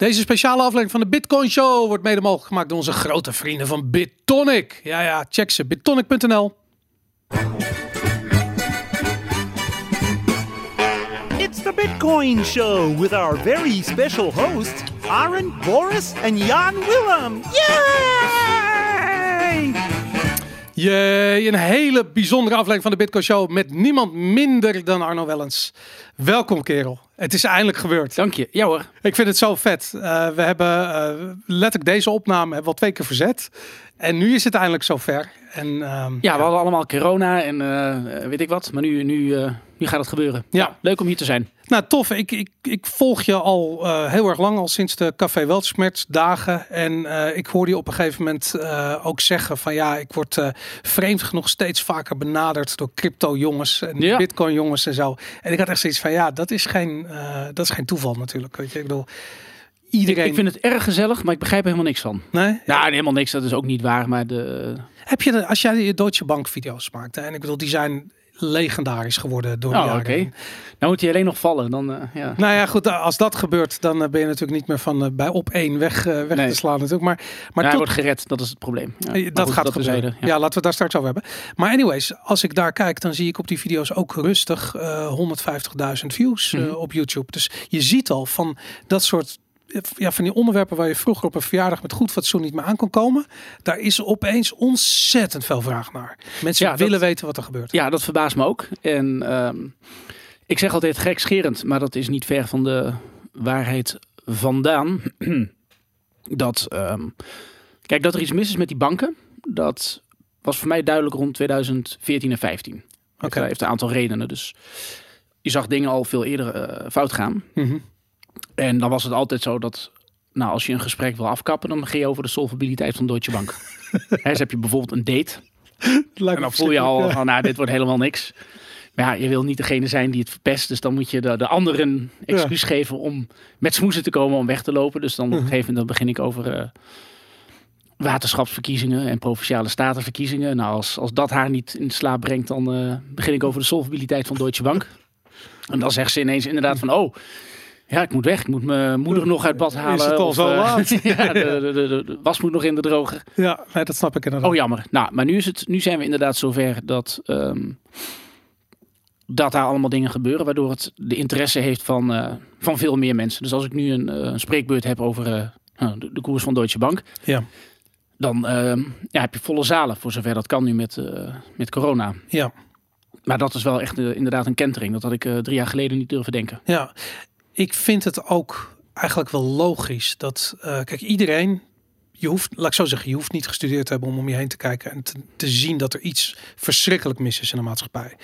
Deze speciale aflevering van de Bitcoin Show wordt mede mogelijk gemaakt door onze grote vrienden van BitTonic. Ja, ja, check ze. BitTonic.nl. It's the Bitcoin Show with our very special hosts, Aaron, Boris, and Jan Willem. Yay! Jee, een hele bijzondere aflevering van de Bitcoin Show met niemand minder dan Arno Wellens. Welkom kerel. Het is eindelijk gebeurd. Dank je. Ja hoor. Ik vind het zo vet. Uh, we hebben uh, letterlijk deze opname hebben we al twee keer verzet. En nu is het eindelijk zover. En, um, ja, we hadden allemaal corona en uh, weet ik wat. Maar nu, nu, nu gaat het gebeuren. Ja. ja. Leuk om hier te zijn. Nou, tof. Ik, ik, ik volg je al uh, heel erg lang, al sinds de Café Weltschmerz dagen. En ik hoorde je op een gegeven moment ook zeggen van ja, ik word vreemd genoeg steeds vaker benaderd door crypto jongens en ja. bitcoin jongens en zo. En ik had echt zoiets van ja, dat is geen, dat is geen toeval natuurlijk. Weet je, ik bedoel... Iedereen... Ik, ik, vind het erg gezellig, maar ik begrijp er helemaal niks van. Nee? Nou, helemaal niks. Dat is ook niet waar. Maar de... Heb je, de, als jij je Deutsche Bank video's maakt, en ik bedoel, die zijn legendarisch geworden door de oh, jaren. Okay. Nou moet hij alleen nog vallen. Dan, uh, ja. Nou ja, goed. Als dat gebeurt, dan ben je natuurlijk niet meer van uh, bij op één weg, uh, weg nee. te slaan natuurlijk. Maar, maar ja, hij wordt gered. Dat is het probleem. Ja, dat goed, gaat dat gebeuren. Ja. ja. laten we daar straks over hebben. Maar anyways, als ik daar kijk, dan zie ik op die video's ook rustig 150.000 views mm -hmm. op YouTube. Dus je ziet al van dat soort ja, van die onderwerpen waar je vroeger op een verjaardag met goed fatsoen niet meer aan kon komen. Daar is opeens ontzettend veel vraag naar. Mensen ja, willen dat, weten wat er gebeurt. Ja, dat verbaast me ook. En um, ik zeg altijd gekscherend, maar dat is niet ver van de waarheid vandaan. dat, um, kijk, dat er iets mis is met die banken, dat was voor mij duidelijk rond 2014 en 15. Oké. Okay. heeft een aantal redenen. Dus je zag dingen al veel eerder uh, fout gaan. Mm -hmm. En dan was het altijd zo dat, nou, als je een gesprek wil afkappen, dan ga je over de solvabiliteit van Deutsche Bank. He, dus heb je bijvoorbeeld een date. en dan voel je al ja. van, nou, dit wordt helemaal niks. Maar ja, je wil niet degene zijn die het verpest. Dus dan moet je de, de anderen excuus ja. geven om met smoesen te komen om weg te lopen. Dus dan op een gegeven moment dan begin ik over uh, waterschapsverkiezingen en provinciale statenverkiezingen. Nou, als, als dat haar niet in slaap brengt, dan uh, begin ik over de solvabiliteit van Deutsche Bank. En dan zegt ze ineens inderdaad van, oh, ja, ik moet weg. Ik moet mijn moeder nog uit bad halen. Is het al of, zo laat? ja, de, de, de, de, was moet nog in de droger. Ja, nee, dat snap ik inderdaad. Oh, jammer. Nou, maar nu, is het, nu zijn we inderdaad zover dat, um, dat daar allemaal dingen gebeuren. Waardoor het de interesse heeft van, uh, van veel meer mensen. Dus als ik nu een, uh, een spreekbeurt heb over uh, de, de, koers van Deutsche Bank. Ja. Dan ja, heb je volle zalen. Voor zover dat kan nu met, met corona. Ja. Maar dat is wel echt inderdaad een kentering. Dat had ik drie jaar geleden niet durven denken. Ja, ik vind het ook eigenlijk wel logisch dat, uh, kijk, iedereen, je hoeft, laat ik zo zeggen, je hoeft niet gestudeerd te hebben om om je heen te kijken en te, te zien dat er iets verschrikkelijk mis is in de maatschappij.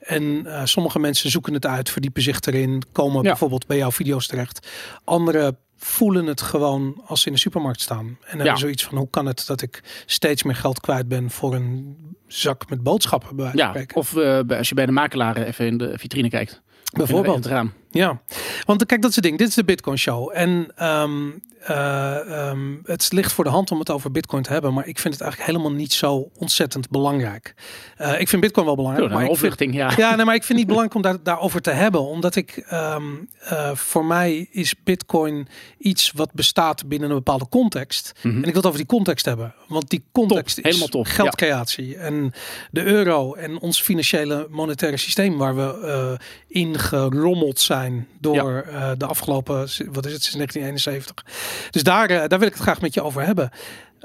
En uh, sommige mensen zoeken het uit, verdiepen zich erin, komen ja. bijvoorbeeld bij jouw video's terecht. Anderen voelen het gewoon als ze in de supermarkt staan. En hebben ja. zoiets van hoe kan het dat ik steeds meer geld kwijt ben voor een zak met boodschappen bij ja, Of uh, als je bij de makelaar even in de vitrine kijkt. Bijvoorbeeld. Het raam. Ja, want kijk, dat is het ding. Dit is de Bitcoin Show. En um, uh, um, het ligt voor de hand om het over Bitcoin te hebben, maar ik vind het eigenlijk helemaal niet zo ontzettend belangrijk. Uh, ik vind Bitcoin wel belangrijk. maar oplichting, vind, ja. Ja, nee, maar ik vind het niet belangrijk om daar, daarover te hebben, omdat ik, um, voor mij is Bitcoin iets wat bestaat binnen een bepaalde context. Mhm. Mm -hmm. En ik wil het over die context hebben, want die context top. Helemaal is top. geldcreatie ja. en de euro en ons financiële monetaire systeem waar we ingerommeld zijn door ja. uh, de afgelopen, wat is het, sinds 1971. Dus daar, uh, daar wil ik het graag met je over hebben.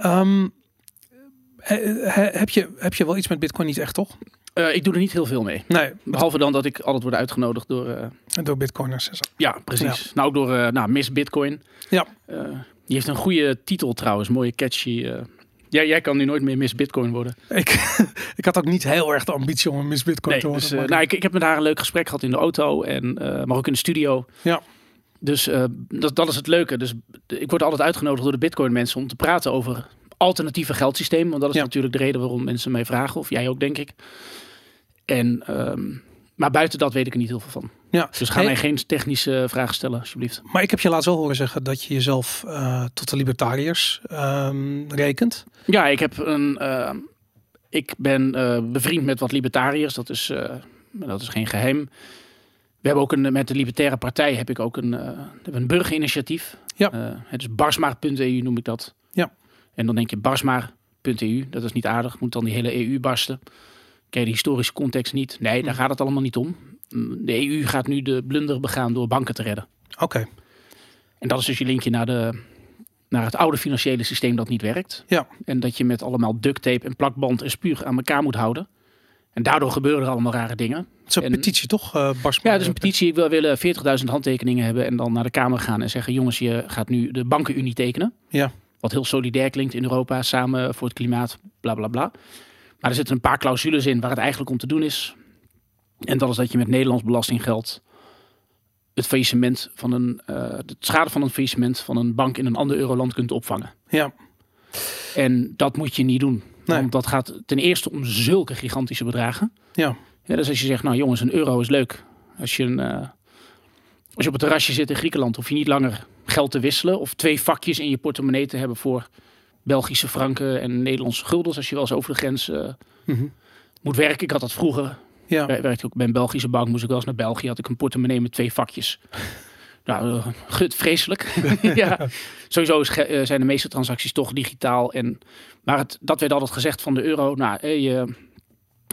Um, he, he, heb, je, heb je wel iets met Bitcoin niet echt, toch? Uh, ik doe er niet heel veel mee. Nee. Behalve dan dat ik altijd word uitgenodigd door... door Bitcoiners. Ja, precies. Ja. Nou, ook door nou, Miss Bitcoin. Ja. die heeft een goede titel trouwens, mooie catchy... Ja, jij kan nu nooit meer Miss Bitcoin worden. Ik, ik had ook niet heel erg de ambitie om een Miss Bitcoin nee, te worden. Dus, uh, nou, ik, ik heb met haar een leuk gesprek gehad in de auto, en, uh, maar ook in de studio. Ja. Dus uh, dat, dat is het leuke. Dus ik word altijd uitgenodigd door de Bitcoin mensen om te praten over alternatieve geldsystemen. Want dat is ja. natuurlijk de reden waarom mensen mij vragen. Of jij ook, denk ik. En, um, maar buiten dat weet ik er niet heel veel van. Ja. Dus ga hey, mij geen technische vragen stellen, alsjeblieft. Maar ik heb je laatst wel horen zeggen dat je jezelf uh, tot de libertariërs um, rekent. Ja, ik heb een. Uh, ik ben uh, bevriend met wat libertariërs. Dat is, dat is geen geheim. We hebben ook een, met de Libertaire Partij heb ik ook een, een burgerinitiatief. Ja. Eh, het is barsmaar.eu noem ik dat. Ja. En dan denk je barsmaar.eu, dat is niet aardig. Moet dan die hele EU barsten. Ken je de historische context niet? Nee, daar gaat het allemaal niet om. De EU gaat nu de blunder begaan door banken te redden. Oké. En dat is dus je linkje naar, de, naar het oude financiële systeem dat niet werkt. Ja. En dat je met allemaal duct tape en plakband en spuug aan elkaar moet houden. En daardoor gebeuren er allemaal rare dingen. Het is een En- petitie toch, Bas? Ja, dus een petitie. Ik wil willen 40.000 handtekeningen hebben en dan naar de Kamer gaan en zeggen: jongens, je gaat nu de bankenunie tekenen. Ja. Wat heel solidair klinkt in Europa, samen voor het klimaat, bla bla bla. Maar er zitten een paar clausules in waar het eigenlijk om te doen is. En dat is dat je met Nederlands belastinggeld het faillissement van een, de schade van een faillissement van een bank in een ander euroland kunt opvangen. Ja. En dat moet je niet doen. Nee. Want dat gaat ten eerste om zulke gigantische bedragen. Ja. Ja, dus als je zegt, nou jongens, een euro is leuk. Als je, een, eh, als je op het terrasje zit in Griekenland, hoef je niet langer geld te wisselen. Of twee vakjes in je portemonnee te hebben voor Belgische franken en Nederlandse guldens. Als je wel eens over de grens eh, Mhm. moet werken. Ik had dat vroeger. Ja. Werkte ook bij een Belgische bank. Moest ik wel eens naar België. Had ik een portemonnee met twee vakjes. Nou, eh, gut, vreselijk. ja. Sowieso is, eh, zijn de meeste transacties toch digitaal. En, maar het, dat werd altijd gezegd van de euro. Nou, je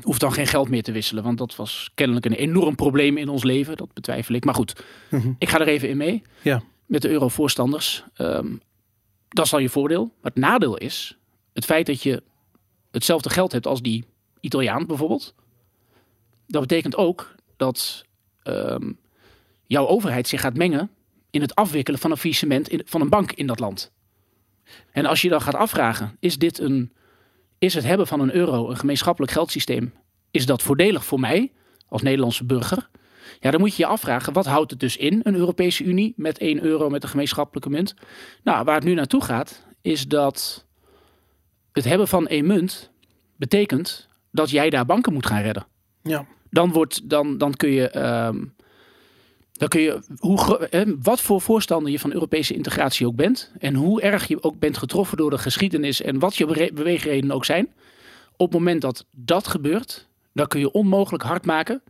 hoeft dan geen geld meer te wisselen. Want dat was kennelijk een enorm probleem in ons leven. Dat betwijfel ik. Maar goed, Mhm. ik ga er even in mee. Ja. Met de euro-voorstanders. Ehm, dat is al je voordeel. Maar het nadeel is het feit dat je hetzelfde geld hebt als die Italiaan bijvoorbeeld. Dat betekent ook dat ehm, jouw overheid zich gaat mengen in het afwikkelen van een faillissement van een bank in dat land. En als je dan gaat afvragen, is dit een, is het hebben van een euro, een gemeenschappelijk geldsysteem, is dat voordelig voor mij als Nederlandse burger? Ja, dan moet je je afvragen, wat houdt het dus in, een Europese Unie met 1 euro met een gemeenschappelijke munt? Nou, waar het nu naartoe gaat, is dat het hebben van één munt betekent dat jij daar banken moet gaan redden Ja. dan, wordt, dan, dan kun je. ehm, dan kun je hoe, wat voor voorstander je van Europese integratie ook bent. En hoe erg je ook bent getroffen door de geschiedenis. En wat je beweegredenen ook zijn. Op het moment dat dat gebeurt. dan kun je onmogelijk hard maken.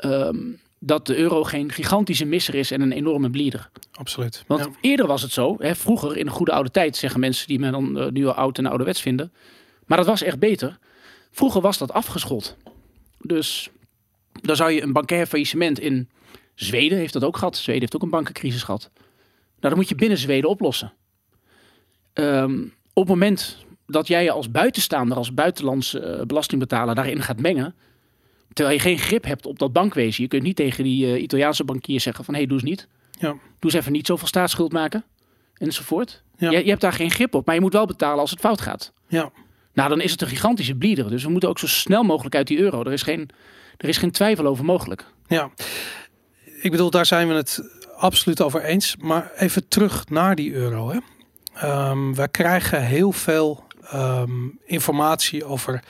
Ehm, dat de euro geen gigantische misser is en een enorme blieder. Absoluut. Want Ja. eerder was het zo, hè, vroeger in de goede oude tijd, zeggen mensen die me dan eh, nu al oud en ouderwets vinden. Maar dat was echt beter. Vroeger was dat afgeschot. Dus dan zou je een bankair faillissement in Zweden heeft dat ook gehad. Zweden heeft ook een bankencrisis gehad. Nou, dat moet je binnen Zweden oplossen. Ehm, op het moment dat jij je als buitenstaander, als buitenlandse eh, belastingbetaler daarin gaat mengen, terwijl je geen grip hebt op dat bankwezen, je kunt niet tegen die eh, Italiaanse bankier zeggen van hé, hey, doe eens niet. Ja. Doe eens even niet zoveel staatsschuld maken. Enzovoort. Ja. Je, je hebt daar geen grip op, maar je moet wel betalen als het fout gaat. Ja. Nou, dan is het een gigantische blieder. Dus we moeten ook zo snel mogelijk uit die euro. Er is geen, er is geen twijfel over mogelijk. Ja, ik bedoel, daar zijn we het absoluut over eens. Maar even terug naar die euro. Hè. Ehm, wij krijgen heel veel ehm, informatie over.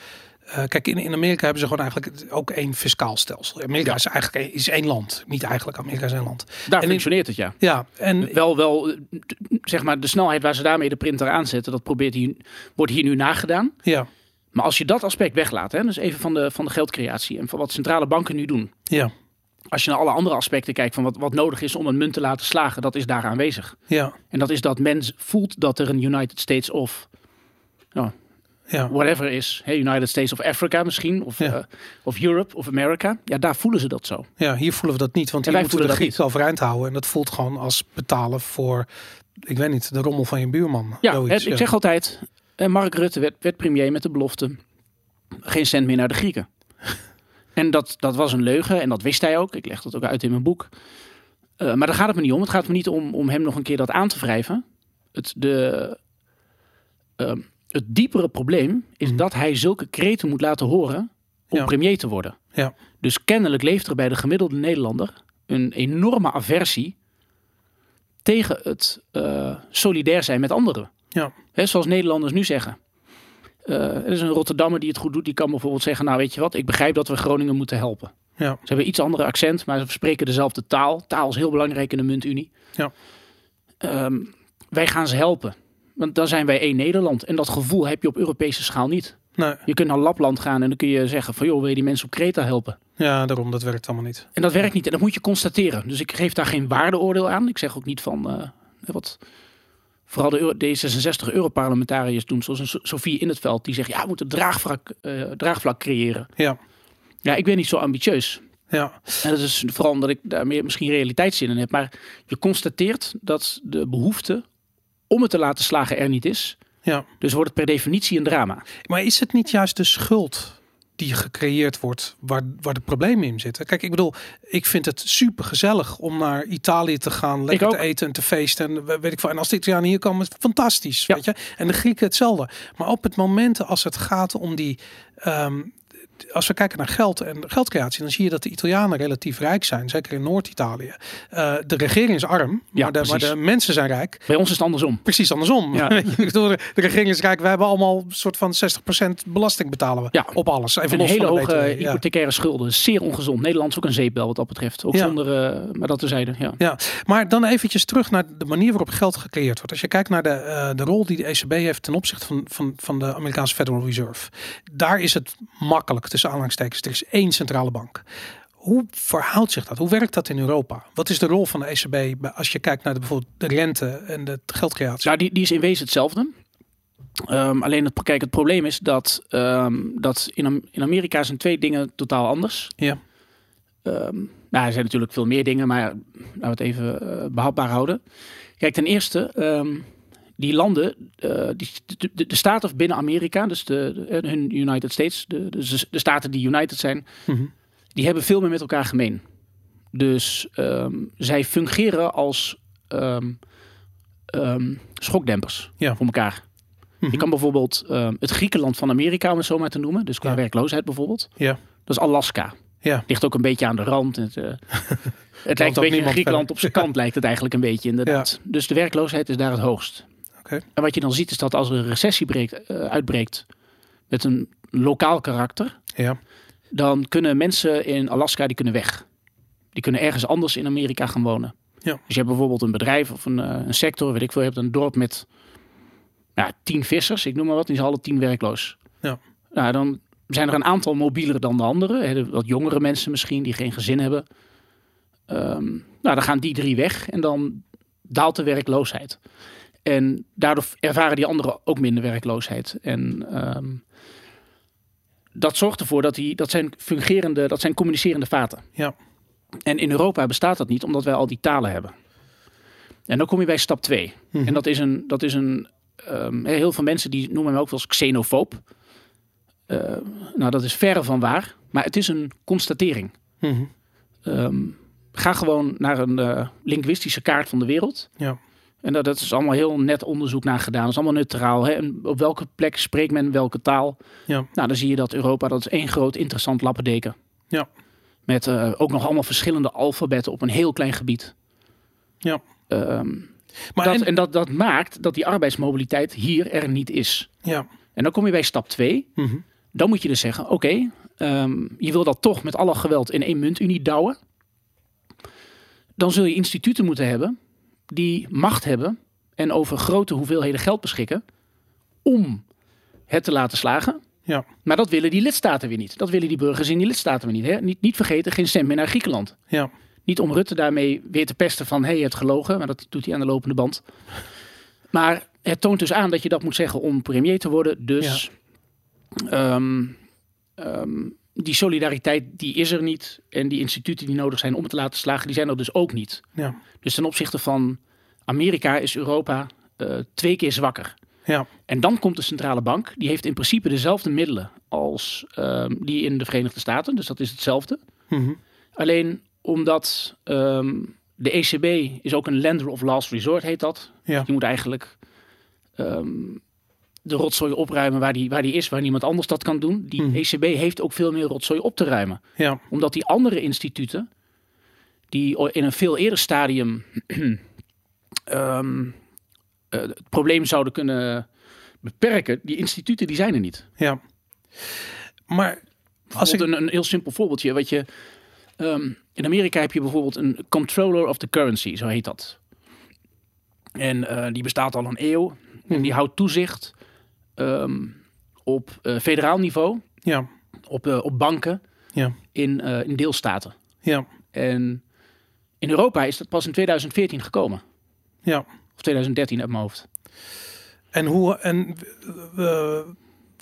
Eh, kijk, in, in Amerika hebben ze gewoon eigenlijk ook één fiscaal stelsel. Amerika is eigenlijk één- is één land. Niet eigenlijk, Amerika is één land. Daar in- functioneert het, ja. Ja, en Wel, wel, eh, zeg maar, de snelheid waar ze daarmee de printer aanzetten, dat probeert hier, wordt hier nu nagedaan. ja, Maar als je dat aspect weglaat, hè, dus even van de, van de geldcreatie en van wat centrale banken nu doen. ja, Als je naar alle andere aspecten kijkt van wat, wat nodig is om een munt te laten slagen, dat is daar aanwezig. ja, En dat is dat men voelt dat er een United States of ja. whatever is. Hè, United States of Africa misschien, of, Ja. eh, of Europe of America. Ja, daar voelen ze dat zo. Ja, hier voelen we dat niet, want En hier wij moeten we de niet. overeind houden. En dat voelt gewoon als betalen voor, ik weet niet, de rommel van je buurman. Ja, het- ik zeg altijd, eh, Mark Rutte werd, werd premier met de belofte, geen cent meer naar de Grieken. en dat, dat was een leugen en dat wist hij ook. Ik leg dat ook uit in mijn boek. Eh, maar daar gaat het me niet om. Het gaat me niet om, om hem nog een keer dat aan te wrijven. Het, de, ehm, het diepere probleem is Mhm. dat hij zulke kreten moet laten horen om Ja. premier te worden. Ja. Dus kennelijk leeft er bij de gemiddelde Nederlander een enorme aversie tegen het eh, solidair zijn met anderen. Ja. Hè, zoals Nederlanders nu zeggen. Eh, er is een Rotterdammer die het goed doet. Die kan bijvoorbeeld zeggen, nou weet je wat, ik begrijp dat we Groningen moeten helpen. Ja. Ze hebben iets andere accent, maar ze spreken dezelfde taal. Taal is heel belangrijk in de muntunie. Ja. Ehm, wij gaan ze helpen. Want dan zijn wij één Nederland. En dat gevoel heb je op Europese schaal niet. Nee, Je kunt naar Lapland gaan en dan kun je zeggen van... joh, wil je die mensen op Kreta helpen? ja, daarom, dat werkt allemaal niet. En dat werkt niet. En dat moet je constateren. Dus ik geef daar geen waardeoordeel aan. Ik zeg ook niet van... eh, wat vooral de Euro- D66-Europarlementariërs doen, zoals een So- Sofie in het veld, die zegt, ja, we moeten draagvlak, eh, draagvlak creëren. Ja, Ja, ik ben niet zo ambitieus. ja, En dat is vooral omdat ik daar meer misschien realiteitszin in heb. Maar je constateert dat de behoefte om het te laten slagen er niet is. ja. Dus wordt het per definitie een drama. Maar is het niet juist de schuld die gecreëerd wordt waar, waar de problemen in zitten? Kijk, ik bedoel, ik vind het super gezellig om naar Italië te gaan, lekker te eten en te feesten. En we- weet ik veel. En als de Italianen hier komen, fantastisch, Ja. weet je? En de Grieken hetzelfde. Maar op het moment als het gaat om die ehm, als we kijken naar geld en geldcreatie, dan zie je dat de Italianen relatief rijk zijn, zeker in Noord-Italië. Eh, de regering is arm, Ja, maar, de, maar de mensen zijn rijk. Bij ons is het andersom. Precies andersom. Ja. De regering is rijk. Wij hebben allemaal een soort van 60% belasting betalen we Ja. op alles. Even Een los hele hoge BTW, hypothecaire schulden. Zeer ongezond. Nederland is ook een zeepbel wat dat betreft. Ook zonder, eh, maar dat terzijde. Ja. Ja, maar dan eventjes terug naar de manier waarop geld gecreëerd wordt. Als je kijkt naar de, eh, de rol die de ECB heeft ten opzichte van, van, van de Amerikaanse Federal Reserve. Daar is het makkelijk tussen aanhalingstekens. Er is één centrale bank. Hoe verhoudt zich dat? Hoe werkt dat in Europa? Wat is de rol van de ECB als je kijkt naar de, bijvoorbeeld de rente en de geldcreatie? Nou, die, die is in wezen hetzelfde. Ehm, alleen het, kijk, het probleem is dat, ehm, dat in, in Amerika zijn twee dingen totaal anders. Ja, Ehm, nou, er zijn natuurlijk veel meer dingen, maar laten we het even eh, behapbaar houden. Kijk, ten eerste, die landen, eh, die, de, de, de staten binnen Amerika, dus de, de, hun United States, de, de, de staten die United zijn, Mhm. die hebben veel meer met elkaar gemeen. Dus ehm, zij fungeren als ehm, ehm, schokdempers Ja. voor elkaar. Mhm. Je kan bijvoorbeeld het Griekenland van Amerika, om het zo maar te noemen, dus qua Ja. werkloosheid bijvoorbeeld, ja, dat is Alaska. ja. Ligt ook een beetje aan de rand. Het, eh, het lijkt een beetje Griekenland op zijn kant, lijkt het eigenlijk een beetje inderdaad. Dus de werkloosheid is daar het hoogst. En wat je dan ziet is dat als er een recessie breekt, eh, uitbreekt met een lokaal karakter, ja. dan kunnen mensen in Alaska die kunnen weg. Die kunnen ergens anders in Amerika gaan wonen. Ja. Dus je hebt bijvoorbeeld een bedrijf of een, eh, een sector, weet ik veel, je hebt een dorp met ja, tien vissers, ik noem maar wat, die zijn alle tien werkloos. Ja. Nou, dan zijn er een aantal mobieler dan de anderen. Wat jongere mensen misschien, die geen gezin hebben. Ehm, nou, dan gaan die drie weg en dan daalt de werkloosheid. En daardoor ervaren die anderen ook minder werkloosheid. En ehm, dat zorgt ervoor dat die, dat zijn fungerende, dat zijn communicerende vaten. Ja. En in Europa bestaat dat niet, omdat wij al die talen hebben. En dan kom je bij stap 2. Mhm. En dat is een, dat is een ehm, heel veel mensen die noemen hem ook wel eens xenofoob. Eh, nou, dat is verre van waar, maar het is een constatering. Ehm, ga gewoon naar een eh, linguïstische kaart van de wereld. Ja. En dat, dat is allemaal heel net onderzoek naar gedaan. Dat is allemaal neutraal. Hè? En op welke plek spreekt men welke taal? Ja. Nou, dan zie je dat Europa, dat is één groot interessant lappendeken. Ja. Met eh, ook nog allemaal verschillende alfabetten op een heel klein gebied. Ja. Ehm, Maar dat, en- en dat, dat maakt dat die arbeidsmobiliteit hier er niet is. ja. En dan kom je bij stap 2. Mhm. Dan moet je dus zeggen, oké, ehm, je wil dat toch met alle geweld in één muntunie douwen. Dan zul je instituten moeten hebben die macht hebben en over grote hoeveelheden geld beschikken om het te laten slagen. Ja. Maar dat willen die lidstaten weer niet. Dat willen die burgers in die lidstaten weer niet. Hè? Niet, niet vergeten, geen cent meer naar Griekenland. Ja. Niet om Rutte daarmee weer te pesten van... hé, hey, je hebt gelogen, maar dat doet hij aan de lopende band. Maar het toont dus aan dat je dat moet zeggen om premier te worden. Dus ehm, ehm, die solidariteit, die is er niet. En die instituten die nodig zijn om het te laten slagen, die zijn er dus ook niet. Ja. Dus ten opzichte van Amerika is Europa eh, twee keer zwakker. Ja. En dan komt de centrale bank. Die heeft in principe dezelfde middelen als ehm, die in de Verenigde Staten. Dus dat is hetzelfde. Mhm. Alleen omdat ehm, de ECB is ook een lender of last resort, heet dat. Ja. Je moet eigenlijk ehm, de rotzooi opruimen waar die, waar die is, waar niemand anders dat kan doen. Die Mhm. ECB heeft ook veel meer rotzooi op te ruimen. Ja. Omdat die andere instituten, die in een veel eerder stadium ehm, eh, het probleem zouden kunnen beperken, die instituten die zijn er niet. Ja. Maar als ik... Een, een heel simpel voorbeeldje. Wat je, ehm, in Amerika heb je bijvoorbeeld een controller of the currency, zo heet dat. En eh, die bestaat al een eeuw. En die houdt toezicht ehm, op eh, federaal niveau, Ja. op, eh, op banken Ja. in, eh, in deelstaten. Ja. En in Europa is dat pas in 2014 gekomen. Ja. Of 2013 uit mijn hoofd. En hoe en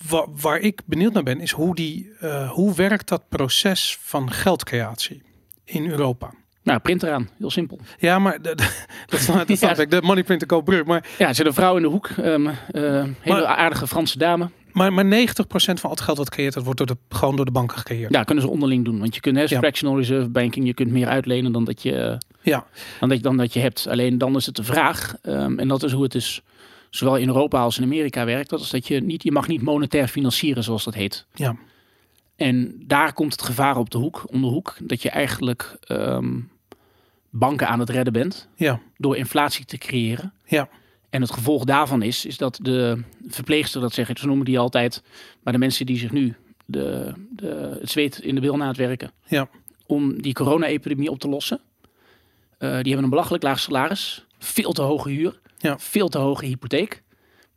wa- waar ik benieuwd naar ben, is hoe die hoe werkt dat proces van geldcreatie in Europa? Nou, print eraan. Heel simpel. Ja, maar dat, snap- dat snap Ja. ik. De money printer koopt brug. Maar, Ja, er zit een vrouw in de hoek. eh, hele Maar- aardige Franse dame. maar, maar 90% van al het geld wat gecreëerd wordt, wordt door de, gewoon door de banken gecreëerd. Ja, kunnen ze onderling doen. Want je kunt, hè, Ja. fractional reserve banking, je kunt meer uitlenen dan dat je, eh, Ja, dan dat, je- dan dat je hebt. Alleen dan is het de vraag, ehm, en dat is hoe het dus zowel in Europa als in Amerika werkt. Dat is dat je niet, je mag niet monetair financieren, zoals dat heet. ja, En daar komt het gevaar op de hoek, om de hoek, dat je eigenlijk ehm, banken aan het redden bent ja, door inflatie te creëren. ja, En het gevolg daarvan is, is dat de verpleegster, dat zeg ik, zo noemen die altijd, maar de mensen die zich nu de, de, het zweet in de wil na het werken, ja, om die corona-epidemie op te lossen. Eh, die hebben een belachelijk laag salaris, veel te hoge huur, Ja. veel te hoge hypotheek.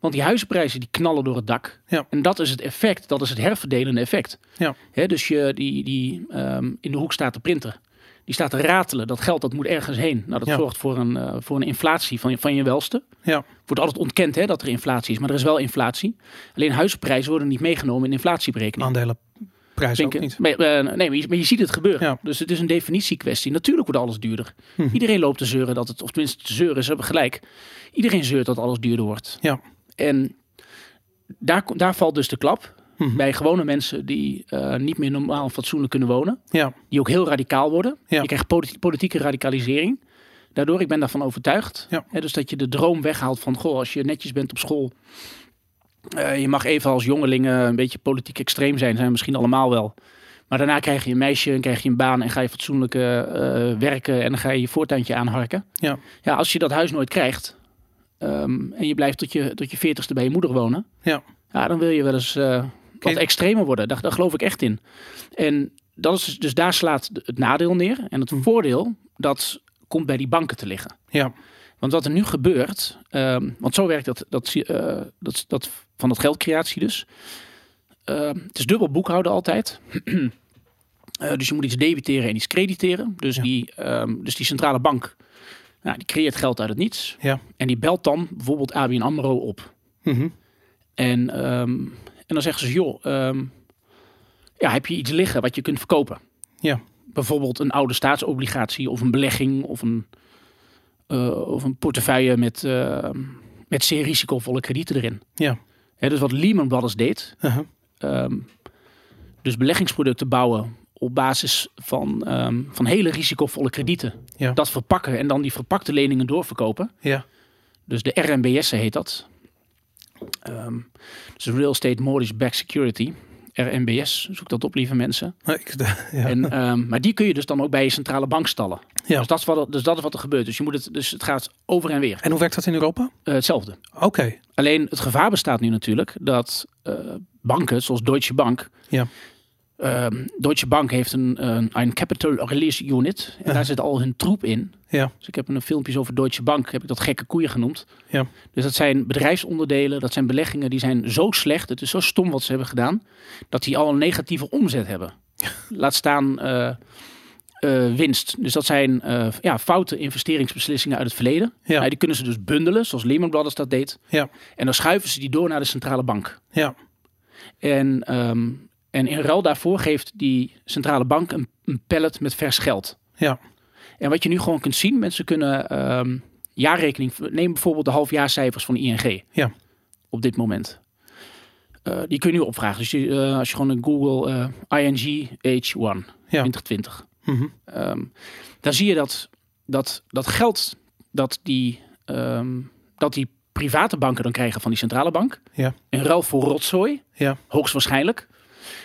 Want die huizenprijzen die knallen door het dak. Ja. En dat is het effect, dat is het herverdelende effect. Ja. Dus je, die, die, ehm, in de hoek staat de printer. Die staat te ratelen. Dat geld dat moet ergens heen. Nou, dat Ja. zorgt voor een, eh, voor een inflatie van je, van je welste. ja, Wordt altijd ontkend hè, dat er inflatie is, maar er is wel inflatie. Alleen huizenprijzen worden niet meegenomen in inflatieberekening. aandelenprijs ook niet. Maar, eh, nee, maar je, maar je ziet het gebeuren. Ja. Dus het is een definitiekwestie. Natuurlijk wordt alles duurder. Mhm. Iedereen loopt te zeuren dat het, of tenminste te zeuren, ze hebben gelijk. Iedereen zeurt dat alles duurder wordt. Ja. En daar, daar valt dus de klap. Mhm. Bij gewone mensen die eh, niet meer normaal fatsoenlijk kunnen wonen. Ja, Die ook heel radicaal worden. Ja. Je krijgt politi- politieke radicalisering. Daardoor, ik ben daarvan overtuigd. Ja. Hè, dus dat je de droom weghaalt van, goh, als je netjes bent op school. eh, je mag even als jongelingen een beetje politiek extreem zijn. Zijn we misschien allemaal wel. Maar daarna krijg je een meisje en krijg je een baan en ga je fatsoenlijk eh, werken. En dan ga je je voortuintje aanharken. Ja. ja, als je dat huis nooit krijgt. ehm, en je blijft tot je, tot je veertigste bij je moeder wonen. Ja. Ja, dan wil je wel eens wat extremer worden. Daar, daar geloof ik echt in. En dat is dus, dus daar slaat het nadeel neer. En het Hm. voordeel, dat komt bij die banken te liggen. ja, Want wat er nu gebeurt, ehm, want zo werkt dat, dat, eh, dat, dat van dat geldcreatie dus. Ehm, het is dubbel boekhouden altijd. Eh, dus je moet iets debiteren en iets crediteren. Dus, Ja. die, ehm, dus die centrale bank, nou, die creëert geld uit het niets. Ja. En die belt dan bijvoorbeeld ABN AMRO op. Mhm. En, en dan zeggen ze, joh, ehm, ja, heb je iets liggen wat je kunt verkopen? Ja. Bijvoorbeeld een oude staatsobligatie of een belegging of een, eh, of een portefeuille met, eh, met zeer risicovolle kredieten erin. Ja. Hè, dus wat Lehman Brothers deed, Uh-huh. ehm, dus beleggingsproducten bouwen op basis van, ehm, van hele risicovolle kredieten. Ja. Dat verpakken en dan die verpakte leningen doorverkopen. Ja. Dus de RMBS heet dat. Ehm dus Real Estate Mortgage Backed Security. RMBS, zoek dat op lieve mensen. Ik- ja. En, ehm, maar die kun je dus dan ook bij je centrale bank stallen. Ja. Dus, dat is wat, dus dat is wat er gebeurt. Dus, je moet het, dus het gaat over en weer. En hoe werkt dat in Europa? Eh, hetzelfde. Oké. Alleen het gevaar bestaat nu natuurlijk dat eh, banken zoals Deutsche Bank. Ja. Ehm, Deutsche Bank heeft een, een, een capital release unit. En Ja. daar zit al hun troep in. Ja. Dus ik heb een filmpjes over Deutsche Bank, heb ik dat gekke koeien genoemd. Ja. Dus dat zijn bedrijfsonderdelen, dat zijn beleggingen die zijn zo slecht, het is zo stom wat ze hebben gedaan, dat die al een negatieve omzet hebben. Laat staan eh, eh, winst. Dus dat zijn eh, ja, foute investeringsbeslissingen uit het verleden. Ja. Nou, die kunnen ze dus bundelen, zoals Lehman Brothers dat deed. Ja. En dan schuiven ze die door naar de centrale bank. Ja. En, ehm, en in ruil daarvoor geeft die centrale bank een, een pallet met vers geld. Ja. En wat je nu gewoon kunt zien, mensen kunnen ehm, jaarrekening, neem bijvoorbeeld de halfjaarcijfers van ING. Ja. Op dit moment. Eh, die kun je nu opvragen. Dus je, eh, als je gewoon in Google ING H1 Ja. 2020. Mhm. Ehm, dan zie je dat, dat, dat geld dat die, ehm, dat die private banken dan krijgen van die centrale bank. Ja. In ruil voor rotzooi. Ja. Hoogstwaarschijnlijk.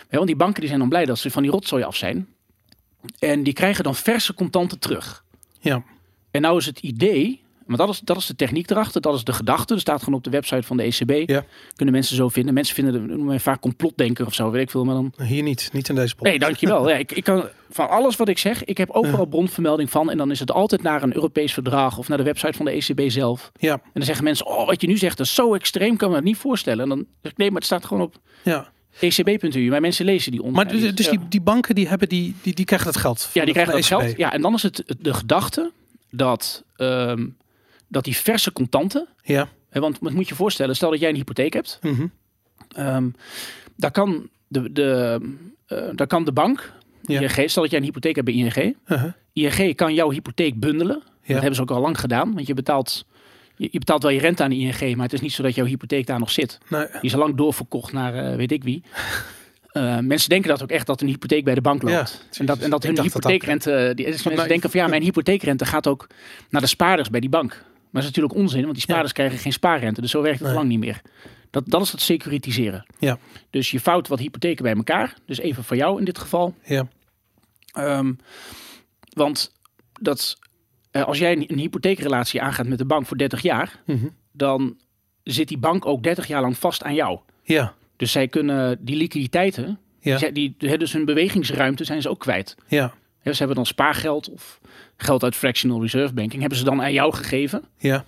Ja, want die banken die zijn dan blij dat ze van die rotzooi af zijn. En die krijgen dan verse contanten terug. Ja. En nou is het idee, want dat is, dat is de techniek erachter, dat is de gedachte. Er staat gewoon op de website van de ECB. Ja. Kunnen mensen zo vinden. Mensen vinden het vaak complotdenker of zo, weet ik veel. Maar dan Hier niet. Niet in deze pot. Nee, dankjewel. Ja, ik, ik kan, van alles wat ik zeg, ik heb overal bronvermelding van. En dan is het altijd naar een Europees verdrag of naar de website van de ECB zelf. Ja. En dan zeggen mensen, oh, wat je nu zegt, dat is zo extreem, kan me dat niet voorstellen. En dan zeg ik, nee, maar het staat gewoon op Ja. ecb.u. Maar mensen lezen die Maar onder. dus, dus die, die banken die hebben die, die, die krijgen dat geld. Ja, die krijgen dat E geld. ECB. Ja, en dan is het de gedachte dat, ehm, dat die verse contanten, Ja. hè, want wat moet je je voorstellen, stel dat jij een hypotheek hebt, ehm daar, kan de, de, eh, daar kan de bank, Ja. ING, stel dat jij een hypotheek hebt bij ING, Uh-huh. ING kan jouw hypotheek bundelen. Dat Ja. hebben ze ook al lang gedaan, want je betaalt, je, je betaalt wel je rente aan de ING, maar het is niet zo dat jouw hypotheek daar nog zit. Nee. Die is al lang doorverkocht naar eh, weet ik wie. Eh, mensen denken dat ook echt dat een hypotheek bij de bank loopt. Ja, en, dat, en dat hun dat hypotheekrente. Die, dus mensen mij- denken van ja, mijn hypotheekrente gaat ook naar de spaarders bij die bank. Maar dat is natuurlijk onzin, want die spaarders krijgen geen spaarrente. Dus zo werkt het Nee. lang niet meer. Dat, dat is het securitiseren. Ja. Dus je vouwt wat hypotheken bij elkaar. Dus even voor jou in dit geval. Ja. Ehm, want dat, eh, als jij een, een hypotheekrelatie aangaat met de bank voor 30 jaar, Mhm. dan zit die bank ook 30 jaar lang vast aan jou. Ja. Dus zij kunnen die liquiditeiten, Ja. die, dus hun bewegingsruimte zijn ze ook kwijt. Ja. Hè, ze hebben dan spaargeld of geld uit fractional reserve banking, hebben ze dan aan jou gegeven Ja.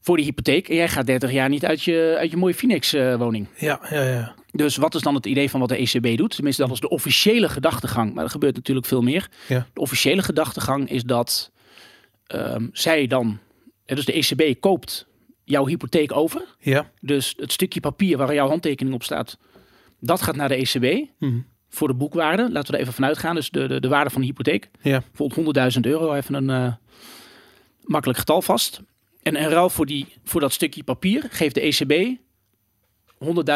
voor die hypotheek. En jij gaat 30 jaar niet uit je, uit je mooie Phoenix eh, woning. Ja. Ja. Ja. Dus wat is dan het idee van wat de ECB doet? Tenminste, dat is de officiële gedachtegang. Maar er gebeurt natuurlijk veel meer. Ja. De officiële gedachtegang is dat ehm, zij dan, dus de ECB koopt jouw hypotheek over. Ja. Dus het stukje papier waar jouw handtekening op staat, dat gaat naar de ECB Mhm. voor de boekwaarde. Laten we er even vanuit gaan. Dus de, de, de waarde van de hypotheek. Ja. Bijvoorbeeld 100.000 euro, even een eh, makkelijk getal vast. En in ruil voor, die, voor dat stukje papier geeft de ECB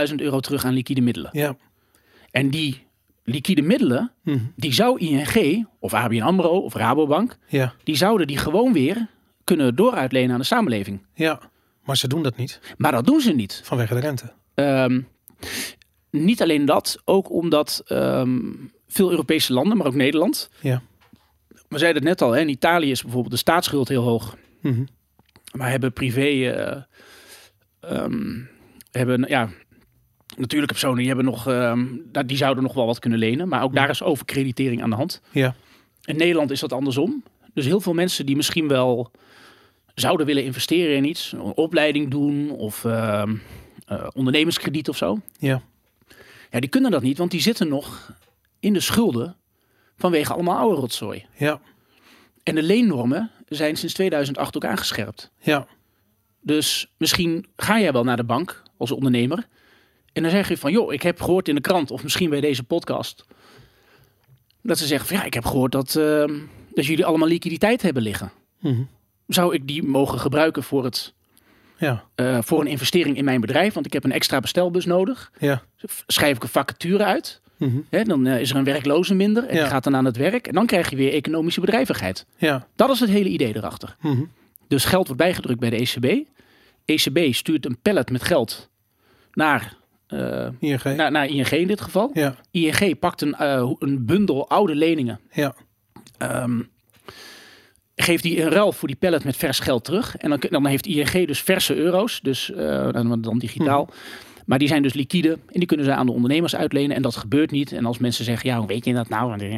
100.000 euro terug aan liquide middelen. Ja. En die liquide middelen, Mhm. die zou ING of ABN AMRO of Rabobank, Ja. die zouden die gewoon weer kunnen dooruitlenen aan de samenleving. Ja. Maar ze doen dat niet Maar dat doen ze niet. vanwege de rente. Ehm, niet alleen dat, ook omdat ehm, veel Europese landen, maar ook Nederland. Ja. We zeiden het net al, hè, in Italië is bijvoorbeeld de staatsschuld heel hoog. Mhm. Maar hebben privé, ehm, hebben, ja, natuurlijke personen, die, hebben nog, ehm, daar- die zouden nog wel wat kunnen lenen. Maar ook daar is overkreditering aan de hand. Ja. In Nederland is dat andersom. Dus heel veel mensen die misschien wel zouden willen investeren in iets, een opleiding doen of eh, ondernemerskrediet of zo. Ja. Ja, die kunnen dat niet, want die zitten nog in de schulden vanwege allemaal oude rotzooi. Ja. En de leennormen zijn sinds 2008 ook aangescherpt. Ja. Dus misschien ga jij wel naar de bank als ondernemer. En dan zeg je van, joh, ik heb gehoord in de krant of misschien bij deze podcast. Dat ze zeggen van, ja, ik heb gehoord dat, ehm, dat jullie allemaal liquiditeit hebben liggen. Mhm. Zou ik die mogen gebruiken voor, het, Ja. eh, voor een investering in mijn bedrijf? Want ik heb een extra bestelbus nodig. Ja. Schrijf ik een vacature uit. Mhm. Hè, dan eh, is er een werkloze minder en Ja. gaat dan aan het werk. En dan krijg je weer economische bedrijvigheid. Ja. Dat is het hele idee erachter. Mhm. Dus geld wordt bijgedrukt bij de ECB. ECB stuurt een pallet met geld naar, eh, ING. naar, naar ING in dit geval. Ja. ING pakt een, eh, een bundel oude leningen. Ja. ehm, geeft die in ruil voor die pallet met vers geld terug. En dan, dan heeft ING dus verse euro's. Dus eh, dan, dan digitaal. Maar die zijn dus liquide en die kunnen ze aan de ondernemers uitlenen. En dat gebeurt niet. En als mensen zeggen, ja, hoe weet je dat nou?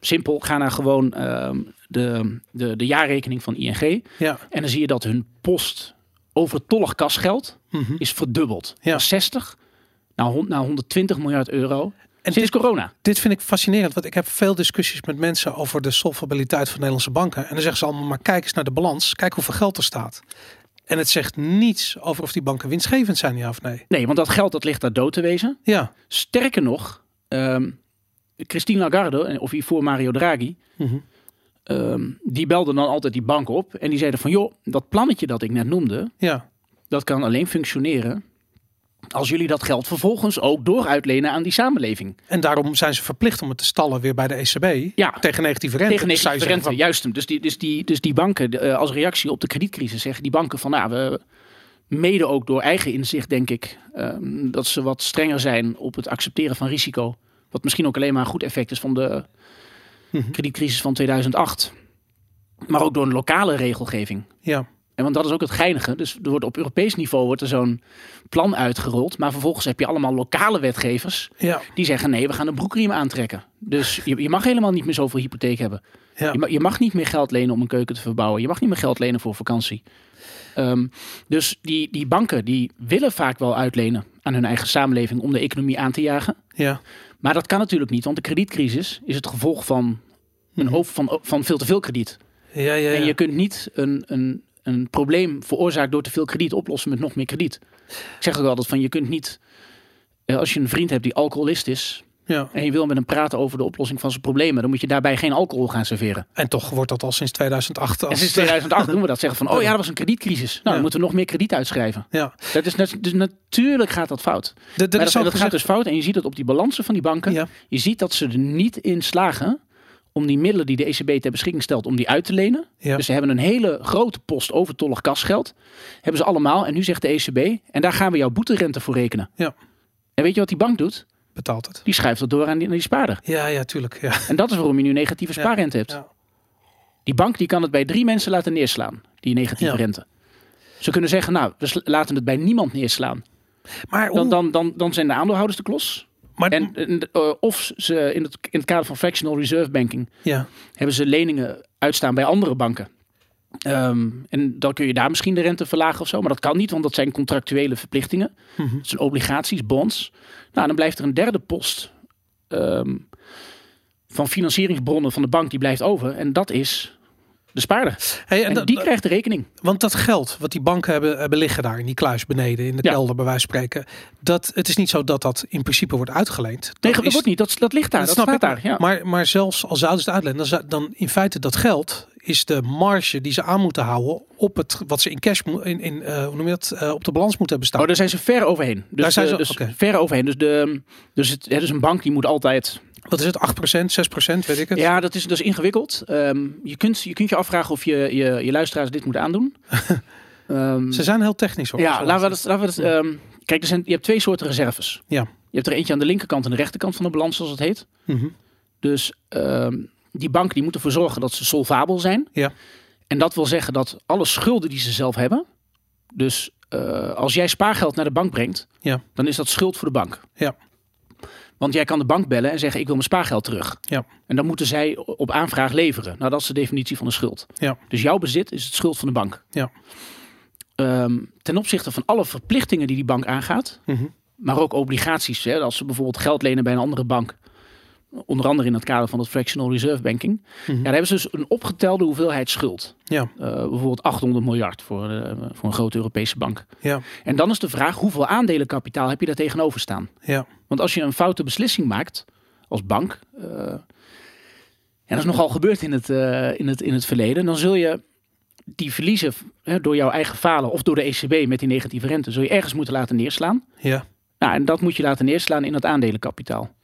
Simpel, ga naar gewoon ehm, de, de, de jaarrekening van ING. Ja. En dan zie je dat hun post overtollig kasgeld Mhm. is verdubbeld. Ja. Van 60 hon- naar 120 miljard euro En sinds corona. Dit vind ik fascinerend, want ik heb veel discussies met mensen over de solvabiliteit van Nederlandse banken. En dan zeggen ze allemaal, maar kijk eens naar de balans, kijk hoeveel geld er staat. En het zegt niets over of die banken winstgevend zijn, ja of nee. Nee, want dat geld dat ligt daar dood te wezen. Ja. Sterker nog, ehm, Christine Lagarde of hiervoor Mario Draghi, Mhm. ehm, die belden dan altijd die bank op. En die zeiden van, joh, dat plannetje dat ik net noemde, Ja. dat kan alleen functioneren als jullie dat geld vervolgens ook dooruitlenen aan die samenleving. En daarom zijn ze verplicht om het te stallen weer bij de ECB. Ja. Tegen negatieve rente. Tegen Dus negatieve rente, van- juist. hem. Dus die, dus, die, dus die banken, eh, als reactie op de kredietcrisis, zeggen die banken van, nou, we mede ook door eigen inzicht, denk ik, ehm, dat ze wat strenger zijn op het accepteren van risico. Wat misschien ook alleen maar een goed effect is van de Mhm. kredietcrisis van 2008. Maar ook door een lokale regelgeving. Ja. En want dat is ook het geinige. Dus er wordt op Europees niveau wordt er zo'n plan uitgerold. Maar vervolgens heb je allemaal lokale wetgevers Ja. die zeggen nee, we gaan een broekriem aantrekken. Dus je, je mag helemaal niet meer zoveel hypotheek hebben. Ja. Je, mag, je mag niet meer geld lenen om een keuken te verbouwen. Je mag niet meer geld lenen voor vakantie. Ehm, dus die, die banken die willen vaak wel uitlenen aan hun eigen samenleving om de economie aan te jagen. Ja. Maar dat kan natuurlijk niet, want de kredietcrisis is het gevolg van, een Mhm. over, van, van veel te veel krediet. Ja, ja, En je kunt niet een, een een probleem veroorzaakt door te veel krediet oplossen met nog meer krediet. Ik zeg ook altijd van je kunt niet, eh, als je een vriend hebt die alcoholist is Ja. en je wil met hem praten over de oplossing van zijn problemen, dan moet je daarbij geen alcohol gaan serveren. En toch wordt dat al sinds 2008 En als... sinds 2008 doen we dat zeggen van, oh ja, dat was een kredietcrisis. Nou, dan moeten we nog meer krediet uitschrijven. Ja. Dat is net, dus natuurlijk gaat dat fout. De, de, Maar is dat, dat gaat dus fout en je ziet het op die balansen van die banken. Ja. Je ziet dat ze er niet in slagen om die middelen die de ECB ter beschikking stelt, om die uit te lenen. Ja. Dus ze hebben een hele grote post overtollig kasgeld. Hebben ze allemaal. En nu zegt de ECB, en daar gaan we jouw boeterente voor rekenen. Ja. En weet je wat die bank doet? betaalt het. Die schuift het door aan die, aan die spaarder. Ja, ja, tuurlijk. Ja. En dat is waarom je nu negatieve Ja. spaarrente hebt. Ja. Die bank die kan het bij drie mensen laten neerslaan, die negatieve rente. Ze kunnen zeggen, nou, we laten het bij niemand neerslaan. Maar, dan, dan, dan zijn de aandeelhouders de klos. Maar En, en, eh, of ze in het, in het kader van fractional reserve banking ja, hebben ze leningen uitstaan bij andere banken. Ehm, en dan kun je daar misschien de rente verlagen of zo. Maar dat kan niet, want dat zijn contractuele verplichtingen. Mhm. Dat zijn obligaties, bonds. Nou, dan blijft er een derde post ehm, van financieringsbronnen van de bank die blijft over. En dat is de spaarder. Hey, en die krijgt de rekening. Want dat geld wat die banken hebben, hebben liggen daar in die kluis beneden in de Ja. kelder bij wijze van spreken. Dat, het is niet zo dat dat in principe wordt uitgeleend. Nee, dat dat wordt niet. Dat, dat ligt daar. Dat, snap ik. daar. Ja. Maar, maar zelfs al zouden ze het uitlenen, dan, dan in feite dat geld is de marge die ze aan moeten houden op het wat ze in cash in, in eh, hoe noem je dat eh, op de balans moeten hebben staan. Oh, daar zijn ze ver overheen. Dus, Daar zijn ze- dus ver overheen. Dus, de, dus, het, hè, dus een bank die moet altijd Wat is het? 8%, 6%, weet ik het? Ja, dat is, dat is ingewikkeld. Ehm, je, kunt, je kunt je afvragen of je, je, je luisteraars dit moeten aandoen. Ehm, Ze zijn heel technisch hoor. ja, laten we is dat. Laten we dat ehm, kijk, er zijn, je hebt twee soorten reserves. Ja. Je hebt er eentje aan de linkerkant en de rechterkant van de balans, zoals het heet. Mhm. Dus die banken die moeten ervoor zorgen dat ze solvabel zijn. Ja. En dat wil zeggen dat alle schulden die ze zelf hebben. Dus eh, als jij spaargeld naar de bank brengt, Ja. dan is dat schuld voor de bank. Ja. Want jij kan de bank bellen en zeggen: Ik wil mijn spaargeld terug. Ja. En dan moeten zij op aanvraag leveren. Nou, dat is de definitie van een schuld. Ja. Dus jouw bezit is het schuld van de bank. Ja. Ehm, ten opzichte van alle verplichtingen die die bank aangaat, Mhm. maar ook obligaties. Hè, als ze bijvoorbeeld geld lenen bij een andere bank, onder andere in het kader van het fractional reserve banking, Mhm. ja, daar hebben ze dus een opgetelde hoeveelheid schuld. Ja. Eh, bijvoorbeeld 800 miljard voor, eh, voor een grote Europese bank. Ja. En dan is de vraag, hoeveel aandelenkapitaal heb je daar tegenover staan? Ja. Want als je een foute beslissing maakt als bank, eh, en dat is nogal gebeurd in het, in, het, in het verleden, dan zul je die verliezen hè, door jouw eigen falen of door de ECB met die negatieve rente, zul je ergens moeten laten neerslaan. Ja. Nou, en dat moet je laten neerslaan in het aandelenkapitaal.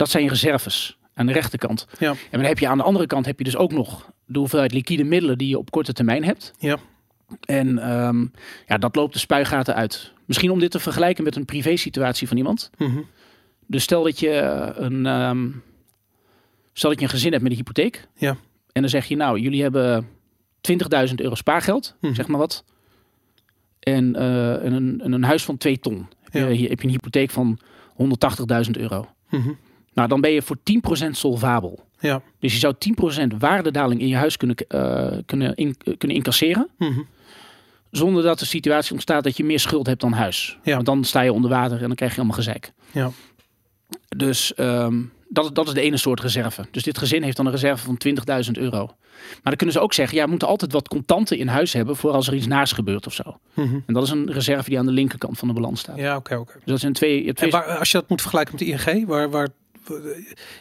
Dat zijn je reserves aan de rechterkant. Ja. En dan heb je aan de andere kant heb je dus ook nog de hoeveelheid liquide middelen die je op korte termijn hebt. Ja. En ehm, ja, dat loopt de spuigaten uit. Misschien om dit te vergelijken met een privé-situatie van iemand. Mhm. Dus stel dat je een, ehm, stel dat je een gezin hebt met een hypotheek. Ja. En dan zeg je, nou, jullie hebben 20.000 euro spaargeld, Mhm. zeg maar wat. En, eh, en een, en een huis van 2 ton. Heb, Ja. je, heb je een hypotheek van 180.000 euro. Mhm. Nou, dan ben je voor 10% solvabel. Ja. Dus je zou 10% waardedaling in je huis kunnen, eh, kunnen, in- kunnen incasseren. Mhm. Zonder dat de situatie ontstaat dat je meer schuld hebt dan huis. Ja. Want dan sta je onder water en dan krijg je allemaal gezeik. Ja. Dus ehm, dat, dat is de ene soort reserve. Dus dit gezin heeft dan een reserve van 20.000 euro. Maar dan kunnen ze ook zeggen, ja, we moeten altijd wat contanten in huis hebben voor als er iets naars gebeurt of zo. Mhm. En dat is een reserve die aan de linkerkant van de balans staat. Ja, oké, oké. Dus dat zijn twee. En waar, als je dat moet vergelijken met de ING, waar, waar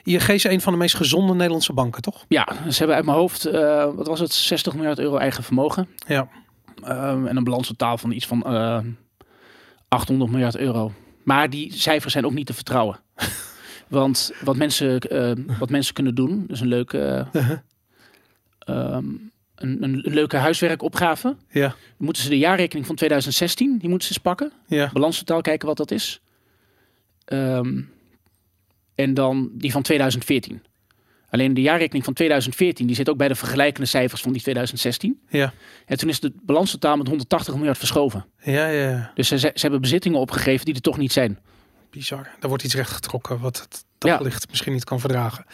ING is een van de meest gezonde Nederlandse banken, toch? ja, ze hebben uit mijn hoofd, eh, wat was het, 60 miljard euro eigen vermogen. Ja. Ehm, en een balans totaal van iets van eh 800 miljard euro. Maar die cijfers zijn ook niet te vertrouwen. Want wat mensen, eh, wat mensen kunnen doen, dus een leuke, Uh-huh. ehm, een, een leuke huiswerkopgave. Ja. Dan moeten ze de jaarrekening van 2016, die moeten ze eens pakken. Ja. Balanstotaal kijken wat dat is. Ehm, en dan die van 2014. Alleen de jaarrekening van 2014, die zit ook bij de vergelijkende cijfers van die 2016. Ja. En toen is de balanstotaal met 180 miljard verschoven. Ja, ja. Dus ze, ze hebben bezittingen opgegeven die er toch niet zijn. Bizar. Daar wordt iets rechtgetrokken wat het Ja. daglicht misschien niet kan verdragen.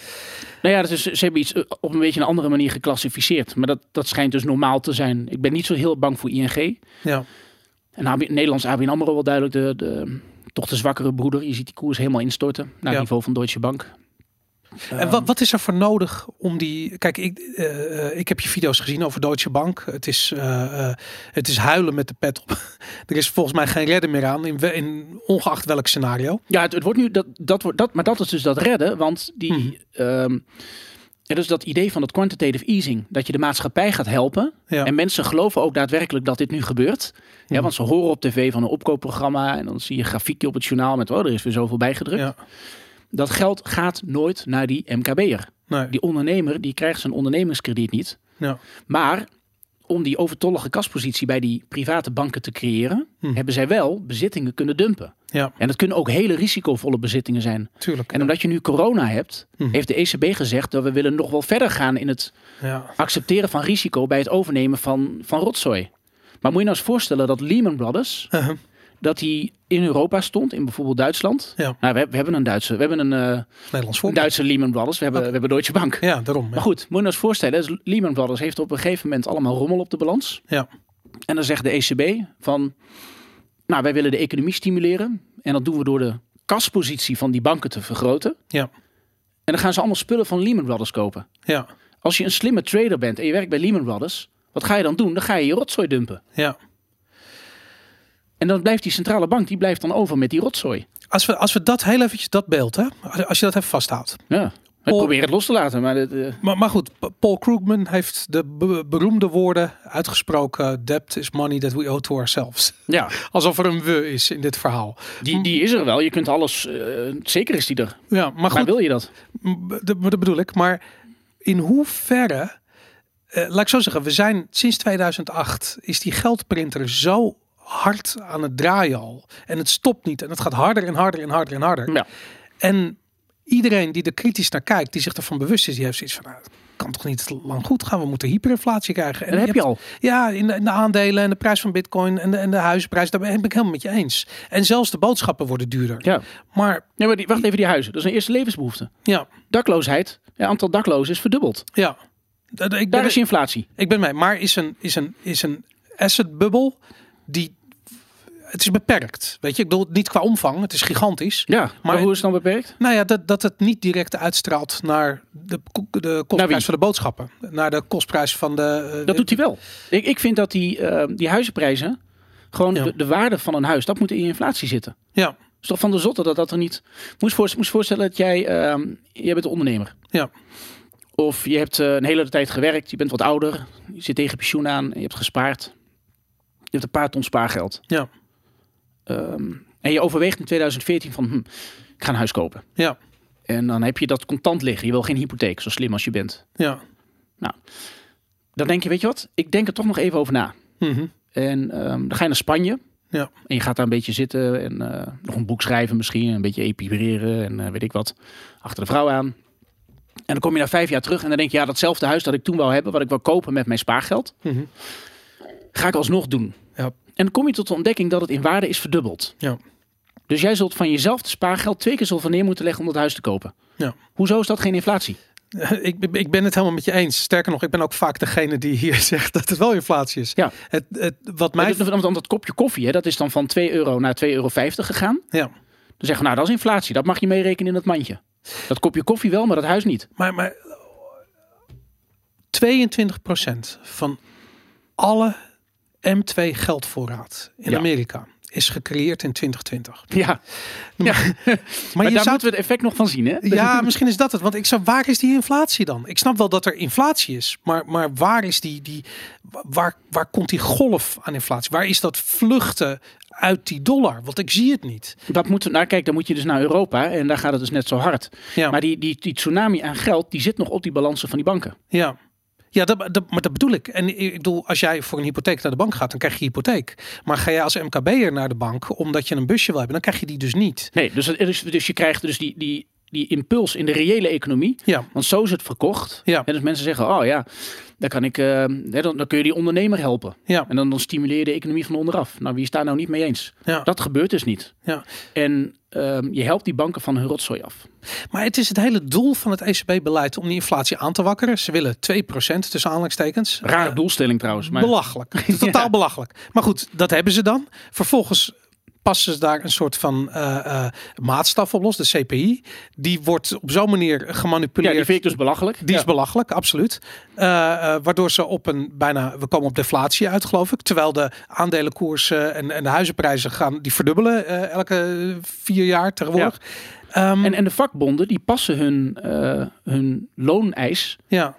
Nou ja, is, ze hebben iets eh, op een beetje een andere manier geclassificeerd. Maar dat, dat schijnt dus normaal te zijn. Ik ben niet zo heel bang voor ING. Ja. En AB, Nederlands ABN AMRO wel duidelijk de, de, toch de zwakkere broeder. Je ziet die koers helemaal instorten naar het niveau van Deutsche Bank. En wat, wat is er voor nodig om die... Kijk, ik, eh, ik heb je video's gezien over Deutsche Bank. Het is, eh, eh, het is huilen met de pet op. er is volgens mij geen redden meer aan, in, in ongeacht welk scenario. Ja, het, het wordt nu dat, dat wordt dat, maar dat is dus dat redden, want die, ehm, ja, dus dat idee van dat quantitative easing, dat je de maatschappij gaat helpen. Ja. En mensen geloven ook daadwerkelijk dat dit nu gebeurt. Ja, want ze horen op tv van een opkoopprogramma en dan zie je een grafiekje op het journaal met, oh, er is weer zoveel bijgedrukt. Ja. Dat geld gaat nooit naar die MKB'er. Nee. Die ondernemer, die krijgt zijn ondernemingskrediet niet. Ja. Maar om die overtollige kaspositie bij die private banken te creëren, Hm. hebben zij wel bezittingen kunnen dumpen. Ja, En dat kunnen ook hele risicovolle bezittingen zijn. tuurlijk. En omdat je nu corona hebt, Hm. heeft de ECB gezegd dat we willen nog wel verder gaan in het Ja. accepteren van risico bij het overnemen van, van rotzooi. Maar moet je nou eens voorstellen dat Lehman Brothers, Uh-huh. Dat die in Europa stond, in bijvoorbeeld Duitsland. Ja. Nou, we, we hebben een Duitse, we hebben een, eh, Nederlands een. Duitse Lehman Brothers, we hebben, we hebben Deutsche Bank. Ja, daarom. Ja. Maar goed, moet je nou eens voorstellen, dus Lehman Brothers heeft op een gegeven moment allemaal rommel op de balans. Ja. En dan zegt de ECB van, nou wij willen de economie stimuleren. En dat doen we door de kaspositie van die banken te vergroten. Ja. En dan gaan ze allemaal spullen van Lehman Brothers kopen. Ja. Als je een slimme trader bent en je werkt bij Lehman Brothers, wat ga je dan doen? Dan ga je je rotzooi dumpen. Ja. En dan blijft die centrale bank, die blijft dan over met die rotzooi. Als we, als we dat heel eventjes, dat beeld, hè, als- je dat even vasthoudt. Ja. Ik Paul- probeer het los te laten, maar dit, eh, Maar, maar goed, Paul Krugman heeft de be- beroemde woorden uitgesproken. Debt is money that we owe to ourselves. ja, Alsof er een we is in dit verhaal. die, die is er wel. Je kunt alles, eh, zeker is die er. Ja, maar Maar goed, wil je dat, dat bedoel ik. Maar in hoeverre, eh, laat ik zo zeggen, we zijn sinds 2008 is die geldprinter zo hard aan het draaien al. En het stopt niet. En het gaat harder en harder en harder en harder. Ja. En iedereen die er kritisch naar kijkt, die zich ervan bewust is, die heeft zoiets van, nou, kan toch niet lang goed gaan. We moeten hyperinflatie krijgen. En Dat heb je hebt- al. Ja, in de, in de aandelen en de prijs van bitcoin en de, en de huizenprijs, daar ben ik helemaal met je eens. En zelfs de boodschappen worden duurder. Ja. Maar Nee, maar die, wacht even, die huizen. Dat is een eerste levensbehoefte. ja, Dakloosheid, het aantal daklozen is verdubbeld. ja. Dat- Ik ben, Daar is inflatie. ik ben mee. Maar is een, is een, is een asset bubble die... Het is beperkt. Weet je, ik bedoel niet qua omvang. Het is gigantisch. Ja, maar, Maar- hoe is het dan beperkt? Nou ja, dat, dat het niet direct uitstraalt naar de, de Naar kostprijs van de boodschappen. Naar de kostprijs van de... eh, Dat doet hij wel. Ik, ik vind dat die, eh, die huizenprijzen, gewoon Ja. de, de waarde van een huis, dat moet in je inflatie zitten. Ja, is toch van de zotte dat dat er niet... Moest voor, moest voorstellen dat jij... ehm jij bent een ondernemer. ja, Of je hebt eh, een hele tijd gewerkt. Je bent wat ouder. Je zit tegen pensioen aan. En je hebt gespaard. Je hebt een paar ton spaargeld. ja, Ehm, en je overweegt in 2014 van... Hm, ik ga een huis kopen. ja, En dan heb je dat contant liggen. Je wil geen hypotheek, zo slim als je bent. ja. Dan denk je, weet je wat? Ik denk er toch nog even over na. Mhm. En ehm, dan ga je naar Spanje. Ja. En je gaat daar een beetje zitten en eh, nog een boek schrijven misschien. Een beetje epibreren en eh, weet ik wat. Achter de vrouw aan. En dan kom je na vijf jaar terug en dan denk je... ja, datzelfde huis dat ik toen wou hebben... wat ik wou kopen met mijn spaargeld... Mhm. ga ik alsnog doen. Ja. En dan kom je tot de ontdekking dat het in waarde is verdubbeld. Ja. Dus jij zult van jezelf de spaargeld twee keer zoveel neer moeten leggen om dat huis te kopen. Ja. Hoezo is dat geen inflatie? Ik, ben- ik ben het helemaal met je eens. Sterker nog, ik ben ook vaak degene die hier zegt dat het wel inflatie is. Ja. Het, het, wat mij... Dan dat kopje koffie, hè, dat is dan van 2 euro naar 2,50 euro gegaan. Ja. Dan zeggen we, nou, dat is inflatie. Dat mag je meerekenen in dat mandje. Dat kopje koffie wel, maar dat huis niet. Maar, maar 22% van alle M2 geldvoorraad in Ja. Amerika is gecreëerd in 2020. Ja, Maar, maar, je daar zou... moeten we het effect nog van zien, hè? Ja, misschien is dat het. Want ik zou, waar is die inflatie dan? Ik snap wel dat er inflatie is, maar, maar waar is die, die waar, waar komt die golf aan inflatie? Waar is dat vluchten uit die dollar? Want ik zie het niet. Dat moet, nou kijk, dan moet je dus naar Europa en daar gaat het dus net zo hard. Ja, Maar die, die, die tsunami aan geld, die zit nog op die balansen van die banken. ja. Ja, dat, dat, maar dat bedoel ik. En ik bedoel, als jij voor een hypotheek naar de bank gaat, dan krijg je hypotheek. Maar ga jij als MKB'er naar de bank omdat je een busje wil hebben, dan krijg je die dus niet. Nee, dus, is- dus je krijgt dus die, die, die impuls in de reële economie. Ja, Want zo is het verkocht. Ja. En dus mensen zeggen, oh ja, dan, kan ik, eh, hè, dan, dan kun je die ondernemer helpen. ja, En dan, dan stimuleer je de economie van onderaf. Nou, wie is daar nou niet mee eens? ja. Dat gebeurt dus niet. ja. En ehm, je helpt die banken van hun rotzooi af. Maar het is het hele doel van het ECB-beleid om die inflatie aan te wakkeren. Ze willen 2% tussen aanhalingstekens. Rare doelstelling trouwens. Maar Belachelijk. Totaal Ja. belachelijk. Maar goed, dat hebben ze dan. Vervolgens passen ze daar een soort van eh, eh, maatstaf op los, de CPI. Die wordt op zo'n manier Ja, gemanipuleerd. die vind ik dus belachelijk. Die Ja. is belachelijk, absoluut. Eh, waardoor ze op een bijna, we komen op deflatie uit, geloof ik. Terwijl de aandelenkoersen en, en de huizenprijzen gaan, die verdubbelen elke vier jaar tegenwoordig. Ehm, En, en de vakbonden die passen hun, hun looneis ja,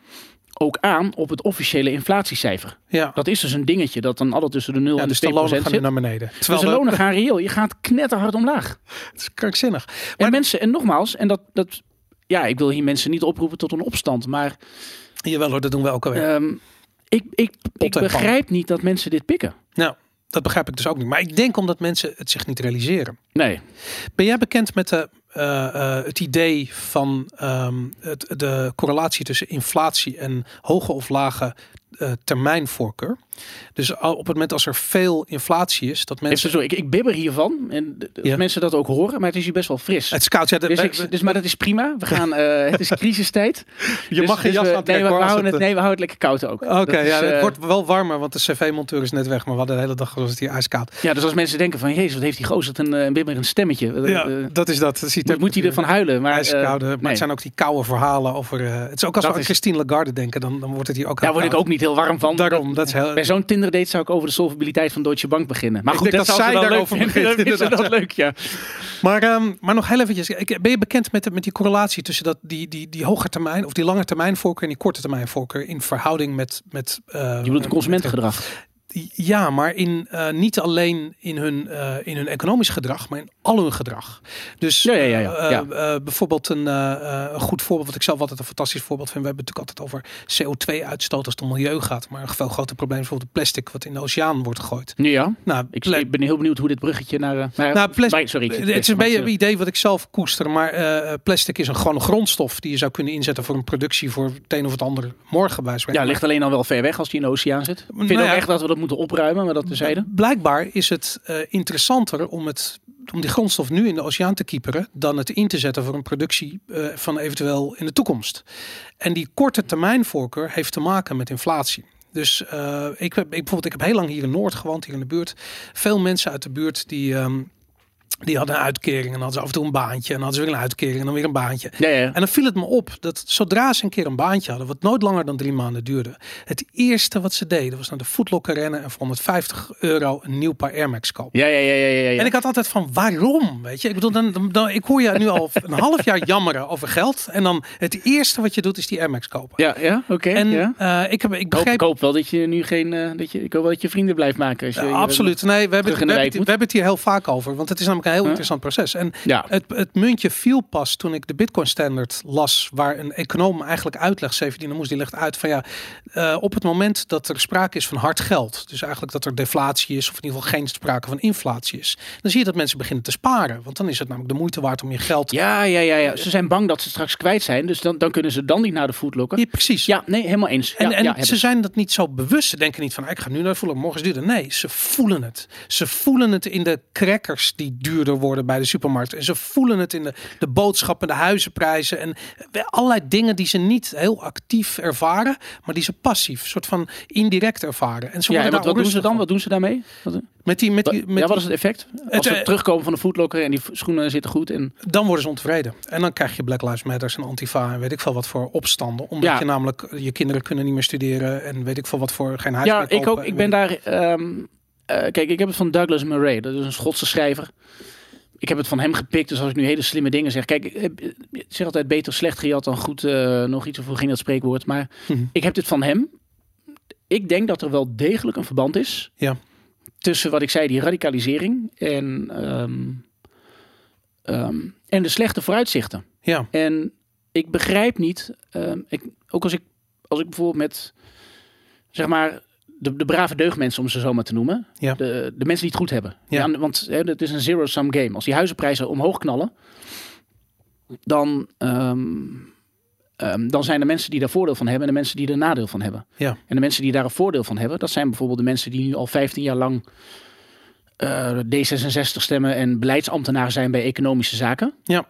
ook aan op het officiële inflatiecijfer. ja. Dat is dus een dingetje dat dan altijd tussen de 0 ja, en de dus de 2 lonen procent zit. naar beneden. Dus Terwijl de de- lonen gaan reëel. Je gaat knetterhard omlaag. het is krankzinnig. En mensen, en nogmaals, en dat, dat, ja, ik wil hier mensen niet oproepen tot een opstand, maar Jawel hoor, dat doen we alweer. ehm, ik, ik, ik pan. begrijp niet dat mensen dit pikken. nou, dat begrijp ik dus ook niet. Maar ik denk omdat mensen het zich niet realiseren. Nee. Ben jij bekend met de, het idee van ehm, het, de correlatie tussen inflatie en hoge of lage eh, termijnvoorkeur? Dus al- op het moment als er veel inflatie is, dat mensen... zo, ik, ik bibber hiervan. En Ja. mensen dat ook horen, maar het is hier best wel fris. Het is koud. Ja, Dus, ik, dus maar dat is prima. We gaan, eh, het is crisistijd. je Dus- mag geen dus jas aantrekken. nee, we, houden het, het, nee, we houden het lekker koud ook. eh, Oké, Dat ja, het eh, wordt wel warmer, want de cv-monteur is net weg. Maar we hadden de hele dag was het hier ijskoud. Ja, dus als mensen denken van, jezus, wat heeft die gozer een, eh, een bibber een stemmetje. Eh, Ja, eh, dat is dat. dat moet, moet hij ervan huilen? Maar, eh, ijskoude, maar nee. het zijn ook die koude verhalen over. eh, het is ook als Dat we aan is- Christine Lagarde denken, dan, dan wordt het hier ook. Heel word ik ook niet heel warm van. Daarom, dat is heel. Bij zo'n Tinder date zou ik over de solvabiliteit van Deutsche Bank beginnen. Maar Ik goed, dat, dat zij daarover begint, ze dat leuk, ja. Maar, ehm, maar nog heel eventjes. ik- Ben je bekend met, de, met die correlatie tussen dat, die, die, die hoge termijn of die lange termijn voorkeur en die korte termijn voorkeur in verhouding met. met eh, Je bedoelt het consumentengedrag. Ja, maar in, eh, niet alleen in hun, eh, in hun economisch gedrag, maar in al hun gedrag. Dus Ja, ja, ja, ja. eh, bijvoorbeeld een, een goed voorbeeld, wat ik zelf altijd een fantastisch voorbeeld vind. We hebben het natuurlijk altijd over CO2-uitstoot als het om milieu gaat. Maar een veel groter probleem is bijvoorbeeld het plastic wat in de oceaan wordt gegooid. Ja, Nou, ik, ben heel benieuwd hoe dit bruggetje naar... naar Nou, plas- bij- sorry. het is een beetje een idee wat ik zelf koester. Maar plastic is een gewoon een grondstof die je zou kunnen inzetten voor een productie voor het een of het ander morgen bij. Ja, ligt alleen al wel ver weg als die in de oceaan zit. Ik vind Nou ook ja. echt dat we dat moeten opruimen, maar dat tezijde. Blijkbaar is het eh, interessanter om, het, om die grondstof nu in de oceaan te kieperen dan het in te zetten voor een productie eh, van eventueel in de toekomst. En die korte termijn voorkeur heeft te maken met inflatie. Dus eh, ik, heb, ik, bijvoorbeeld, ik heb heel lang hier in Noord gewoond, hier in de buurt. Veel mensen uit de buurt die, ehm, die hadden een uitkering en dan hadden ze af en toe een baantje. En dan hadden ze weer een uitkering en dan weer een baantje. Ja, ja. En dan viel het me op dat zodra ze een keer een baantje hadden, wat nooit langer dan drie maanden duurde, het eerste wat ze deden was naar de Footlocker rennen en voor 150 euro een nieuw paar Air Max kopen. Ja, ja, ja, ja, ja, ja. En ik had altijd van waarom, weet je? Ik bedoel, dan, dan, dan- ik hoor je nu al een half jaar jammeren over geld en dan het eerste wat je doet is die Air Max kopen. Ja, ja, oké. En ja. eh, ik heb, ik begrijp ik hoop wel dat je nu geen, eh, dat je, ik hoop wel dat je vrienden blijft maken. Als je, absoluut. Nee, we hebben, het, we, hebben het, we hebben het hier heel vaak over, want het is namelijk een heel interessant proces. En Ja, Het, het muntje viel pas toen ik de Bitcoin Standard las, waar een econoom eigenlijk uitlegt, Severdien Moes, die legt uit van ja, eh, op het moment dat er sprake is van hard geld, dus eigenlijk dat er deflatie is, of in ieder geval geen sprake van inflatie is, dan zie je dat mensen beginnen te sparen. Want dan is het namelijk de moeite waard om je geld. ja, ja, ja, ja. Ze zijn bang dat ze straks kwijt zijn, dus dan, dan kunnen ze dan niet naar de voet lokken. Ja, precies. Ja, nee, helemaal eens. En, ja, en ja, ze zijn dat niet zo bewust. Ze denken niet van, ah, ik ga nu naar de voelen, morgen is. Nee, ze voelen het. Ze voelen het in de crackers die duurder worden bij de supermarkt. En ze voelen het in de, de boodschappen, de huizenprijzen. En allerlei dingen die ze niet heel actief ervaren, maar die ze passief, soort van indirect ervaren. En ze Ja, en wat, doen ze dan? van. Wat doen ze daarmee? Wat, Met die, met die, met ja, wat is het effect? Als ze eh, terugkomen van de voetlokker en die schoenen zitten goed. En, dan worden ze ontevreden. En dan krijg je Black Lives Matter en Antifa en weet ik veel wat voor opstanden. Omdat Ja. je namelijk, je kinderen kunnen niet meer studeren en weet ik veel wat voor geen huis ja, ik kopen ook. Ik ben daar. Kijk, ik heb het van Douglas Murray. Dat is een Schotse schrijver. Ik heb het van hem gepikt. Dus als ik nu hele slimme dingen zeg. Kijk, ik heb- ik zeg altijd beter slecht gejat dan goed. eh, nog iets of hoe ging dat spreekwoord. Maar Mhm. ik heb dit van hem. Ik denk dat er wel degelijk een verband is. Ja. Tussen wat ik zei, die radicalisering. En, ehm, ehm, en de slechte vooruitzichten. Ja, En ik begrijp niet, ehm, ik, ook als ik, als ik bijvoorbeeld met, zeg maar, de, de brave deugdmensen, om ze zo maar te noemen. Ja. De, de mensen die het goed hebben. Ja. Ja, want hè, het is een zero-sum game. Als die huizenprijzen omhoog knallen, dan, ehm, ehm, dan zijn er mensen die daar voordeel van hebben en de mensen die er nadeel van hebben. Ja. En de mensen die daar een voordeel van hebben, dat zijn bijvoorbeeld de mensen die nu al 15 jaar lang eh, D66 stemmen en beleidsambtenaar zijn bij economische zaken. Ja.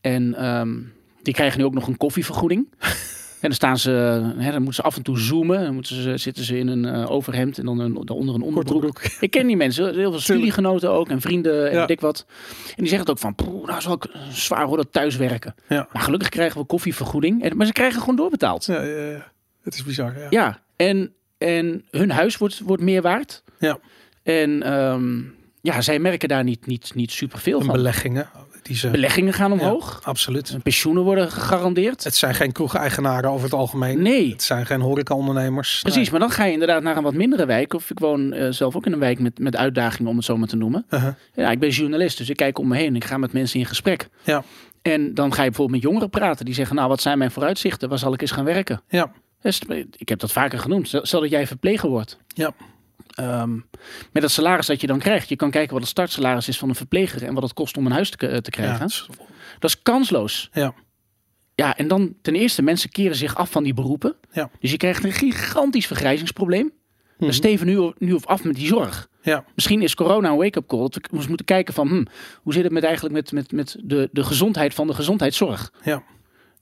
En ehm, die krijgen nu ook nog een koffievergoeding. En dan staan ze, hè, dan moeten ze af en toe zoomen. Dan moeten ze, zitten ze in een eh, overhemd en dan een, daaronder een onderbroek. broek. Ik ken die mensen, heel veel studiegenoten ook en vrienden en Ja. weet ik wat. En die zeggen het ook van, "Poeh, nou is wel zwaar hoor dat thuiswerken. Ja. Maar gelukkig krijgen we koffievergoeding. En, maar ze krijgen gewoon doorbetaald. Ja, ja, ja. het is bizar. Ja. Ja, en, en hun huis wordt, wordt meer waard. Ja. En ehm, ja, zij merken daar niet, niet, niet superveel En van. beleggingen. Die ze, Beleggingen gaan omhoog. Ja, absoluut. En pensioenen worden gegarandeerd. Het zijn geen kroegeigenaren over het algemeen. Nee. Het zijn geen horecaondernemers. Precies, maar dan ga je inderdaad naar een wat mindere wijk. Of ik woon eh, zelf ook in een wijk met, met uitdagingen, om het zo maar te noemen. Uh-huh. Ja, ik ben journalist, dus ik kijk om me heen. Ik ga met mensen in gesprek. Ja. En dan ga je bijvoorbeeld met jongeren praten. Die zeggen, nou, wat zijn mijn vooruitzichten? Waar zal ik eens gaan werken? Ja. Dus, ik heb dat vaker genoemd. Stel dat jij verpleger wordt. Ja. Ehm, met het salaris dat je dan krijgt. Je kan kijken wat het startsalaris is van een verpleger. En wat het kost om een huis te, te Ja, krijgen. is- Dat is kansloos. ja. Ja, en dan ten eerste, mensen keren zich af van die beroepen. Ja. Dus je krijgt een gigantisch vergrijzingsprobleem. Mhm. We steven nu, nu of af met die zorg. Ja. Misschien is corona een wake-up call. Dat we eens moeten kijken van, hm, hoe zit het met eigenlijk met, met, met de, de gezondheid van de gezondheidszorg? Ja.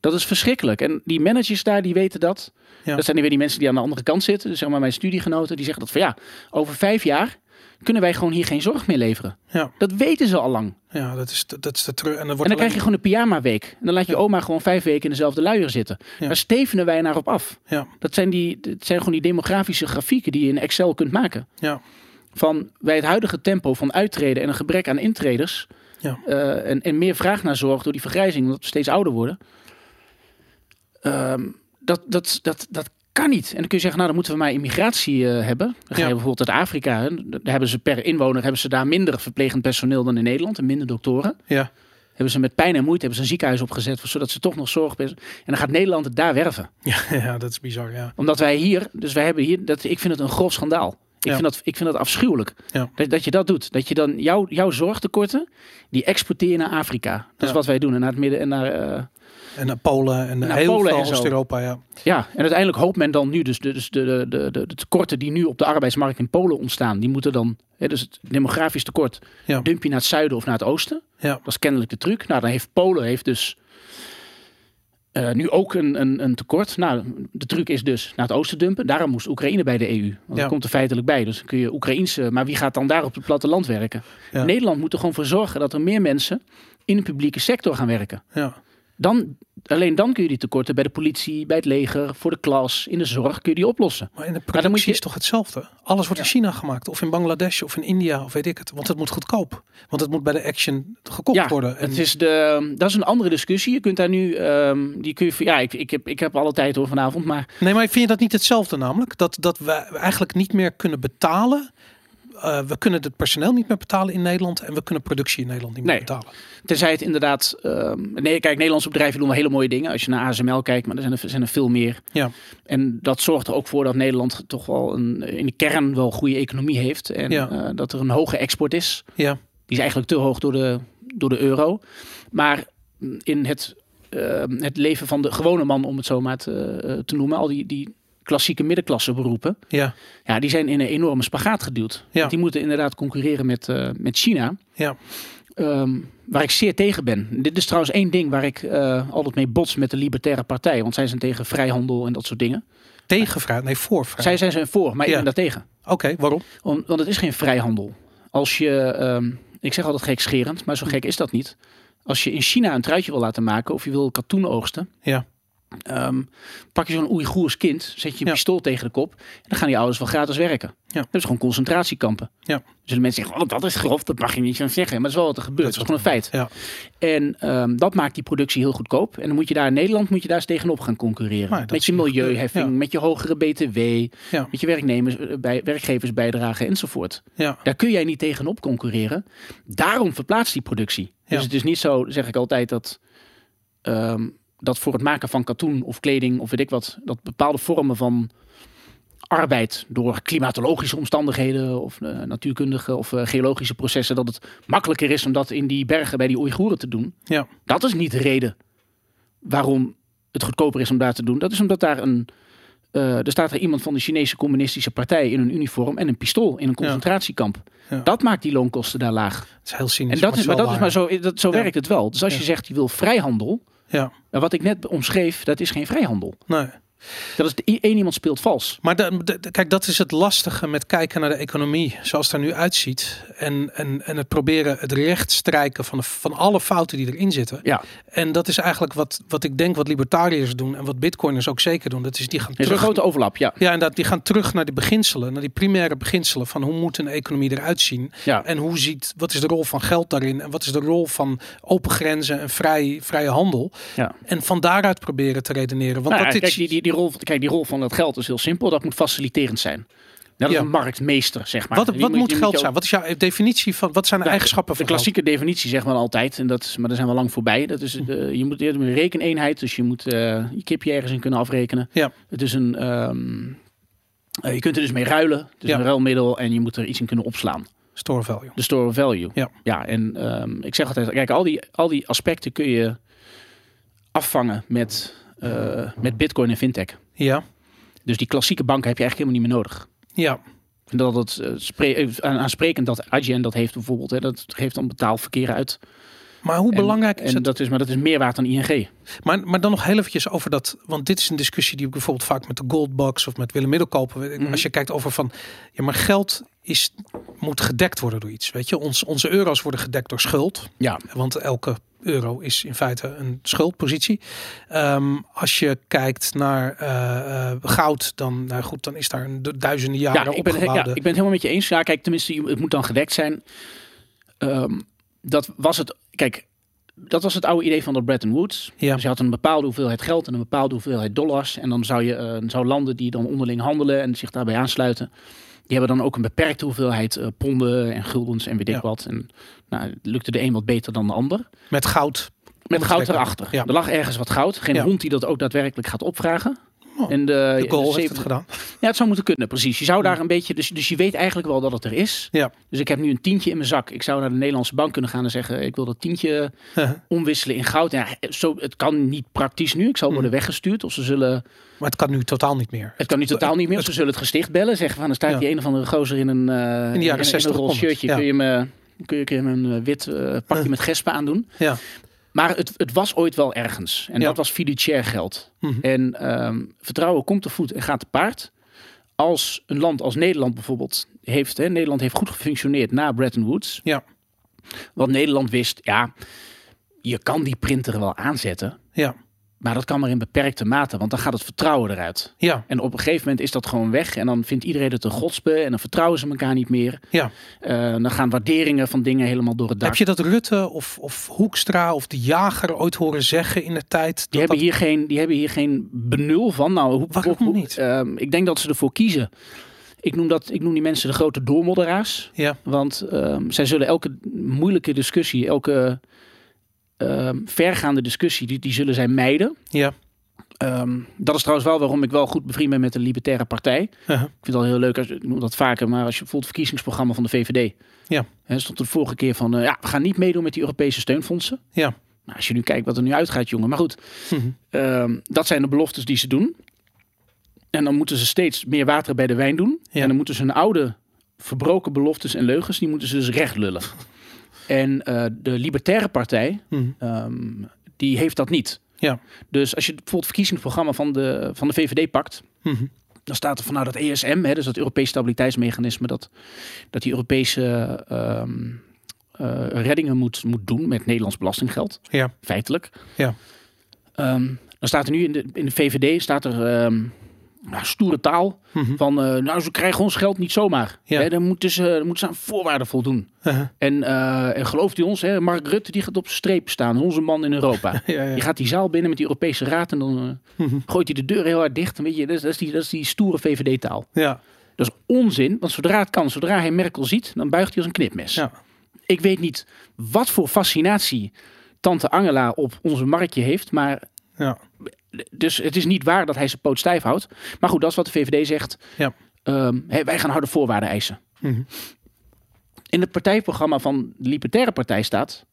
Dat is verschrikkelijk. En die managers daar, die weten dat. Ja. Dat zijn weer die mensen die aan de andere kant zitten. Dus zeg maar mijn studiegenoten, die zeggen dat van ja, over vijf jaar kunnen wij gewoon hier geen zorg meer leveren. Ja. Dat weten ze al lang. Ja, dat is, dat is de terug. En dan En dan krijg je gewoon een pyjama week. En dan laat je oma gewoon vijf weken in dezelfde luier zitten. Ja. Daar stevenen wij naar op af. Ja. Dat zijn, die, dat zijn gewoon die demografische grafieken die je in Excel kunt maken. Ja. Van bij het huidige tempo van uittreden en een gebrek aan intreders. Ja. eh, en, en meer vraag naar zorg door die vergrijzing, omdat we steeds ouder worden. Ehm, dat, dat, dat, dat kan niet. En dan kun je zeggen, nou dan moeten we maar immigratie eh, hebben. Dan ga Ja. je bijvoorbeeld uit Afrika. Hè. Daar hebben ze per inwoner hebben ze daar minder verplegend personeel dan in Nederland en minder doktoren. Ja. Hebben ze met pijn en moeite hebben ze een ziekenhuis opgezet, zodat ze toch nog zorg. En dan gaat Nederland het daar werven. Ja, ja, dat is bizar. Ja. Omdat wij hier, dus wij hebben hier, dat, ik vind het een grof schandaal. Ik, Ja. vind, dat, ik vind dat afschuwelijk. Ja. Dat, dat je dat doet. Dat je dan jouw, jouw zorgtekorten, die exporteer je naar Afrika. Dat is wat wij doen. En naar het midden en naar. eh, En naar Polen en Naar heel Polen veel. Oost-Europa. Ja. ja, en uiteindelijk hoopt men dan nu, dus de, dus de, de, de, tekorten die nu op de arbeidsmarkt in Polen ontstaan, die moeten dan, hè, dus het demografisch tekort, Ja. dump je naar het zuiden of naar het oosten. Ja. Dat is kennelijk de truc. Nou, dan heeft Polen heeft dus eh, nu ook een, een, een tekort. Nou, de truc is dus naar het oosten dumpen. Daarom moest Oekraïne bij de EU. Want Ja. dat komt er feitelijk bij. Dus dan kun je Oekraïense, maar wie gaat dan daar op het platteland werken? Ja. Nederland moet er gewoon voor zorgen dat er meer mensen in de publieke sector gaan werken. Ja. Dan, alleen dan kun je die tekorten bij de politie, bij het leger, voor de klas, in de zorg, kun je die oplossen. Maar in de productie moet je- is toch hetzelfde? Alles wordt in China gemaakt. Of in Bangladesh of in India of weet ik het. Want het moet goedkoop. Want het moet bij de Action gekocht Ja, worden. En het is de, dat is een andere discussie. Je kunt daar nu, ehm, die kun je, ja, ik, ik, heb, ik heb alle tijd hoor vanavond, maar Nee, maar vind je dat niet hetzelfde namelijk? Dat, dat we eigenlijk niet meer kunnen betalen. Eh, we kunnen het personeel niet meer betalen in Nederland. En we kunnen productie in Nederland niet meer Nee. betalen. Tenzij het inderdaad. ehm, nee, kijk, Nederlandse bedrijven doen wel hele mooie dingen. Als je naar ASML kijkt, maar er zijn er, zijn er veel meer. Ja. En dat zorgt er ook voor dat Nederland toch wel een, in de kern wel goede economie heeft. En Ja. eh, dat er een hoge export is. Ja. Die is eigenlijk te hoog door de, door de euro. Maar in het, ehm, het leven van de gewone man, om het zo maar te, eh, te noemen, al die, die klassieke middenklasse beroepen, Ja. ja, die zijn in een enorme spagaat geduwd. Ja. Die moeten inderdaad concurreren met, eh, met China. Ja. Ehm, waar ik zeer tegen ben. Dit is trouwens één ding waar ik eh, altijd mee bots met de Libertaire Partij. Want zij zijn tegen vrijhandel en dat soort dingen. Tegen vrij. Nee, voor vrij. Zij zijn ze voor, maar ik ben daar tegen. Oké, waarom? Om, want het is geen vrijhandel. Als je, ehm, ik zeg altijd gekscherend, maar zo gek is dat niet. Als je in China een truitje wil laten maken of je wil katoen oogsten. Ja. Ehm, pak je zo'n Oeigoers kind, zet je een Ja. pistool tegen de kop. En dan gaan die ouders wel gratis werken. Ja. Dat is gewoon concentratiekampen. Ja. Dus de mensen zeggen, oh, dat is grof, dat mag je niet van zeggen. Maar dat is wel wat er gebeurt. Dat is gewoon een feit. Ja. En ehm, dat maakt die productie heel goedkoop. En dan moet je daar in Nederland moet je daar eens tegenop gaan concurreren. Met je gebeuren, milieuheffing, ja. met je hogere BTW, met je werknemers, eh, bij, werkgeversbijdrage enzovoort. Ja. Daar kun jij niet tegenop concurreren. Daarom verplaatst die productie. Dus het is niet zo, zeg ik altijd, dat, ehm, dat voor het maken van katoen of kleding of weet ik wat, dat bepaalde vormen van arbeid door klimatologische omstandigheden of eh, natuurkundige of eh, geologische processen, dat het makkelijker is om dat in die bergen bij die Oeigoeren te doen. Ja. Dat is niet de reden waarom het goedkoper is om daar te doen. Dat is omdat daar een. eh, er staat er iemand van de Chinese Communistische Partij in een uniform en een pistool in een concentratiekamp. Ja. Dat maakt die loonkosten daar laag. Het is heel cynisch. En dat is, maar dat is maar zo, dat, zo werkt het wel. Dus als je zegt je wil vrijhandel, Ja, En wat ik net omschreef, dat is geen vrijhandel. nee. Dat is de, één iemand speelt vals. Maar de, de- de- kijk, dat is het lastige met kijken naar de economie zoals het er nu uitziet. En, en, en het proberen het recht strijken van, van alle fouten die erin zitten. Ja, En dat is eigenlijk wat, wat ik denk wat libertariërs doen en wat bitcoiners ook zeker doen. Dat is die gaan er is een terug. grote overlap. Ja, Ja, inderdaad, die gaan terug naar die beginselen, naar die primaire beginselen van hoe moet een economie eruit zien. ja. En hoe ziet, wat is de rol van geld daarin? En wat is de rol van open grenzen en vrij, vrije handel? ja. En van daaruit proberen te redeneren. Want Nou ja, dat dit, kijk, die, die, die rol, kijk, die rol van het geld is heel simpel. Dat moet faciliterend zijn. Dat is Ja. een marktmeester, zeg maar. wat, Die wat moet die geld zijn? Wat is jouw definitie van, wat zijn de Ja, eigenschappen De van klassieke definitie zegt men altijd, en dat is, maar daar zijn we lang voorbij. Dat is, eh, je moet eerder een rekeneenheid, dus je moet eh, je kipje ergens in kunnen afrekenen. Ja. Het is een, ehm, eh, je kunt er dus mee ruilen. Het is Ja. een ruilmiddel en je moet er iets in kunnen opslaan. Store value. De store value. Ja. ja en ehm, ik zeg altijd, kijk, al die, al die aspecten kun je afvangen met, met bitcoin en fintech. Ja, Dus die klassieke banken heb je eigenlijk helemaal niet meer nodig. ja, vind dat het eh, spre- eh, aan- aansprekend dat IGN dat heeft bijvoorbeeld. Hè, dat geeft dan betaalverkeer uit. maar hoe En- belangrijk is en het? Dat is, maar dat is meer waard dan ING. Maar, maar dan nog heel eventjes over dat, want dit is een discussie die ik bijvoorbeeld vaak met de Goldbox of met Willem Middelkoper, Mhm. als je kijkt over van, ja maar geld is, moet gedekt worden door iets, weet je. Ons, onze euro's worden gedekt door schuld, Ja. want elke euro is in feite een schuldpositie. Ehm, als je kijkt naar eh, eh, goud, dan, nou goed, dan is daar een du- duizenden jaren Ja, ik ben, opgebouwde. ja, ik ben het helemaal met je eens. Ja, kijk, tenminste, het moet dan gedekt zijn. Ehm, dat was het. Kijk, dat was het oude idee van de Bretton Woods. Ja. Dus je had een bepaalde hoeveelheid geld en een bepaalde hoeveelheid dollars. En dan zou je eh, zou landen die dan onderling handelen en zich daarbij aansluiten. Die hebben dan ook een beperkte hoeveelheid eh, ponden en guldens en weet ik Ja. wat. En nou, het lukte de een wat beter dan de ander. Met goud. Met goud erachter. Ja. Er lag ergens wat goud. Geen hond die dat ook daadwerkelijk gaat opvragen. Oh, en de, De goal de heeft het gedaan. ja, het zou moeten kunnen, precies. Je zou daar een beetje, dus, dus je weet eigenlijk wel dat het er is. Ja. Dus ik heb nu een tientje in mijn zak. Ik zou naar de Nederlandse bank kunnen gaan en zeggen: ik wil dat tientje omwisselen in goud. Ja, zo, het kan niet praktisch nu. Ik zal worden weggestuurd. Of ze zullen. Maar het kan nu totaal niet meer. Het kan nu totaal niet meer. Ze zullen het gesticht bellen. Zeggen van: er staat Ja. die een of andere gozer in een. eh, In de jaren een 60 roze kon het, shirtje. ja. Kun je me. Kun je, een eh, wit eh, pakje met gespen aandoen? Ja. Maar het, het was ooit wel ergens. En Ja. dat was fiduciair geld. Mhm. En ehm, vertrouwen komt te voet en gaat te paard. Als een land als Nederland bijvoorbeeld heeft, hè, Nederland heeft goed gefunctioneerd na Bretton Woods. Ja. Want Nederland wist, ja, je kan die printer wel aanzetten, Ja. Maar dat kan maar in beperkte mate, want dan gaat het vertrouwen eruit. Ja. En op een gegeven moment is dat gewoon weg en dan vindt iedereen het een godspe en dan vertrouwen ze elkaar niet meer. Ja. Eh, dan gaan waarderingen van dingen helemaal door het dak. Heb je dat Rutte of, of Hoekstra of de jager ooit horen zeggen in de tijd? Dat Die hebben, dat- hier geen, die hebben hier geen benul van. Nou, hoe, Waarom hoe- niet? ehm, ik denk dat ze ervoor kiezen. Ik noem, dat, ik noem die mensen de grote doormodderaars. Ja. Want ehm, zij zullen elke moeilijke discussie, elke ehm, vergaande discussie, die, die zullen zij mijden. Ja. Ehm, dat is trouwens wel waarom ik wel goed bevriend ben met de Libertaire Partij. Uh-huh. Ik vind het al heel leuk, als, ik noem dat vaker, maar als je bijvoorbeeld het verkiezingsprogramma van de VVD. Ja. Hè, stond de vorige keer van, eh, ja, we gaan niet meedoen met die Europese steunfondsen. Ja. Nou, als je nu kijkt wat er nu uitgaat, jongen. Maar goed, Mhm. Ehm, dat zijn de beloftes die ze doen. En dan moeten ze steeds meer water bij de wijn doen. Ja. En dan moeten ze hun oude verbroken beloftes en leugens, die moeten ze dus recht lullen. En eh, de Libertaire Partij, Mhm. ehm, die heeft dat niet. Ja. Dus als je bijvoorbeeld het verkiezingsprogramma van de, van de VVD pakt, Mhm. dan staat er van nou dat ESM, hè, dus dat Europees stabiliteitsmechanisme, dat, dat die Europese ehm, eh, reddingen moet, moet doen met Nederlands belastinggeld, Ja. feitelijk. Ja. Ehm, dan staat er nu in de, in de VVD staat er nou, stoere taal Mhm. van eh, nou ze krijgen ons geld niet zomaar. Ja. Hè, dan moeten ze, dan moeten ze aan voorwaarden voldoen. Uh-huh. En, eh, en gelooft u ons, hè, Mark Rutte die gaat op streep staan, onze man in Europa. Ja, ja. Je gaat die zaal binnen met die Europese Raad en dan eh, Mhm. gooit hij de deur heel hard dicht. Weet je, dat is, dat is die, dat is die stoere VVD-taal. Ja. Dat is onzin, want zodra het kan, zodra hij Merkel ziet, dan buigt hij als een knipmes. Ja. Ik weet niet wat voor fascinatie tante Angela op onze marktje heeft, maar Ja. Dus het is niet waar dat hij zijn poot stijf houdt. Maar goed, dat is wat de VVD zegt. Ja. Ehm, wij gaan harde voorwaarden eisen. Mhm. In het partijprogramma van de Libertaire Partij staat...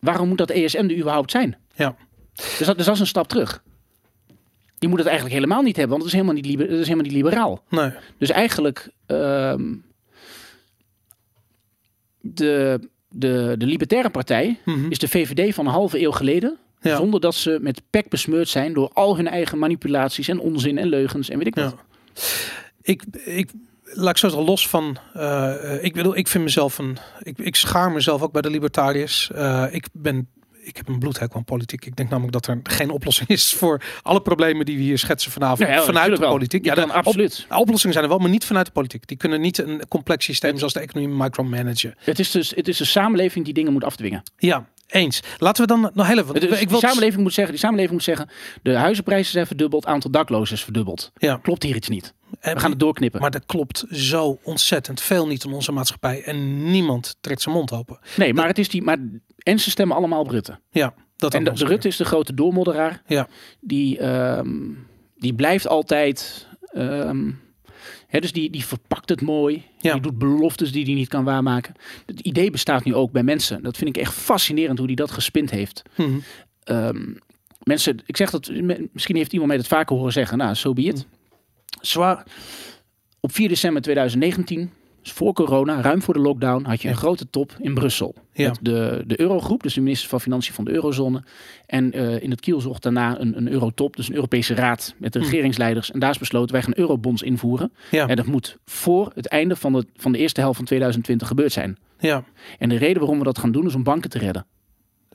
waarom moet dat ESM er überhaupt zijn? Ja. Dus dat, dus dat is een stap terug. Die moet het eigenlijk helemaal niet hebben, want het is helemaal niet, liber- het is helemaal niet liberaal. Nee. Dus eigenlijk ehm, de, de, de Libertaire Partij Mhm. is de VVD van een halve eeuw geleden Ja. Zonder dat ze met pek besmeurd zijn door al hun eigen manipulaties en onzin en leugens en weet ik wat. Ja. Ik, ik, laat ik zo zeggen, los van, eh, ik bedoel, ik vind mezelf een, ik, ik schaar mezelf ook bij de libertariërs. Eh, ik ben, ik heb een bloedhekel aan politiek. Ik denk namelijk dat er geen oplossing is voor alle problemen die we hier schetsen vanavond Ja, ja, vanuit de wel. politiek. Kan absoluut. Op, oplossingen zijn er wel, maar niet vanuit de politiek. Die kunnen niet een complex systeem zoals de economie micromanagen. Het is dus het is een samenleving die dingen moet afdwingen. Ja, eens. Laten we dan nog heel even. Het is- ik die wil samenleving moet zeggen, die samenleving moet zeggen, de huizenprijzen zijn verdubbeld, aantal daklozen is verdubbeld. Ja. Klopt hier iets niet? En- We gaan het doorknippen. Maar er klopt zo ontzettend veel niet in onze maatschappij. En niemand trekt zijn mond open. nee, maar het is die, maar en ze stemmen allemaal op Rutte. Ja, dat En de, de Rutte is de grote doormodderaar. Ja. Die, ehm, die blijft altijd. ehm, dus die, die verpakt het mooi. Ja. Die doet beloftes die hij niet kan waarmaken. Het idee bestaat nu ook bij mensen. Dat vind ik echt fascinerend hoe hij dat gespind heeft. Mhm. Ehm, mensen, ik zeg dat, misschien heeft iemand mij dat vaker horen zeggen. Nou, so be it. Zwaar. Op 4 december 2019, dus voor corona, ruim voor de lockdown, had je een grote top in Brussel. Ja. Met de, de Eurogroep, dus de minister van Financiën van de Eurozone. En eh, in het kiel zocht daarna een, een Eurotop, dus een Europese raad met de Hm. regeringsleiders. En daar is besloten, wij gaan eurobonds invoeren. Ja. En dat moet voor het einde van de, van de eerste helft van 2020 gebeurd zijn. Ja. En de reden waarom we dat gaan doen is om banken te redden.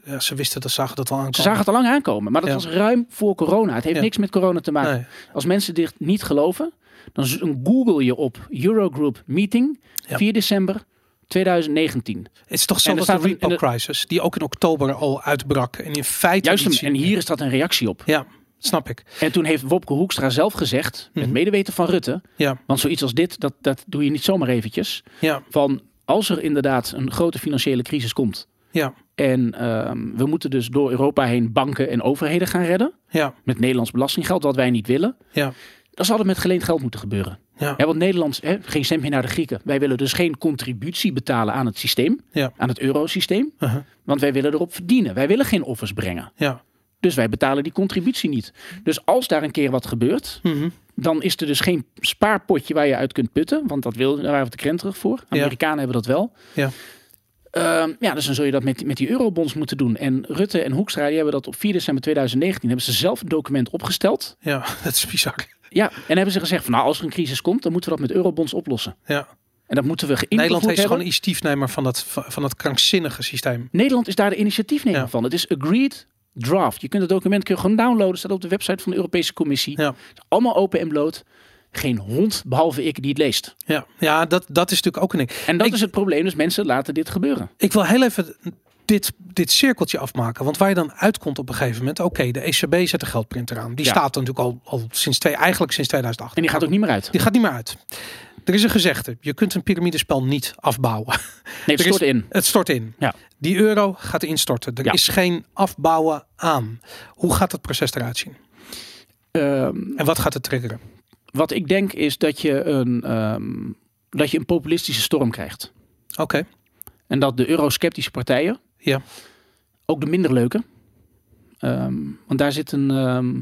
Ja, ze wisten dat, zagen dat al aankomen. Ze zagen het al lang aankomen, maar dat Ja. was ruim voor corona. Het heeft Ja. niks met corona te maken. Nee. Als mensen dit niet geloven, dan google je op Eurogroup meeting Ja. 4 december 2019. Het is toch zo dat de repo crisis, die ook in oktober al uitbrak. En in feite... Juist, hem- en hier is dat een reactie op. Ja, snap ik. En toen heeft Wopke Hoekstra zelf gezegd, met Mhm. medeweten van Rutte, Ja, want zoiets als dit, dat, dat doe je niet zomaar eventjes, ja, van als er inderdaad een grote financiële crisis komt ja, en ehm, we moeten dus door Europa heen banken en overheden gaan redden, ja, met Nederlands belastinggeld, wat wij niet willen, ja. dan zal met geleend geld moeten gebeuren. Ja, Ja, want Nederland, hè, geen cent meer naar de Grieken. Wij willen dus geen contributie betalen aan het systeem, Ja. aan het eurosysteem. uh-huh, Want wij willen erop verdienen. Wij willen geen offers brengen. ja. Dus wij betalen die contributie niet. Dus als daar een keer wat gebeurt, Mhm. dan is er dus geen spaarpotje waar je uit kunt putten. Want dat wil, daar waren we de krent terug voor. Amerikanen hebben dat wel. Ja. Ehm, ja, dus dan zul je dat met, met die eurobonds moeten doen. En Rutte en Hoekstra die hebben dat op 4 december 2019 hebben ze zelf een document opgesteld. Ja, dat is bizar. Ja, en hebben ze gezegd van nou, als er een crisis komt, dan moeten we dat met eurobonds oplossen. Ja. En dat moeten we geïnvoerd Nederland heeft hebben. gewoon een initiatiefnemer van dat, van dat krankzinnige systeem. Nederland is daar de initiatiefnemer Ja. van. Het is agreed draft. Je kunt het document kun je gewoon downloaden. staat op de website van de Europese Commissie. Ja. Allemaal open en bloot. Geen hond, behalve ik, die het leest. Ja, ja dat, dat is natuurlijk ook een ding. En dat Ik- is het probleem. Dus mensen laten dit gebeuren. Ik wil heel even dit, dit cirkeltje afmaken. Want waar je dan uitkomt op een gegeven moment. Oké, de ECB zet de geldprinter aan. Die Ja. staat er natuurlijk al, al sinds twee, eigenlijk sinds 2008. En die gaat ook niet meer uit. Die gaat niet meer uit. Er is een gezegde. Je kunt een piramidespel niet afbouwen. Nee, het is- stort in. Het stort in. Ja. Die euro gaat instorten. Er Ja. is geen afbouwen aan. Hoe gaat het proces eruit zien? Ehm, En wat gaat het triggeren? Wat ik denk is dat je, een, ehm, dat je een populistische storm krijgt. Oké. En dat de eurosceptische partijen, Ja. ook de minder leuke, ehm, want daar zit een, ehm,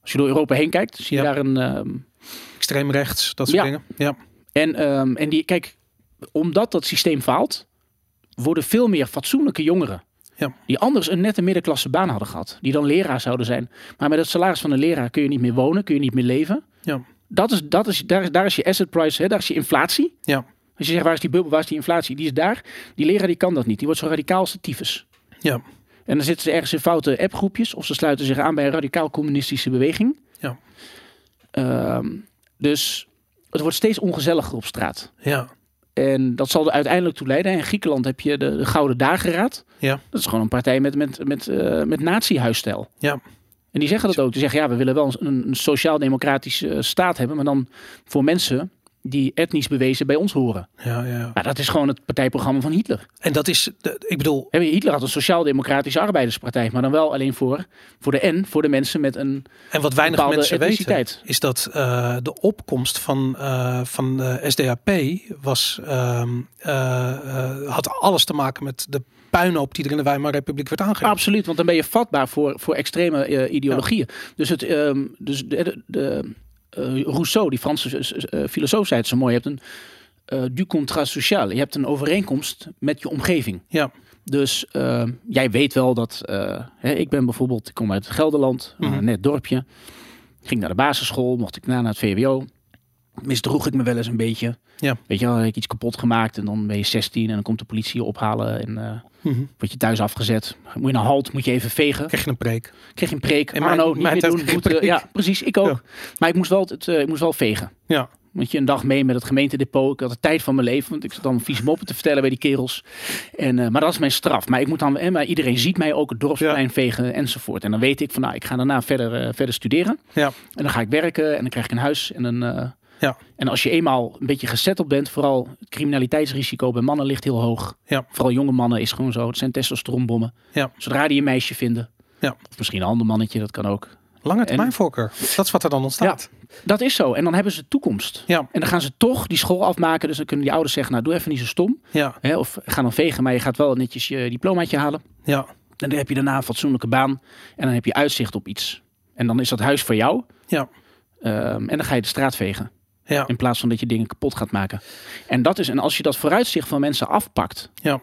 als je door Europa heen kijkt, zie je Ja. daar een, Extreem rechts, dat soort Ja. dingen. Ja. En, en die, kijk, omdat dat systeem faalt, worden veel meer fatsoenlijke jongeren. Ja. Die anders een nette middenklasse baan hadden gehad. Die dan leraar zouden zijn. Maar met het salaris van een leraar kun je niet meer wonen, kun je niet meer leven. Ja. Dat is, dat is, daar, is, daar is je asset price, hè, daar is je inflatie. Ja. Als je zegt, waar is die bubbel, waar is die inflatie? Die is daar. Die leraar die kan dat niet. Die wordt zo radicaal als de tyfus. Ja. En dan zitten ze ergens in foute appgroepjes. Of ze sluiten zich aan bij een radicaal communistische beweging. Ja. Ehm, dus het wordt steeds ongezelliger op straat. Ja. En dat zal er uiteindelijk toe leiden. In Griekenland heb je de, de Gouden Dageraad. Ja. Dat is gewoon een partij met, met, met, eh, met nazi-huisstijl. Ja. En die zeggen dat ook. Die zeggen, ja, we willen wel een, een sociaal-democratische eh, staat hebben. Maar dan voor mensen die etnisch bewezen bij ons horen. Ja, ja. Maar dat is gewoon het partijprogramma van Hitler. En dat is, ik bedoel, Hitler had een sociaal-democratische arbeiderspartij. Maar dan wel alleen voor, voor de N, voor de mensen met een en wat weinig mensen weten, is dat eh, de opkomst van, eh, van de SDAP was, ehm, eh, eh, had alles te maken met de puinhoop die er in de Weimarrepubliek werd aangericht. Absoluut, want dan ben je vatbaar voor, voor extreme eh, ideologieën. Dus, het, ehm, dus de, de, de, eh, Rousseau, die Franse eh, eh, filosoof, zei het zo mooi. Je hebt een, eh, du contrat social. Je hebt een overeenkomst met je omgeving. Ja. Dus eh, jij weet wel dat, eh, hè, ik ben bijvoorbeeld, ik kom uit Gelderland, Mhm. een net dorpje. Ging naar de basisschool, mocht ik na naar het VWO. Misdroeg ik me wel eens een beetje. Ja. Weet je wel, heb ik iets kapot gemaakt en dan ben je 16 en dan komt de politie je ophalen en eh Mhm. word je thuis afgezet. Moet je naar halt, moet je even vegen. Krijg je een preek. Kreeg je een preek. Mijn- Arno, niet meer doen. kreeg. Ja, precies. Ik ook. Ja. Maar ik moest wel, het, eh, ik moest wel vegen. Ja. Want je een dag mee met het gemeentedepot. Ik had de tijd van mijn leven. Want ik zat dan vieze moppen te vertellen bij die kerels. En, eh, maar dat is mijn straf. Maar ik moet dan, en, maar iedereen ziet mij ook het dorpsplein vegen enzovoort. En dan weet ik van nou, ik ga daarna verder, verder studeren. Ja. En dan ga ik werken en dan krijg ik een huis. En, een, Ja. en als je eenmaal een beetje gezetteld bent, vooral het criminaliteitsrisico bij mannen ligt heel hoog. Ja. Vooral jonge mannen is gewoon zo. Het zijn testosteronbommen. Ja. Zodra die een meisje vinden. Ja. Of misschien een ander mannetje, dat kan ook. Lange termijn voorkeur. Dat is wat er dan ontstaat. Dat is zo. En dan hebben ze toekomst. Ja. En dan gaan ze toch die school afmaken. Dus dan kunnen die ouders zeggen, nou doe even niet zo stom. Ja. Hè, of ga dan vegen, maar je gaat wel netjes je diplomaatje halen. Ja. En dan heb je daarna een fatsoenlijke baan. En dan heb je uitzicht op iets. En dan is dat huis voor jou. Ja. Ehm, en dan ga je de straat vegen. Ja. In plaats van dat je dingen kapot gaat maken. En dat is, en als je dat vooruitzicht van mensen afpakt. Ja.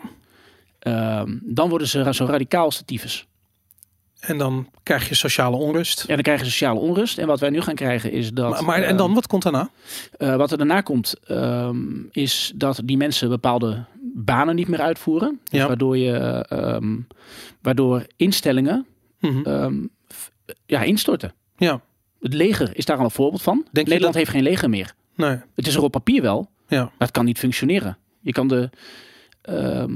ehm, dan worden ze zo radicaal als de tyfus. En dan krijg je sociale onrust. En dan krijg je sociale onrust. En wat wij nu gaan krijgen is dat. Maar, maar en ehm, dan, wat komt daarna? Eh, wat er daarna komt, ehm, is dat die mensen bepaalde banen niet meer uitvoeren. Dus Ja. waardoor, je, ehm, waardoor instellingen Mhm. ehm, ja, instorten. Ja. Het leger is daar al een voorbeeld van. Nederland dat- heeft geen leger meer. Nee. Het is er op papier wel, Ja. maar het kan niet functioneren. Je kan de, ehm,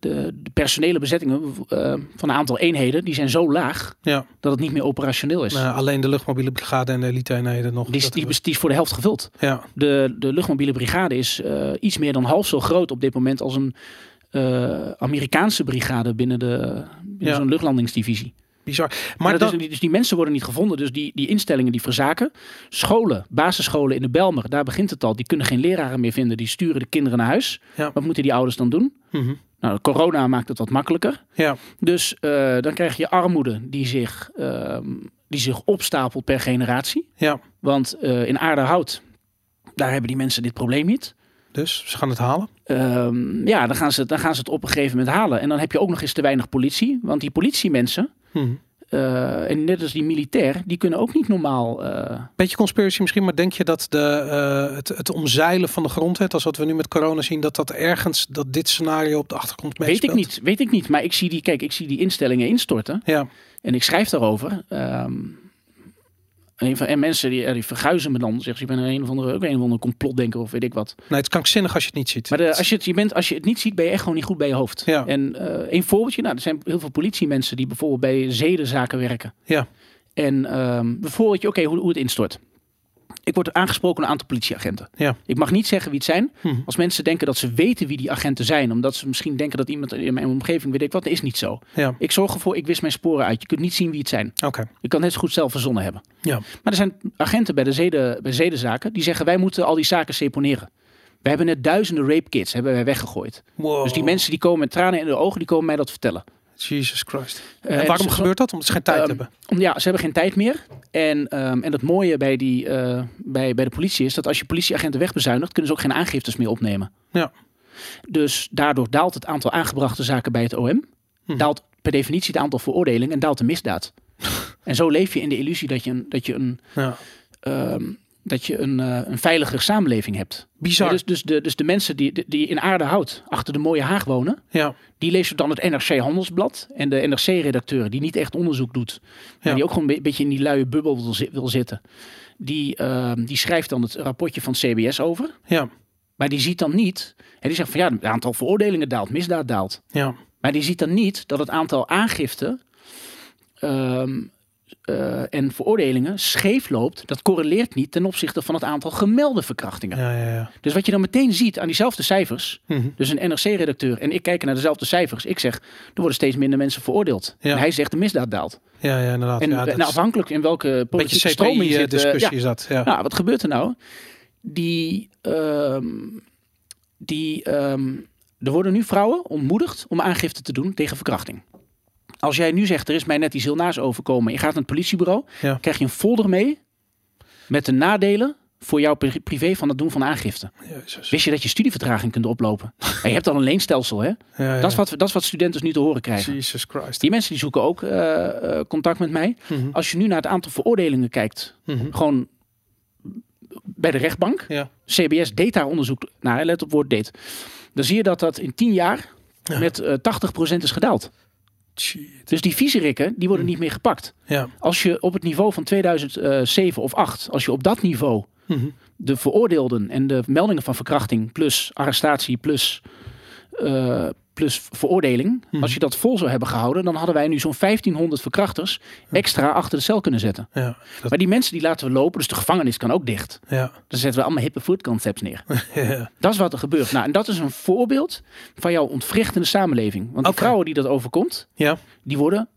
de, de personele bezettingen eh, van een aantal eenheden, die zijn zo laag Ja. dat het niet meer operationeel is. Nou, alleen de luchtmobiele brigade en de elite eenheden nog. die, is, die, is- die is voor de helft gevuld. ja. De, de luchtmobiele brigade is eh, iets meer dan half zo groot op dit moment als een eh, Amerikaanse brigade binnen, de, binnen Ja. zo'n luchtlandingsdivisie. Bizar. Maar Maar dat is, dus die mensen worden niet gevonden, dus die, die instellingen die verzaken. Scholen, basisscholen in de Belmer, daar begint het al. Die kunnen geen leraren meer vinden, die sturen de kinderen naar huis. Ja. Wat moeten die ouders dan doen? Mhm. Nou, corona maakt het wat makkelijker. Ja. Dus eh, dan krijg je armoede die zich, ehm, die zich opstapelt per generatie. Ja. Want eh, in Aardehout, daar hebben die mensen dit probleem niet. Dus ze gaan het halen. Ehm, ja, dan gaan, ze, dan gaan ze het op een gegeven moment halen. En dan heb je ook nog eens te weinig politie. Want die politiemensen, Mhm. eh, en net als die militair, die kunnen ook niet normaal... eh, Beetje conspiracy misschien, maar denk je dat de, eh, het, het omzeilen van de grondwet, als wat we nu met corona zien, dat dat ergens, dat dit scenario op de achtergrond weet ik meespeelt? niet, weet ik niet. Maar ik zie die, kijk, ik zie die instellingen instorten. Ja. En ik schrijf daarover. Ehm, een van, en mensen die, eh, die verguizen me dan. Zeggen ze, je bent een of andere, ook een of andere complotdenker of weet ik wat. Nee, het is krankzinnig als je het niet ziet. Maar de, als, je het, je bent, als je het niet ziet, ben je echt gewoon niet goed bij je hoofd. Ja. En eh een voorbeeldje, nou, er zijn heel veel politiemensen die bijvoorbeeld bij zedenzaken werken. Ja. En ehm bijvoorbeeld, oké, hoe, hoe het instort. Ik word aangesproken door een aantal politieagenten. Ja. Ik mag niet zeggen wie het zijn. Mhm. Als mensen denken dat ze weten wie die agenten zijn, omdat ze misschien denken dat iemand in mijn omgeving weet ik wat, is niet zo. Ja, Ik zorg ervoor, ik wist mijn sporen uit. Je kunt niet zien wie het zijn. oké. Je kan het net zo goed zelf verzonnen hebben. Ja. Maar er zijn agenten bij de zeden, bij zedenzaken die zeggen wij moeten al die zaken seponeren. We hebben net duizenden rape kits hebben wij weggegooid. Wow. Dus die mensen die komen met tranen in de ogen, die komen mij dat vertellen. Jesus Christ. Eh, en waarom dus- gebeurt dat? Omdat ze geen tijd Ehm, hebben. Om- Ja, ze hebben geen tijd meer. En, ehm, en het mooie bij, die, eh, bij, bij de politie is dat als je politieagenten wegbezuinigt, kunnen ze ook geen aangiftes meer opnemen. Ja. Dus daardoor daalt het aantal aangebrachte zaken bij het OM. Hm. Daalt per definitie het aantal veroordelingen en daalt de misdaad. en zo leef je in de illusie dat je een, dat je een, Ja. ehm, dat je een, eh, een samenleving hebt. Bizar. Ja, dus, dus, de, dus de mensen die, die in aarde houdt, achter de mooie Haag wonen, Ja. die lezen dan het NRC Handelsblad. En de NRC-redacteur, die niet echt onderzoek doet, maar Ja. die ook gewoon een be- beetje in die luie bubbel wil, zi- wil zitten, die, ehm, die schrijft dan het rapportje van CBS over. Ja. Maar die ziet dan niet, en die zegt van ja, het aantal veroordelingen daalt, misdaad daalt. Ja. Maar die ziet dan niet dat het aantal aangiften ehm, eh, en veroordelingen scheef loopt. Dat correleert niet ten opzichte van het aantal gemelde verkrachtingen. Ja. Ja. Ja. Dus wat je dan meteen ziet aan diezelfde cijfers, Mhm. dus een NRC-redacteur en ik kijken naar dezelfde cijfers. Ik zeg, er worden steeds minder mensen veroordeeld. En hij zegt, de misdaad daalt. Ja, ja, inderdaad. En ja, dat nou, afhankelijk in welke politieke stroming zit. eh, CPI-discussie ja. is dat. Ja. Nou, wat gebeurt er nou? Die, ehm, die, ehm, er worden nu vrouwen ontmoedigd om aangifte te doen tegen verkrachting. Als jij nu zegt, er is mij net iets heel naars overkomen. Je gaat naar het politiebureau, Ja. krijg je een folder mee met de nadelen voor jouw pri- privé van het doen van aangifte. Jezus. Wist je dat je studievertraging kunt oplopen? En je hebt al een leenstelsel, hè? Ja, ja. Dat, is wat, dat is wat studenten nu te horen krijgen. Jesus Christ. Die mensen die zoeken ook eh, eh, contact met mij. Mhm. Als je nu naar het aantal veroordelingen kijkt, Mhm. gewoon bij de rechtbank. Ja. CBS deed daar onderzoek naar, let op woord deed. Dan zie je dat dat in 10 jaar Ja. met eh 80% is gedaald. Dus die viezerikken, die worden niet meer gepakt. Ja. Als je op het niveau van 2007 of 8, als je op dat niveau Mhm. de veroordeelden en de meldingen van verkrachting plus arrestatie plus, eh, plus veroordeling, Mhm. als je dat vol zou hebben gehouden, dan hadden wij nu zo'n 1500 verkrachters extra achter de cel kunnen zetten. Ja. Dat, Maar die mensen die laten we lopen, dus de gevangenis kan ook dicht. ja. Dan zetten we allemaal hippe food concepts neer. ja. Dat is wat er gebeurt. Nou, en dat is een voorbeeld van jouw ontwrichtende samenleving. Want de Oké. vrouwen die dat overkomt, Ja. die worden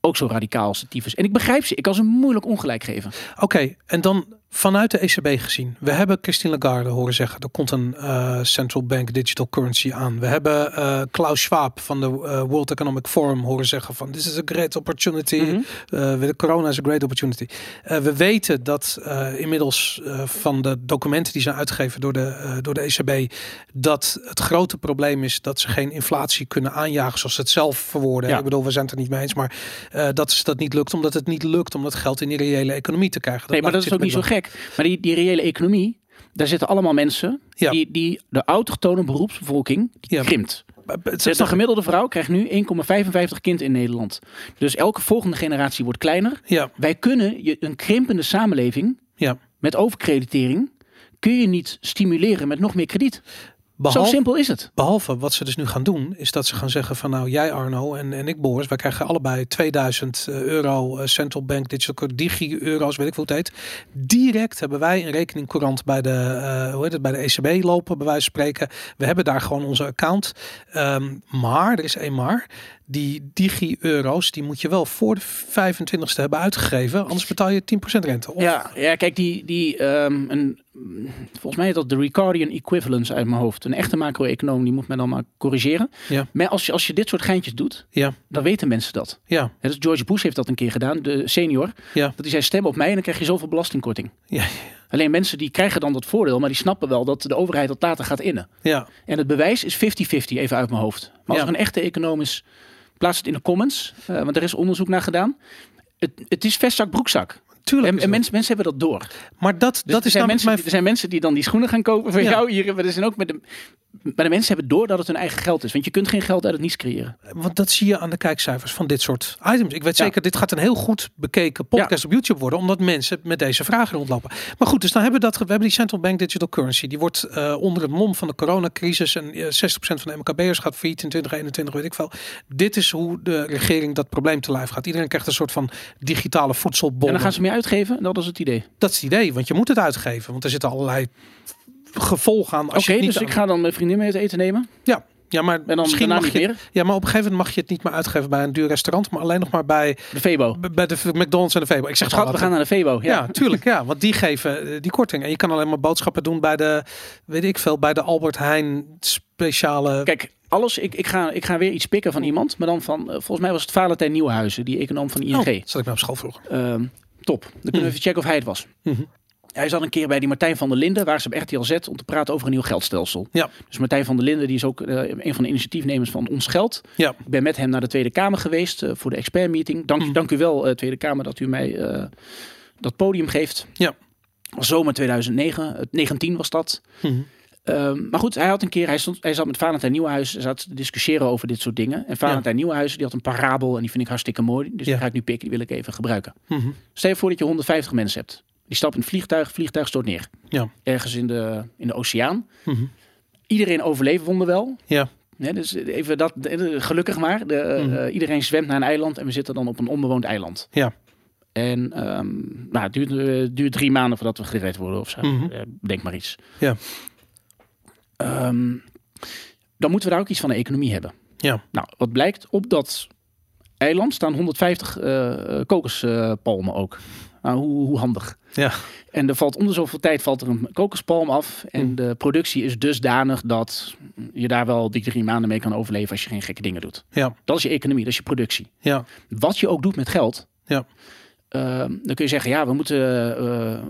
ook zo radicaal als de tyfus. En ik begrijp ze. Ik kan ze moeilijk ongelijk geven. Oké, en dan vanuit de ECB gezien. We hebben Christine Lagarde horen zeggen, er komt een eh, central bank digital currency aan. We hebben eh, Klaus Schwab van de eh, World Economic Forum horen zeggen van this is a great opportunity. Eh, de corona is a great opportunity. We weten dat inmiddels van de documenten die zijn uitgegeven door de, door de ECB, dat het grote probleem is dat ze geen inflatie kunnen aanjagen zoals ze het zelf verwoorden. Ja. Ik bedoel, we zijn het er niet mee eens, maar dat is dat niet lukt, omdat het niet lukt om dat geld in die reële economie te krijgen. Nee, maar dat is ook niet zo gek. Maar die, die reële economie, daar zitten allemaal mensen Ja. die, die de autochtone beroepsbevolking, die Ja. krimpt. Dus een gemiddelde vrouw krijgt nu 1,55 kind in Nederland. Dus elke volgende generatie wordt kleiner. Ja, Wij kunnen je een krimpende samenleving ja. met overkreditering kun je niet stimuleren met nog meer krediet. Zo Behalve, simpel is het. behalve wat ze dus nu gaan doen, is dat ze gaan zeggen van nou jij Arno en, en ik Boris, wij krijgen allebei 2000 euro eh, central bank digital digi euro's, weet ik hoe het heet. Direct hebben wij een rekening courant bij de, eh, hoe heet het, bij de ECB lopen, bij wijze van spreken. We hebben daar gewoon onze account. Ehm, maar, er is één maar, die digi euro's, die moet je wel voor de 25ste hebben uitgegeven, anders betaal je 10% rente. Of- Ja, ja kijk, die, die, ehm, een, volgens mij heet dat de Ricardian equivalence uit mijn hoofd. Een echte macro-econoom, die moet mij dan maar corrigeren. Ja. Maar als je, als je dit soort geintjes doet, Ja, dan weten mensen dat. ja, Hè, Dus George Bush heeft dat een keer gedaan, de senior. ja, Dat hij zei, stem op mij en dan krijg je zoveel belastingkorting. ja, Alleen mensen die krijgen dan dat voordeel, maar die snappen wel dat de overheid dat later gaat innen. ja. En het bewijs is 50-50, even uit mijn hoofd. Maar als Ja. er een echte econoom is, plaats het in de comments. eh, want er is onderzoek naar gedaan. Het, het is vestzak, broekzak. Tuurlijk. En, mensen, mensen hebben dat door. maar dat, Dus dat er, is zijn namelijk mensen, mijn er zijn mensen die dan die schoenen gaan kopen voor Ja. jou hier. Maar er zijn ook met de, maar de mensen hebben door dat het hun eigen geld is. Want je kunt geen geld uit het niets creëren. Want dat zie je aan de kijkcijfers van dit soort items. Ik weet Ja. zeker, dit gaat een heel goed bekeken podcast op YouTube worden, omdat mensen met deze vragen rondlopen. Maar goed, dus dan hebben we dat. We hebben die central bank digital currency. Die wordt eh, onder het mom van de coronacrisis en eh, 60% van de MKB'ers gaat failliet in 2021, weet ik veel. Dit is hoe de regering dat probleem te lijf gaat. Iedereen krijgt een soort van digitale voedselbon. En dan gaan ze meer uitgeven. Dat is het idee. Dat is het idee, want je moet het uitgeven, want er zitten allerlei gevolgen aan. Oké, het dus ik ga dan mijn vriendin mee uit eten nemen. Ja, ja, maar En dan misschien mag je. meer. Ja, maar op een gegeven moment mag je het niet meer uitgeven bij een duur restaurant, maar alleen nog maar bij De Febo. Bij de McDonald's en de Febo. Ik zeg Schat, al we gaan naar de Febo. Ja. Ja, tuurlijk. Ja, want die geven eh, die korting. En je kan alleen maar boodschappen doen bij de, weet ik veel, bij de Albert Heijn speciale. Kijk, alles. Ik, ik, ga, ik ga weer iets pikken van iemand. Maar dan van, eh, volgens mij was het Valentijn Nieuwenhuizen, die econoom van de Oh, ING. zat ik nou op school vroeger. Ehm, top. Dan kunnen we even checken of hij het was. Mhm. Hij zat een keer bij die Martijn van der Linden, waar ze op RTL Z om te praten over een nieuw geldstelsel. Ja. Dus Martijn van der Linden, die is ook eh, een van de initiatiefnemers van Ons Geld. Ja. Ik ben met hem naar de Tweede Kamer geweest eh, voor de expertmeeting. Dank, Mhm. dank u wel, eh, Tweede Kamer, dat u mij dat podium geeft. Ja. Zomer 2009, het 19 was dat. Mhm. Ehm, maar goed, hij had een keer, hij, stond, hij zat met Valentijn Nieuwenhuis, hij zat te discussiëren over dit soort dingen. En Valentijn Nieuwenhuis, die had een parabel en die vind ik hartstikke mooi. Dus Ja. die ga ik nu pikken, die wil ik even gebruiken. Mhm. Stel je voor dat je 150 mensen hebt. Die stappen in het vliegtuig, het vliegtuig stort neer. Ja. Ergens in de, in de oceaan. Mhm. Iedereen overleeft wonderwel. Ja. Ja, dus even dat, gelukkig maar. De, eh, Mhm. eh, iedereen zwemt naar een eiland en we zitten dan op een onbewoond eiland. Ja. En ehm, nou, het duurt, eh, duurt drie maanden voordat we gered worden of zo. Mhm. Denk maar iets. Ja. Ehm, dan moeten we daar ook iets van de economie hebben. Ja. Nou, wat blijkt, op dat eiland staan 150 eh kokospalmen ook. Nou, hoe, hoe handig. Ja. En er valt om de zoveel tijd valt er een kokospalm af. En Mm. de productie is dusdanig dat je daar wel die drie maanden mee kan overleven als je geen gekke dingen doet. Ja. Dat is je economie, dat is je productie. Ja. Wat je ook doet met geld. Ja. Eh, dan kun je zeggen, ja, we moeten, eh,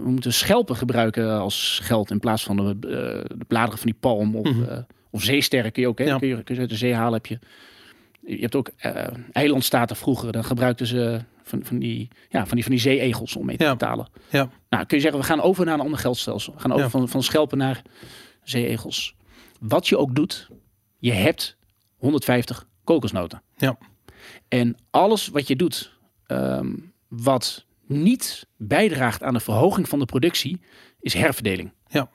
we moeten schelpen gebruiken als geld in plaats van de, eh, de bladeren van die palm of, eh, of zeesterren kun je ook. Hè? Ja. Kun, je, kun je uit de zee halen. Heb je, je hebt ook eilandstaten vroeger, dan gebruikten ze van, van, die, ja, van, die, van die zeeegels om mee te Ja. betalen. Ja. Nou, kun je zeggen, we gaan over naar een ander geldstelsel. We gaan over Ja. van, van schelpen naar zeeegels. Wat je ook doet, je hebt 150 kokosnoten. Ja. En alles wat je doet, ehm, wat niet bijdraagt aan de verhoging van de productie, is herverdeling. Ja.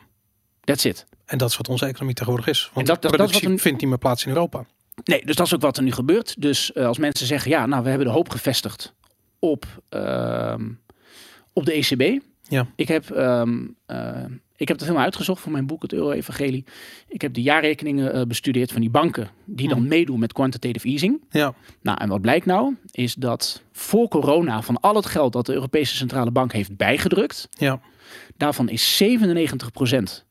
That's it. En dat is wat onze economie tegenwoordig is. Want En dat- dat- dat productie wat een- vindt niet meer plaats in Europa. Nee, dus dat is ook wat er nu gebeurt. Dus eh, als mensen zeggen, ja, nou, we hebben de hoop gevestigd op, ehm, op de ECB. Ja. Ik heb, ehm, eh, ik heb het helemaal uitgezocht voor mijn boek, het Euro-evangelie. Ik heb de jaarrekeningen eh, bestudeerd van die banken die dan Mhm. meedoen met quantitative easing. Ja, Nou, en wat blijkt nou, is dat voor corona van al het geld dat de Europese Centrale Bank heeft bijgedrukt, ja, daarvan is 97%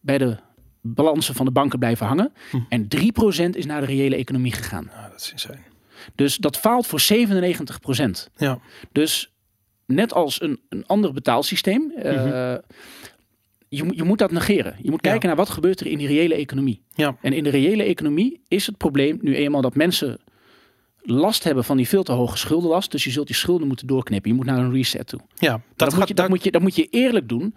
bij de balansen van de banken blijven hangen. Hm. En 3% is naar de reële economie gegaan. ja dat is insane. Dus dat faalt voor 97%. Ja, Dus net als een, een ander betaalsysteem, eh, Mhm. Je, moet- je moet dat negeren. Je moet Ja. kijken naar wat gebeurt er in die reële economie. ja, En in de reële economie is het probleem nu eenmaal dat mensen last hebben van die veel te hoge schuldenlast. Dus je zult die schulden moeten doorknippen. Je moet naar een reset toe. ja. Dat, Dat moet, je, dat, moet, je, dat moet je eerlijk doen.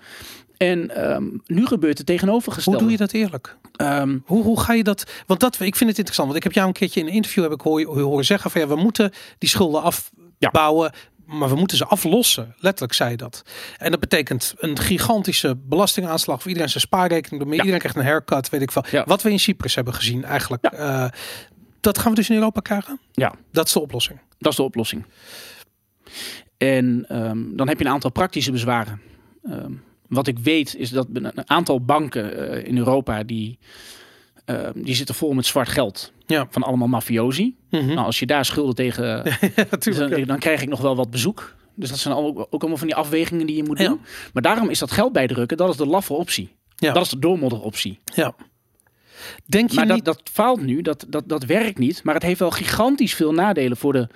En ehm, nu gebeurt het tegenovergestelde. hoe doe je dat eerlijk? Ehm, Hoe, hoe ga je dat? Want dat, ik vind het interessant. Want ik heb jou een keertje in een interview heb ik hoor, horen zeggen van ja, we moeten die schulden afbouwen. Maar we moeten ze aflossen. Letterlijk zei je dat. En dat betekent een gigantische belastingaanslag voor iedereen zijn spaarrekening. Door Ja. Iedereen krijgt een haircut, weet ik veel. Ja. Wat we in Cyprus hebben gezien eigenlijk. Ja. eh, dat gaan we dus in Europa krijgen. ja, Dat is de oplossing. dat is de oplossing. En ehm, dan heb je een aantal praktische bezwaren. Ehm, wat ik weet is dat een een aantal banken eh, in Europa die, ehm, die zitten vol met zwart geld. Ja. Van allemaal mafiosi. Mhm. Nou, als je daar schulden tegen Ja, dan, dan krijg ik nog wel wat bezoek. Dus dat zijn ook, ook allemaal van die afwegingen die je moet doen. Maar daarom is dat geld bijdrukken, dat is de laffe optie. Ja. Dat is de doormodderoptie. Ja. Denk je Maar dat, dat faalt nu, dat, dat, dat werkt niet. Maar het heeft wel gigantisch veel nadelen voor de,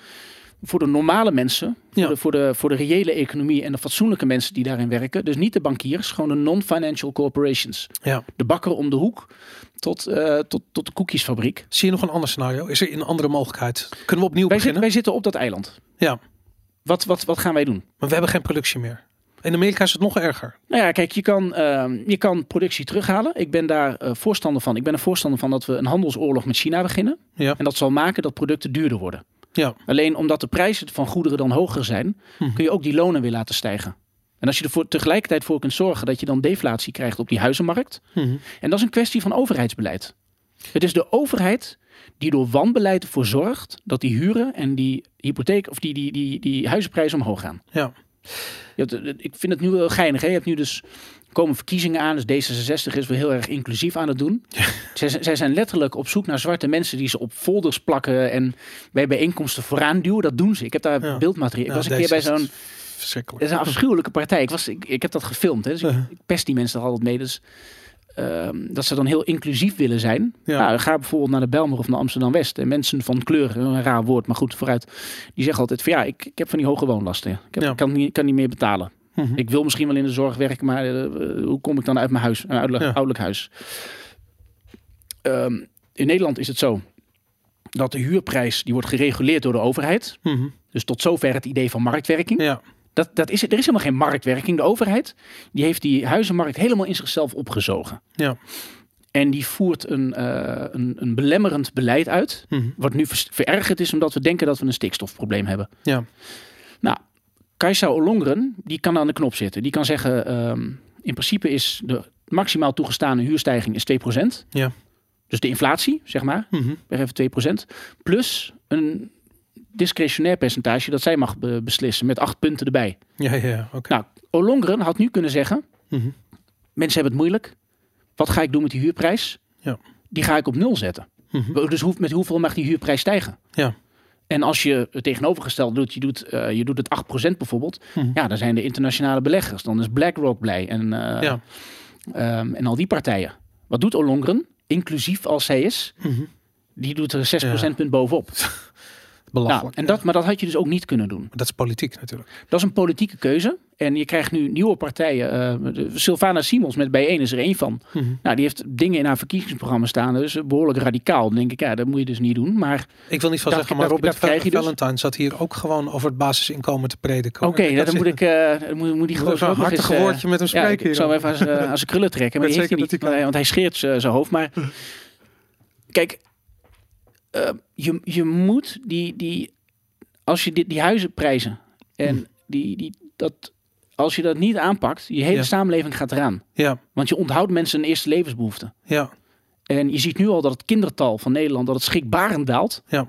voor de normale mensen. Voor, Ja. de, voor, de, voor de reële economie en de fatsoenlijke mensen die daarin werken. Dus niet de bankiers, gewoon de non-financial corporations. Ja. De bakker om de hoek tot, eh, tot, tot de koekjesfabriek. Zie je nog een ander scenario? Is er een andere mogelijkheid? Kunnen we opnieuw Wij, beginnen? zitten, wij zitten op dat eiland. Ja, Wat, wat, wat gaan wij doen? maar we hebben geen productie meer. In Amerika is het nog erger. Nou ja, kijk, je kan, ehm, je kan productie terughalen. Ik ben daar eh, voorstander van. Ik ben er voorstander van dat we een handelsoorlog met China beginnen. Ja. En dat zal maken dat producten duurder worden. Ja. Alleen omdat de prijzen van goederen dan hoger zijn, Mhm. kun je ook die lonen weer laten stijgen. En als je er voor, tegelijkertijd voor kunt zorgen dat je dan deflatie krijgt op die huizenmarkt. Mhm. En dat is een kwestie van overheidsbeleid. Het is de overheid die door wanbeleid ervoor zorgt dat die huren en die hypotheek of die, die, die, die huizenprijzen omhoog gaan. Ja. Ik vind het nu wel geinig. Hè? Je hebt nu dus komen verkiezingen aan. Dus D66 is weer heel erg inclusief aan het doen. Zij, zij zijn letterlijk op zoek naar zwarte mensen die ze op folders plakken en bij bijeenkomsten vooraan duwen. Dat doen ze. Ik heb daar Ja. beeldmateriaal. Ik Ja, was een keer bij zo'n. Verschrikkelijk. Het is een afschuwelijke partij. Ik, was, ik, ik heb dat gefilmd. Hè? Dus ik, ik pest die mensen er altijd mee. Dus, ehm, dat ze dan heel inclusief willen zijn. Ja. Nou, ga bijvoorbeeld naar de Belmer of naar Amsterdam West. En mensen van kleur, een raar woord, maar goed, vooruit. Die zeggen altijd van ja, ik, ik heb van die hoge woonlasten. Ik heb, Ja. kan, niet, kan niet meer betalen. Mhm. Ik wil misschien wel in de zorg werken, maar eh, eh, hoe kom ik dan uit mijn huis, ouderlijk, Ja. ouderlijk huis? Ehm, in Nederland is het zo dat de huurprijs die wordt gereguleerd door de overheid. Mhm. Dus tot zover het idee van marktwerking. Ja. Dat, dat is, er is helemaal geen marktwerking. De overheid die heeft die huizenmarkt helemaal in zichzelf opgezogen. Ja. En die voert een, eh, een, een belemmerend beleid uit. Mhm. Wat nu verergerd is omdat we denken dat we een stikstofprobleem hebben. Ja. Nou, Kajsa Ollongren, die kan aan de knop zitten. Die kan zeggen, ehm, in principe is de maximaal toegestane huurstijging is 2%. Ja. Dus de inflatie, zeg maar, weer even 2%. Plus een discretionair percentage dat zij mag be- beslissen met acht punten erbij. Ja, ja, ja. Oké. Nou, Ollongren had nu kunnen zeggen, Mhm. mensen hebben het moeilijk. Wat ga ik doen met die huurprijs? Ja. Die ga ik op nul zetten. Mhm. Dus hoe, met hoeveel mag die huurprijs stijgen? Ja. En als je het tegenovergesteld doet, je doet, eh, je doet het 8% bijvoorbeeld. Mhm. Ja, dan zijn de internationale beleggers. Dan is BlackRock blij en, eh, Ja. ehm, en al die partijen. Wat doet Ollongren, inclusief als zij is? Die doet er 6 procentpunt bovenop. belachelijk. en ja. dat, maar dat had je dus ook niet kunnen doen. Dat is politiek natuurlijk. Dat is een politieke keuze. En je krijgt nu nieuwe partijen. eh, de- Sylvana Simons met Bijeen is er één van. Mhm. Nou, die heeft dingen in haar verkiezingsprogramma staan. Dus behoorlijk radicaal. Dan denk ik, ja, dat moet je dus niet doen. Maar Ik wil niet van Dat- zeggen, maar dat- Robert dat je dus. Valentine zat hier ook gewoon over het basisinkomen te prediken. oké, nou, dan moet ik eh, dan moet, moet die even een eens, eh, woordje met hem Ja, spreken ik zou hem even aan zijn- krullen trekken. Maar die heeft hij zeker niet, hij want hij, scheert zijn hoofd. Maar kijk, eh, je, je moet die, die als je die, die huizenprijzen en die, die, dat, als je dat niet aanpakt, je hele Ja. samenleving gaat eraan. Ja, Want je onthoudt mensen een eerste levensbehoefte. ja, En je ziet nu al dat het kindertal van Nederland dat het schrikbarend daalt. ja.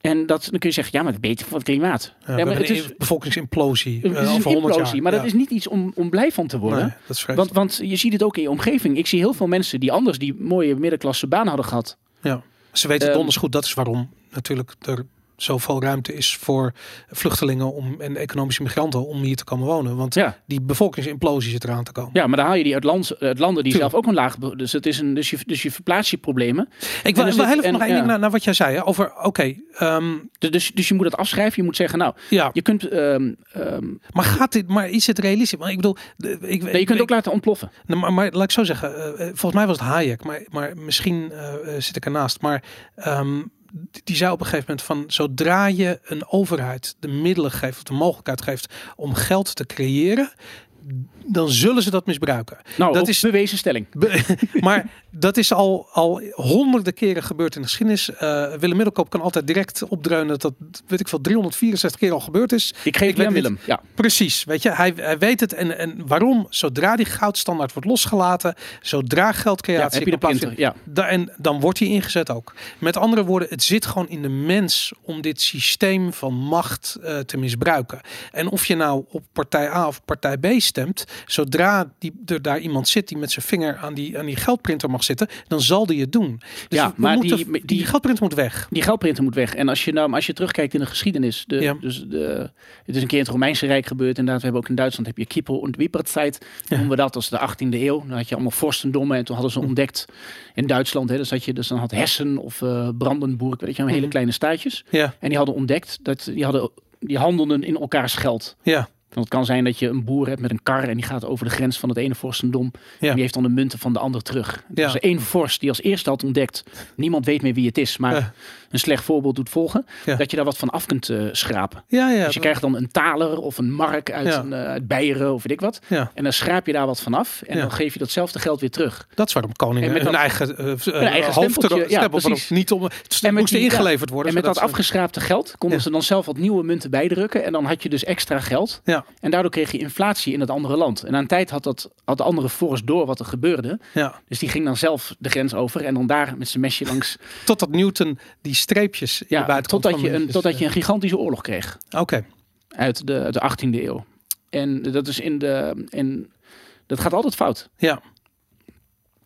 En dat, dan kun je zeggen, ja, maar het is beter voor het klimaat. Ja, maar het een is, bevolkingsimplosie het eh, is een 100 implosie, jaar. maar dat is niet iets om, om blij van te worden. Nee, dat is. Want, want je ziet het ook in je omgeving. Ik zie heel veel mensen die anders die mooie middenklasse baan hadden gehad. Ja. Ze weten Ehm, donders goed, dat is waarom natuurlijk er zoveel ruimte is voor vluchtelingen om, en economische migranten om hier te komen wonen. Want Ja, die bevolkingsimplosie zit eraan te komen. ja maar dan haal je die uit, land, uit landen die Tuurlijk. zelf ook een laag... Dus, het is een, dus, je, dus je verplaatst je problemen. Ik wil, dus heel even en- nog één ja. ding naar, naar wat jij zei. Hè, over, oké, ehm, Dus, dus, dus je moet het afschrijven. Je moet zeggen, nou, ja, je kunt, ehm, ehm, maar gaat dit, maar is het realistisch? Maar ik bedoel, ik, nee, je kunt ook laten ontploffen. Nou, maar, maar laat ik zo zeggen, eh, eh, volgens mij was het Hayek, maar, maar misschien eh, zit ik ernaast. Maar die zei op een gegeven moment van zodra je een overheid de middelen geeft of de mogelijkheid geeft om geld te creëren, dan zullen ze dat misbruiken. Nou, Dat is- bewezen stelling. Be- maar dat is al, al honderden keren gebeurd in de geschiedenis. Eh, Willem Middelkoop kan altijd direct opdreunen dat dat, weet ik veel, 364 keer al gebeurd is. Ik geef Ik weet Willem. Ja. Precies, weet je, hij, hij weet het. En, en waarom? Zodra die goudstandaard wordt losgelaten, zodra ja, geldcreatie printer. plaatsvinden, Ja. da- en dan wordt hij ingezet ook. Met andere woorden, het zit gewoon in de mens om dit systeem van macht eh, te misbruiken. En of je nou op partij A of partij B stemt, zodra die, er daar iemand zit die met zijn vinger aan die, aan die geldprinter mag zitten, dan zal die het doen. Dus Ja, maar moeten- die- die, die- geldprinter moet weg. Die geldprinter moet weg. En als je nou, als je terugkijkt in de geschiedenis, de, Ja. dus de, het is een keer in het Romeinse Rijk gebeurd. Inderdaad, we hebben ook in Duitsland heb je Kippel en Wiepertijd. Noemen we dat als de 18e eeuw. Dan had je allemaal vorstendommen en toen hadden ze ontdekt in Duitsland. Hè, dus, had je, dus dan had Hessen of eh Brandenburg, weet je, hele Mhm. kleine staatjes. Ja, En die hadden ontdekt dat die hadden die handelden in elkaars geld. ja, Want het kan zijn dat je een boer hebt met een kar en die gaat over de grens van het ene vorstendom. Ja. En die heeft dan de munten van de ander terug. Ja. Dus één vorst die als eerste had ontdekt. Niemand weet meer wie het is, maar. Een slecht voorbeeld doet volgen. Ja. Dat je daar wat van af kunt eh, schrapen. ja, ja. dus je krijgt dan een taler of een mark uit, een, eh, uit Beieren of weet ik wat. ja. En dan schraap je daar wat van af. En dan geef je datzelfde geld weer terug. Dat is waarom koningen En met hun dat- eigen, uh, eigen hoofd ja, precies. niet om het moest ingeleverd worden. En met dat ze- afgeschraapte geld konden ze dan zelf wat nieuwe munten bijdrukken. En dan had je dus extra geld. Ja, En daardoor kreeg je inflatie in het andere land. En aan tijd had, dat, had de andere vorst door wat er gebeurde. ja. Dus die ging dan zelf de grens over. En dan daar met zijn mesje langs. Totdat Newton die streepjes de Ja, buitenkant totdat je, een, muntjes, totdat je een gigantische oorlog kreeg. eh, Oké, Uit de, uit de 18e eeuw. En dat is in de. In, dat gaat altijd fout. ja,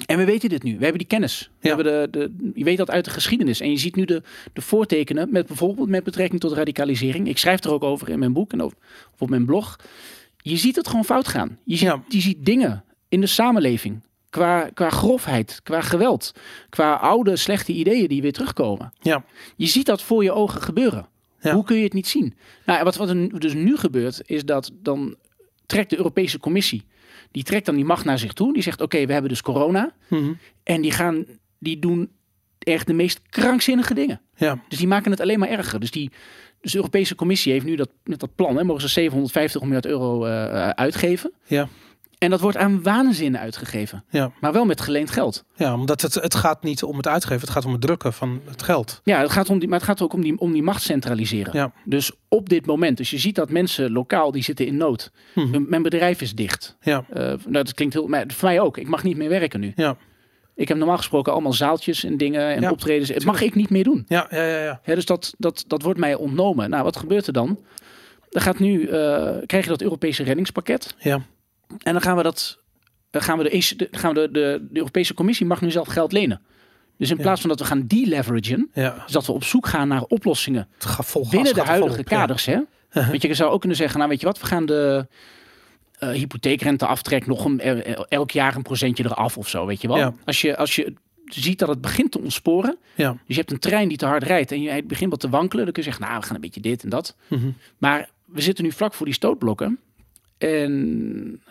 En we weten dit nu. We hebben die kennis. We Ja. hebben de, de, je weet dat uit de geschiedenis. En je ziet nu de, de voortekenen. Met bijvoorbeeld met betrekking tot radicalisering. Ik schrijf er ook over in mijn boek en of op mijn blog. Je ziet het gewoon fout gaan. Je ziet, Ja. je ziet dingen in de samenleving. Qua, qua grofheid, qua geweld. Qua oude slechte ideeën die weer terugkomen. ja, Je ziet dat voor je ogen gebeuren. Ja. Hoe kun je het niet zien? Nou, wat, wat er dus nu gebeurt, is dat dan trekt de Europese Commissie, die trekt dan die macht naar zich toe. Die zegt, oké, we hebben dus corona. Mhm. En die gaan, die doen echt de meest krankzinnige dingen. ja, Dus die maken het alleen maar erger. Dus, die, dus de Europese Commissie heeft nu dat, met dat plan, hè, mogen ze 750 miljard euro eh, uitgeven. ja, En dat wordt aan waanzin uitgegeven. ja, Maar wel met geleend geld. ja, omdat het, het gaat niet om het uitgeven, het gaat om het drukken van het geld. Ja, het gaat om die, maar het gaat ook om die, om die macht centraliseren. Ja. Dus op dit moment, dus je ziet dat mensen lokaal die zitten in nood. Hun- Mijn bedrijf is dicht. Ja, Eh, nou, dat klinkt heel, maar voor mij ook. Ik mag niet meer werken nu. ja, Ik heb normaal gesproken allemaal zaaltjes en dingen en Ja, optredens. Het mag ik niet meer doen. ja, ja, ja, ja. Dus dat, dat, dat wordt mij ontnomen. Nou, wat gebeurt er dan? Dan gaat nu, eh, krijg je dat Europese reddingspakket. Ja. En dan gaan we dat, dan gaan we de, gaan we de, de, de Europese Commissie mag nu zelf geld lenen. Dus in plaats van dat we gaan deleveragen, ja. dus dat we op zoek gaan naar oplossingen Het gaat vol gas, binnen de huidige ja. kaders. Hè? Want je zou ook kunnen zeggen, nou weet je wat, we gaan de uh, hypotheekrenteaftrek nog een, el- elk jaar een procentje eraf of zo, weet je wel. Ja. Als, je, als je ziet dat het begint te ontsporen. Ja. Dus je hebt een trein die te hard rijdt en je begint wat te wankelen. Dan kun je zeggen, nou, we gaan een beetje dit en dat. Mhm. Maar we zitten nu vlak voor die stootblokken. En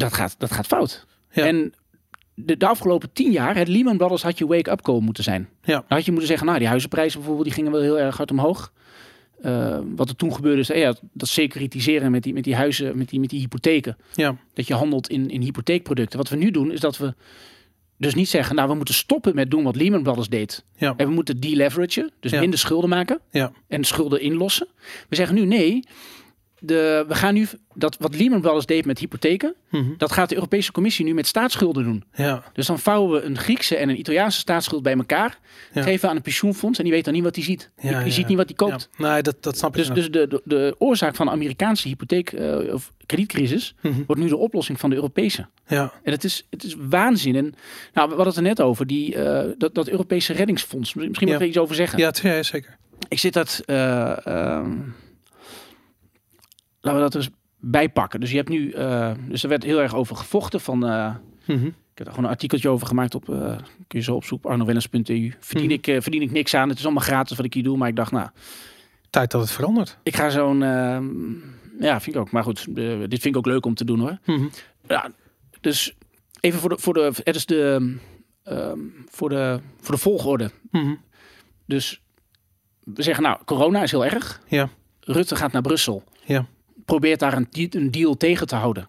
dat gaat, dat gaat fout. Ja. En de, de afgelopen tien jaar, het Lehman Brothers had je wake-up call moeten zijn. Ja. Dan had je moeten zeggen, nou, die huizenprijzen bijvoorbeeld, die gingen wel heel erg hard omhoog. Eh, wat er toen gebeurde is eh, ja, dat securitiseren met die, met die huizen, met die, met die hypotheken. Ja. Dat je handelt in, in hypotheekproducten. Wat we nu doen is dat we dus niet zeggen, nou we moeten stoppen met doen wat Lehman Brothers deed. Ja. En we moeten deleveragen, dus minder schulden maken Ja. en schulden inlossen. We zeggen nu nee, de, we gaan nu dat wat Lehman Brothers deed met hypotheken, Mhm. dat gaat de Europese Commissie nu met staatsschulden doen. Ja. Dus dan vouwen we een Griekse en een Italiaanse staatsschuld bij elkaar, Ja. geven aan een pensioenfonds en die weet dan niet wat hij ziet. Ja, die ziet niet wat hij koopt. Ja. Nee, dat, dat snap ik. Dus, dus de, de, de oorzaak van de Amerikaanse hypotheek eh, of kredietcrisis Mhm. wordt nu de oplossing van de Europese. ja. En het is, het is waanzin. En nou, we hadden het er net over, die, eh, dat, dat Europese reddingsfonds. Misschien mag ik er iets over zeggen. Ja, zeker. Ik zit dat. eh, ehm, laten we dat eens bijpakken. Dus je hebt nu. eh, dus er werd heel erg over gevochten. Van, eh, Mhm. ik heb er gewoon een artikeltje over gemaakt op. eh, kun je zo opzoeken. arnowellens.eu. Verdien, Mhm. ik, eh, verdien ik niks aan. Het is allemaal gratis wat ik hier doe. Maar ik dacht, nou, Tijd dat het verandert. ik ga zo'n. ehm, ja, vind ik ook. Maar goed, dit vind ik ook leuk om te doen hoor. Mhm. Ja, dus even voor de, voor de, het is de, ehm, voor de, voor de volgorde. Mhm. Dus we zeggen nou, corona is heel erg. Ja. Rutte gaat naar Brussel. Ja. Probeert daar een, een deal tegen te houden.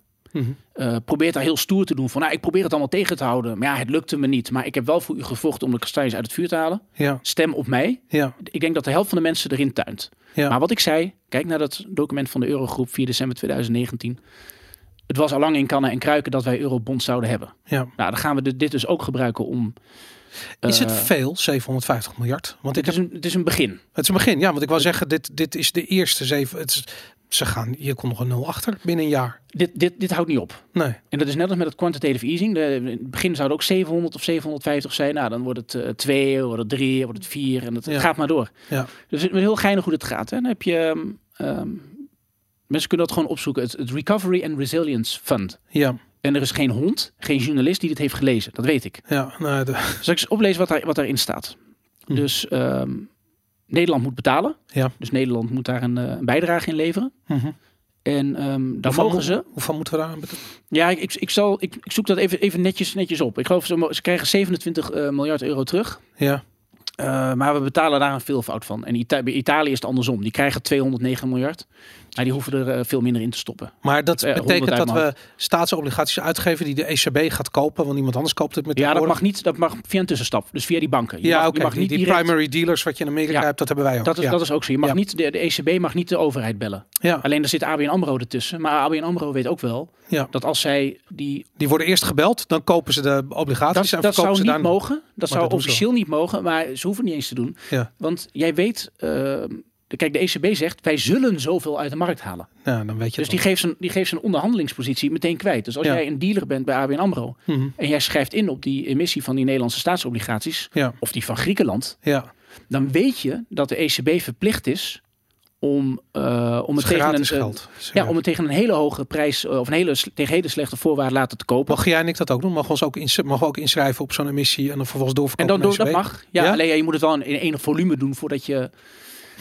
Eh, probeert daar heel stoer te doen. Van nou, ik probeer het allemaal tegen te houden. Maar ja, het lukte me niet. Maar ik heb wel voor u gevochten om de kastanjes uit het vuur te halen. Ja. Stem op mij. Ja. Ik denk dat de helft van de mensen erin tuint. Ja. Maar wat ik zei, kijk naar dat document van de Eurogroep 4 december 2019. Het was al lang in kannen en kruiken dat wij eurobonds zouden hebben. ja. Nou, dan gaan we dit- dus ook gebruiken om. Is het eh, veel, 750 miljard? Want het, is een, het is een begin. het is een begin, ja. Want ik wou zeggen, dit, dit is de eerste zeven. Het is, ze gaan, hier komt nog een nul achter binnen een jaar. Dit, dit, dit houdt niet op. Nee. En dat is net als met het quantitative easing. De, in het begin zou het ook 700 of 750 zijn. Nou, dan wordt het eh 2, wordt het 3, wordt het 4 en het Ja. gaat maar door. Ja. Dus het is heel geinig hoe dit gaat. Hè. Dan heb je... ehm, ehm, mensen kunnen dat gewoon opzoeken. Het, het Recovery and Resilience Fund. Ja. En er is geen hond, geen journalist die dit heeft gelezen. Dat weet ik. Ja. Nou, de, Zal ik eens oplezen wat, daar, wat daarin staat? Hm. Dus ehm, Nederland moet betalen. Ja. Dus Nederland moet daar een, eh, een bijdrage in leveren. mhm. En ehm dan Hoeveel mogen mo- ze... Hoeveel moeten we daar aan betalen? Ja, ik, ik, ik, zal, ik, ik zoek dat even, even netjes, netjes op. Ik geloof ze, ze krijgen 27 eh, miljard euro terug. Ja. Eh, maar we betalen daar een veelvoud van. En Ita- bij Italië is het andersom. Die krijgen 209 miljard. Maar die hoeven er eh, veel minder in te stoppen. Maar dat Eh, betekent 100 uit dat we staatsobligaties uitgeven die de ECB gaat kopen, want iemand anders koopt het met Ja, dat mag niet. Dat mag via een tussenstap. Dus via die banken. Je Ja, oké. Die, niet die direct- primary dealers wat je in Amerika Ja. hebt, dat hebben wij ook. Dat is, ja. dat is ook zo. Je mag Ja. niet, de, de ECB mag niet de overheid bellen. ja. Alleen er zit ABN AMRO ertussen. Maar ABN AMRO weet ook wel Ja. dat als zij die... Die worden eerst gebeld, dan kopen ze de obligaties Dat, en dat zou ze niet mogen. Dat zou dat officieel niet mogen. Maar ze hoeven niet eens te doen. Ja. Want jij weet... eh, de- kijk, de ECB zegt, wij zullen zoveel uit de markt halen. Ja, dan weet je Dus die geeft, zijn, die geeft zijn onderhandelingspositie meteen kwijt. Dus als Ja. jij een dealer bent bij ABN AMRO... Mhm. en jij schrijft in op die emissie van die Nederlandse staatsobligaties... Ja, of die van Griekenland... ja. dan weet je dat de ECB verplicht is om, eh, om, Het tegen een, eh, ja, om het tegen een hele hoge prijs eh, of een hele, tegen hele slechte voorwaarden laten te kopen. Mogen jij en ik dat ook doen? We ons ook, ins we ook inschrijven op zo'n emissie en dan vervolgens En doorverkopen? dan door, dat ECB? mag. Ja, Ja? alleen ja, je moet het wel in, in enig volume doen voordat je.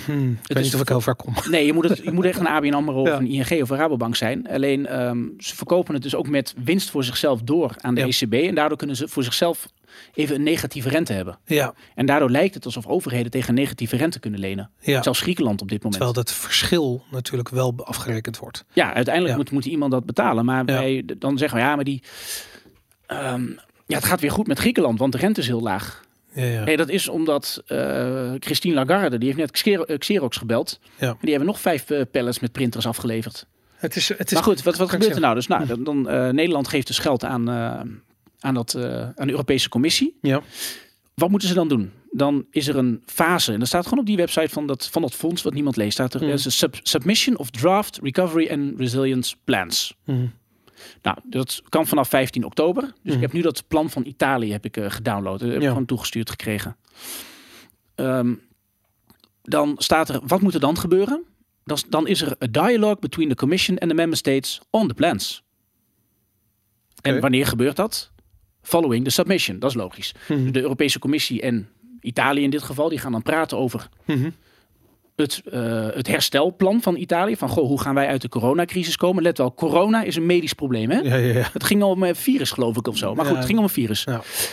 Hmm, ik weet is niet of ik heel ver kom. Nee, je moet, het, je moet echt een ABN AMRO Ja. of een ING of een Rabobank zijn. Alleen ehm, ze verkopen het dus ook met winst voor zichzelf door aan de Ja. ECB. En daardoor kunnen ze voor zichzelf even een negatieve rente hebben. Ja, En daardoor lijkt het alsof overheden tegen negatieve rente kunnen lenen. ja. Zelfs Griekenland op dit moment. Terwijl dat verschil natuurlijk wel afgerekend wordt. Ja, uiteindelijk Ja. moet, moet iemand dat betalen. Maar wij, dan zeggen we ja, maar die. ehm, ja, het gaat weer goed met Griekenland, want de rente is heel laag. Ja, ja. Nee, dat is omdat eh, Christine Lagarde, die heeft net eh, Xerox gebeld. Ja. En die hebben nog vijf eh, pallets met printers afgeleverd. Het is, het is, maar goed, wat, wat gebeurt er nou? Dus nou, dan, dan, Nederland geeft dus geld aan, aan, dat, aan de Europese Commissie. Ja. Wat moeten ze dan doen? Dan is er een fase, en dat staat gewoon op die website van dat, van dat fonds wat niemand leest. Staat er, Mhm. is een sub- submission of draft recovery and resilience plans. Mhm. Nou, dat kan vanaf 15 oktober. Dus Mhm. ik heb nu dat plan van Italië heb ik eh, gedownload. Dat heb ik Ja. gewoon toegestuurd gekregen. Ehm, dan staat er, wat moet er dan gebeuren? Dan, is- dan is er a dialogue between the Commission and the Member States on the plans. En wanneer gebeurt dat? following the submission. Dat is logisch. Mhm. De Europese Commissie en Italië in dit geval, die gaan dan praten over Mhm. Het, eh, het herstelplan van Italië. Van goh, hoe gaan wij uit de coronacrisis komen? Let wel, corona is een medisch probleem. Hè? Ja, ja, ja. Het ging om een virus, geloof ik, of zo. Maar goed, het ging om een virus.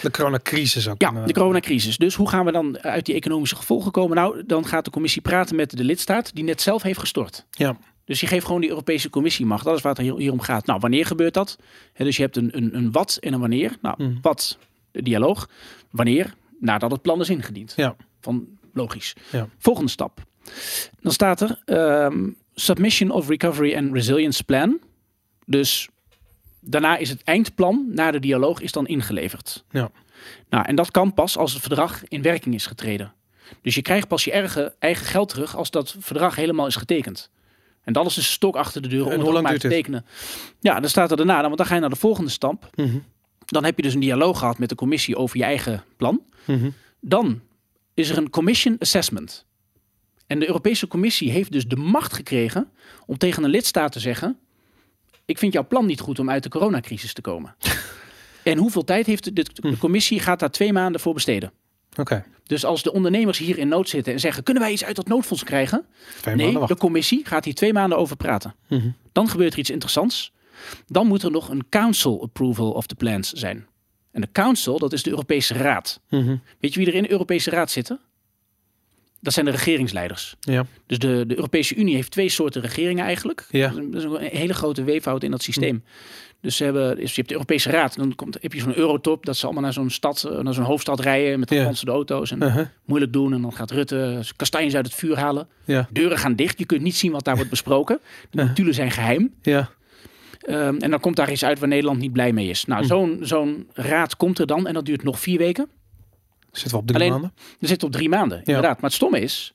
De coronacrisis ook. Ja, de coronacrisis. Dus hoe gaan we dan uit die economische gevolgen komen? Nou, dan gaat de commissie praten met de lidstaat die net zelf heeft gestort. Ja, Dus je geeft gewoon die Europese Commissie macht. Dat is waar het hier, om gaat. Nou, wanneer gebeurt dat? Hè, dus je hebt een, een, een wat en een wanneer. Nou, Hmm. wat, de dialoog. Wanneer? Nadat het plan is ingediend. ja, Van logisch. Ja. Volgende stap. Dan staat er ehm, Submission of Recovery and Resilience Plan. Dus daarna is het eindplan na de dialoog is dan ingeleverd. ja. Nou, en dat kan pas als het verdrag in werking is getreden. Dus je krijgt pas je eigen, eigen geld terug als dat verdrag helemaal is getekend. En dan is de stok achter de deur om En het maar te tekenen. Ja, dan staat er daarna, want dan ga je naar de volgende stap. Mhm. Dan heb je dus een dialoog gehad met de commissie over je eigen plan. Mhm. Dan is er een commission assessment. En de Europese Commissie heeft dus de macht gekregen om tegen een lidstaat te zeggen: Ik vind jouw plan niet goed om uit de coronacrisis te komen. en hoeveel tijd heeft de, de, Hm. de commissie? Gaat daar twee maanden voor besteden. Oké, Dus als de ondernemers hier in nood zitten en zeggen: Kunnen wij iets uit dat noodfonds krijgen? twee nee, de commissie gaat hier twee maanden over praten. Mhm. Dan gebeurt er iets interessants. Dan moet er nog een council approval of the plans zijn. En de council, dat is de Europese Raad. Mhm. Weet je wie er in de Europese Raad zitten? Dat zijn de regeringsleiders. Ja, Dus de, de Europese Unie heeft twee soorten regeringen eigenlijk. Ja. Dat is een hele grote weeffout in dat systeem. Dus ze hebben, dus je hebt de Europese Raad. Dan komt, heb je zo'n eurotop. Dat ze allemaal naar zo'n stad, eh, naar zo'n hoofdstad rijden met Ja. gepantserde auto's. En Uh-huh. moeilijk doen. En dan gaat Rutte kastanjes uit het vuur halen. ja, Deuren gaan dicht. Je kunt niet zien wat daar wordt besproken. De Ja. notulen zijn geheim. ja. Ehm, en dan komt daar iets uit waar Nederland niet blij mee is. Nou, Hm. zo'n zo'n raad komt er dan. En dat duurt nog vier weken. Zitten we op drie Alleen- maanden? Er zit op drie maanden, inderdaad. Maar het stomme is,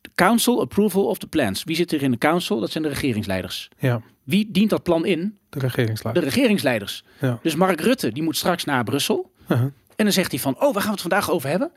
de council approval of the plans. Wie zit er in de council? Dat zijn de regeringsleiders. Ja, Wie dient dat plan in? de regeringsleider. De regeringsleiders. Ja. Dus Mark Rutte, die moet straks naar Brussel. Uh-huh. En dan zegt hij van, oh, waar gaan we het vandaag over hebben?